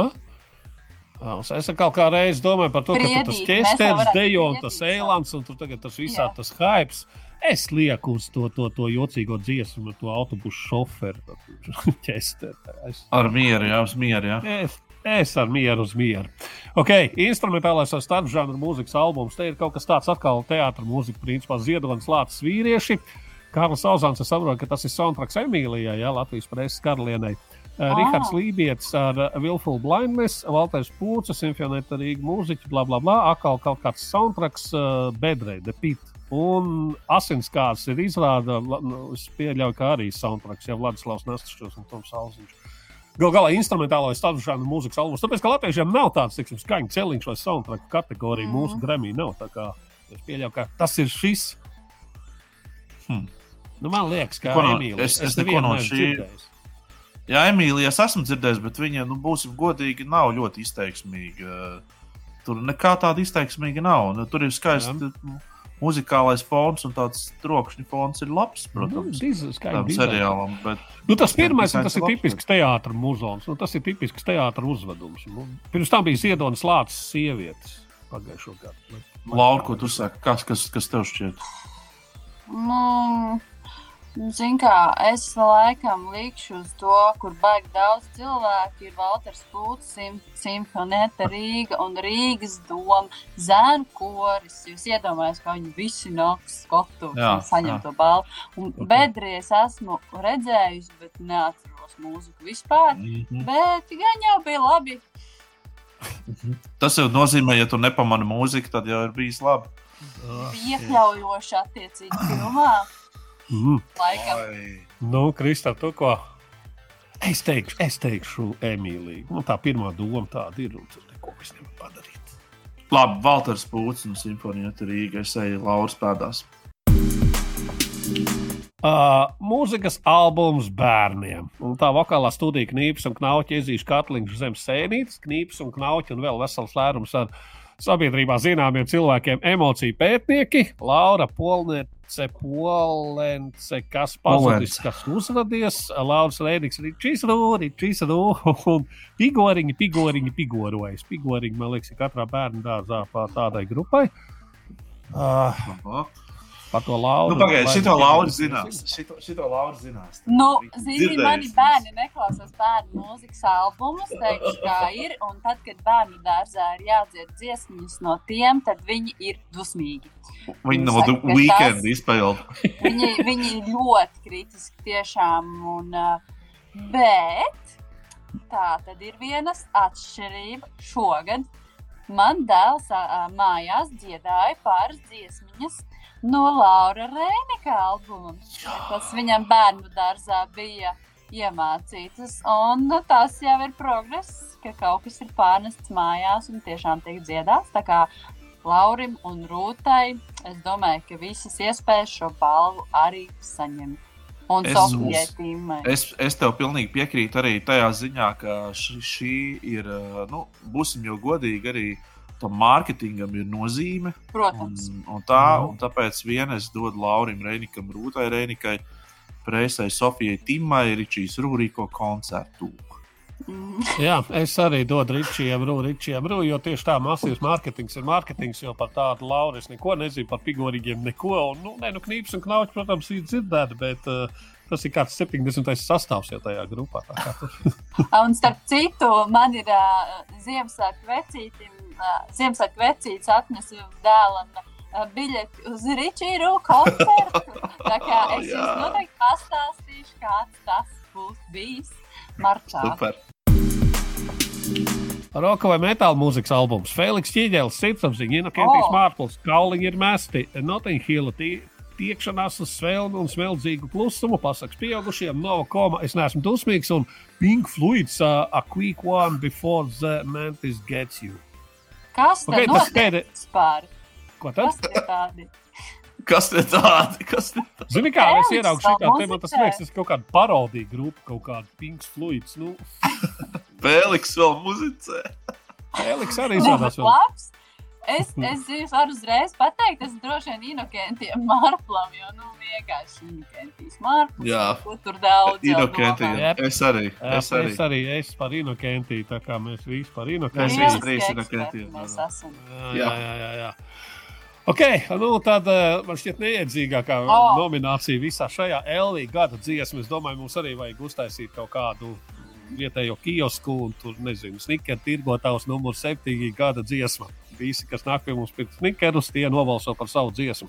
Es kaut kā reiz domāju par to, ka tur tas varētu dejo un tas eilants, un tur tagad tas visā Jā. tas hypes. Es lieku uz to, to, to jocīgo dziesmu, to autobusu šoferu. ķēstēnu. Es, Ar mieru, jā, uz mieru. Jā. es, es ar mieru uz mieru. Ok, instrumentālais vai starpžanru mūzikas albums. Te ir kaut kas tāds atkal teātris mūzika, principā ziedonis lācis vīrieši. Kārlis Ozāns, es saprotu, ka tas ir soundtracks Emīlijai, jā, Latvijas preses karalienei. Uh, Rihards Lībijams ar Vilfulu Blindness, Valters Pūcis, Infinita Rīga mūziķi, bla, bla, bla. Atkal kaut kāds soundtracks, uh, Bedrei, The Pit. Un Asinskārs ir izrāda, la- nu, es pieļauju, ka arī soundtracks jau Vladislavs Nestušos un Toms Alziņš. Galu galā instrumentālais stāvšana mūzikas albums. Tāpēc, ka latviešiem nav tāds, teiksim, skaņu celiņš vai soundtrack kategorija, Mhm. mūsu Grammy nav. Tā kā es pieļauju, ka tas ir šis. Hmm. Nu, man liekas, ka Neko no- Emīlija. es- es neko nevienu no šī- dzirdējis. Jā, Emīlija, es esmu dzirdējis, bet viņa, nu, būsim godīgi, nav ļoti izteiksmīga. Tur nekā tāda izteiksmīga nav. Nu, tur ir skaists Jā. Muzikālais fons un tāds trokšņa fons ir labs, protams. Nu, diz- skaņu Tam seriālam, bet Nu, tas pirmais, un dizains tas ir labs, tipisks teātris mūzons. Nu, tas ir tipisks teātris uzvedums. Nu, pirms tam bija Ziedonis Lācis sievietes pagājušo gadu. Laura, ko tu saki, kas, kas, kas tev šķiet? Nu, Ziniet, kā es laikam likšu uz to, kur baigi daudz cilvēku ir Valters Pūtis, Sim, Simfonēta Rīga un Rīgas doma, Zēnu koris. Jūs iedomājaties, kā viņi visi nāks skotu un saņem jā. to balvu. Un Ok. bedri es esmu redzējusi, bet neatceros mūziku vispār. Mhm. Bet gan jau bija labi. Tas jau nozīmē, ja tu nepamani mūziku, tad jau ir bijis labi. Iekļaujoši attiecīgi filmā. Mm. Laikam. Ai. Nu, Kristā, tu ko? Es teikšu, es teikšu Emīliju. Nu, tā pirmā doma tāda ir, un tur neko es nevaru padarīt. Labi, Valters Pūcis un Simfonija Rīga. Es eju Lauras pēdās. Uh, mūzikas albums bērniem. Un tā vokālā studija Knīps un Knauķa iezīšu katliņš zem sēnītes, Knīps un Knauķa un vēl vesels lērums ar sabiedrībā zināmiem cilvēkiem, emociju pētnieki, Laura Polnece, Polence, kas pazudis, kas uzradies, Lauris Rēniks, Ričīs Rū, Ričīs Rū, un Pigoriņi, Pigoriņi, Pigorojas. Pigoriņi, man liekas, ir katrā bērnu dārzā pa tādai grupai. Uh, Aha. Par to Lauru. Nu, Pagaidiet, šito Laura zinās. Šito, šito Laura zinās. Nu, Viņa zini, mani bērni neklausās bērnu mūzikas albumus, teikšu, kā ir. Un tad, kad bērnu dārzā ir jādzied dziesmas no tiem, tad viņi ir dusmīgi. Viņa no weekend izpilda. Viņi, viņi ir ļoti kritiski tiešām. Un, bet tā tad ir viena atšķirība šogad. Man dēls mājās dziedāja pāris dziesmiņas no Laura Rēnika albuma, kas viņam bērnu dārzā bija iemācītas. Un nu, tas jau ir progress, ka kaut kas ir pārnests mājās un tiešām tiek dziedāts. Tā kā Laurim un Rūtai, es domāju, ka visas iespējas šo balvu arī saņemt. Un Es. Es, es tev pilnīgi piekrītu arī tajā ziņā, ka ši, šī ir, uh, nu, būsim jau godīgi, arī tam mārketingam ir nozīme. Un, Protams. un, tā, Mhm. un tāpēc vien es dodu Laurim Reinikam, Rūtai Reinikai, Preisai, Sofijai Timai, Ričijas Rūrīko koncertu. Mm. Jā, es arī dodu Ričijam, Ričijam, jo tieši tā masīvs mārketings ir mārketings, jo par tādu Lauru es neko nezinu, par figūrīgiem neko. Un, nu, nē, nu, knips un knauķis, protams, ir dzirdēti, bet uh, tas ir kāds 70. sastāvs jau tajā grupā. Tā kā tur- Un starp citu, man ir uh, Ziemassvētku vecītim, uh, Ziemassvētku vecītis atnesa dēlam uh, biļeti uz Ričīru koncertu. Tā kā es jums noteikti pastāstīšu, kāds tas būs bijis martā. Super. Roka vai metāla mūzikas albums. Feliks Čiģēlis, sirdsapziņa, Inokentijas O! oh. Mārpils, Kauliņi ir mesti, Nottinghila tie, tiekšanās uz svelnu un smeldzīgu klusumu, pasaks pieaugušiem, Nova Koma, es neesmu dusmīgs, un Pink Floyds, uh, A Quick One Before the Mantis Gets You. Kas Okay, tas notiek vispār? Ko tad? Kas tie tādi? Kas te tādi? Zini, kā es ieraugu šitā, man tas liekas, tas ir kaut kāda parodija grupa, kaut kāda Pink Floyds. Nu, Fēliks vēl muzicē. Feliks arī Nu, izrādās vēl. labs. Es, es jums varu uzreiz pateikt, tas droši vien inokentiem mārplam, jo, nu, vienkārši inokentīs mārplam. Jā. Tur daudz domā. Jep. Es arī. Jā, Es arī. Es arī esmu par Inokentiju, tā kā mēs visi par Mēs Inokentiju. visi trīs Inokentijas Mēs esam. Jā, Jā. jā, jā. jā, jā. Ok, nu tad eh, man šķiet neiedzīgākā O. nominācija visā šajā LV gada dziesmā. Es domāju, mums arī vajag uztaisīt kaut kādu vietējo kiosku un tur, nezinu, snikera tirgotājs numur 7 gada dziesma. Visi, kas nāk pie mums pēc snikerus, tie nobalso par savu dziesmu.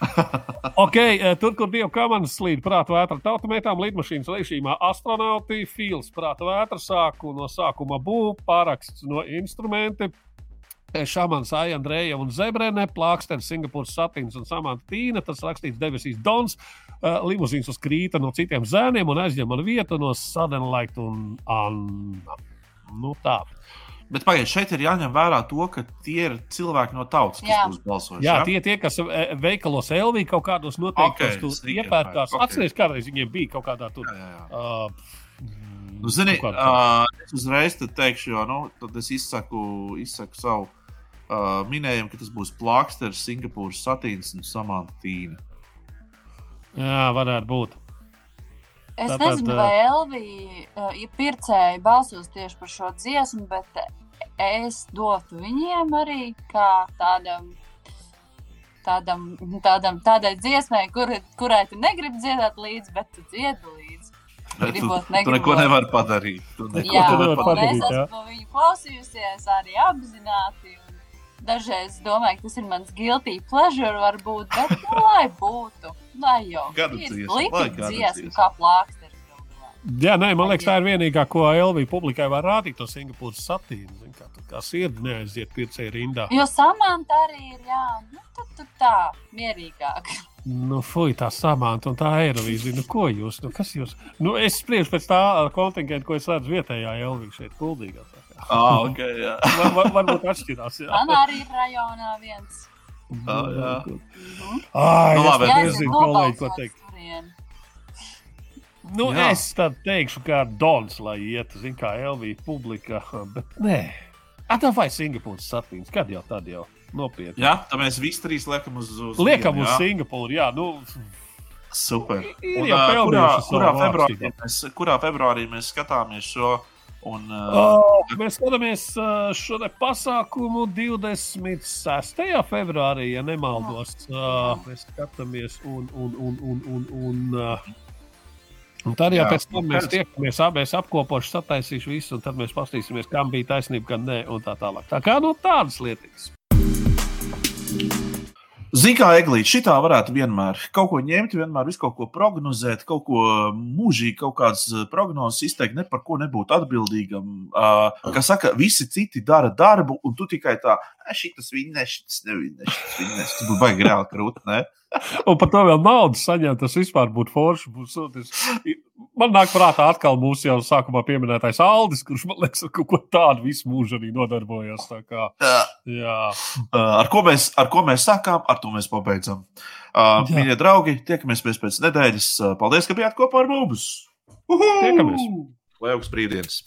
ok, eh, tur, kur divu komandas slīd prāta vētra tautamētām lidmašīnas režīmā, astronauti, fils prāta vētra sāku no sākuma būvniecība, pāraksts no instrumenti. Šāmans, Aija, Andreja un Zebrene, Plāksters, Singapūras satīns un Samanta Tīna. Tas rakstīts debesīs Dons. Uh, limuzīns uzkrīta no citiem zēniem un aizņem manu vietu no Sadenlaita un Anna. Nu tā. Bet pagaidiet, šeit ir jāņem vērā to, ka tie ir cilvēki no tautas, kas Jā. būs balsojuši. Jā, ja? tie, tie kas eh, veikalos LV kaut kādos noteiktos Ok, tur sneaker iepērkās. buy, ok. Atcerieties, kādreiz viņiem bija kaut kādā tur. Jā, jā, jā. Uh, Nu, zini, uh, es uzreiz te teikšu, jo nu, tad es izsaku, izsaku savu uh, minējumu, ka tas būs plaksters, Singapūras satīns un samantīna. jā, varētu būt. Es Tātad, nezinu, vai Elvija uh, ja pircēji balsos tieši par šo dziesmu, bet es dotu viņiem arī kā tādam. Tādam, tādam, tādai dziesmai, kur, kurai tu negribi dziedāt līdzi, bet tu dziedi līdzi. Tu, Gribot, tu negribot. neko nevari padarīt. Tu neko Jā, nevar padarīt. es esmu viņu klausījusies arī apzināti. un Dažreiz domāju, ka tas ir mans guilty pleasure, varbūt, bet nu, lai būtu. Lai jau dziesma, dziesma. kā galā. Jā, nē, man liekas, tā ir vienīgā, ko LV publikai var rādīt. To Singapūras satīnu. Kā, tur sirdi neaiziet pircēju rindā. Jo samanta arī ir, jā, nu, tu, tu tā, mierīgāk. Nu, fuj, tā samanta un tā Eirovīzija. Nu, ko jūs? Nu, kas jūs? Nu, es spriežu pēc tā kontingenta, ko es redzu vietējā LV šeit, kuldīgā. Ah, okay, jā. Var, var, varbūt atšķirās. Jā. Man arī ir rajonā viens. Ah, jā. Ai, Nu, es labi. Jā, nezinu, kolēģi, ko teikt. Turien. Nu, Jā. es tad teikšu, kā Dons, lai iet, zin, kā LV publika. Bet nē, tā vai Singapūras satīns, kad jau tad jau nopietni. jā, tā mēs visi trīs liekam uz, uz Liekam vienu, uz jā? Singapūru, jā, nu, Super. Ir Un, jau ā, kurā, kurā, februārī mēs, kurā februārī mēs skatāmies šo? Un, uh, Oh, mēs skatāmies uh, šo pasākumu 26. februārī, ja nemaldos. Uh, mēs skatāmies, un, un, un, un, un, un, uh, un tad jau Jā, pēc tam mēs tiekamies, abas apkopoši, sataisīšu visu, un tad mēs paskatīsimies, kam bija taisnība, kam nē, un tā tālāk. Tā kā nu, tādas lietas. Zini, kā Eglīte, šitā varētu vienmēr kaut ko ņemt, vienmēr visu kaut ko prognozēt, kaut ko mūžīgi, kaut kādas eh, prognozes izteikt, ne par ko nebūt atbildīgam. Uh, kā saka, visi citi dara darbu, un tu tikai tā, šis vinnēs, šis nevinnēs, šis vinnēs. Tas būtu baigi reāli krūt, ne? Un par to vēl naudu saņemt, tas vispār būtu forši. Būs, man nāk prātā atkal mūsu jau sākumā pieminētais Aldis, kurš man liekas, ar kaut ko tādu visu mūžu arī nodarbojas. Kā, Uh, ar, ko mēs, ar ko mēs sākām, ar to mēs pabeidzam. Uh. Mīļie draugi, tiekamies pēc, pēc nedēļas. Uh, Paldies, ka bijāt kopā ar mums! Tiekamies! Lai augsts brīvdienas!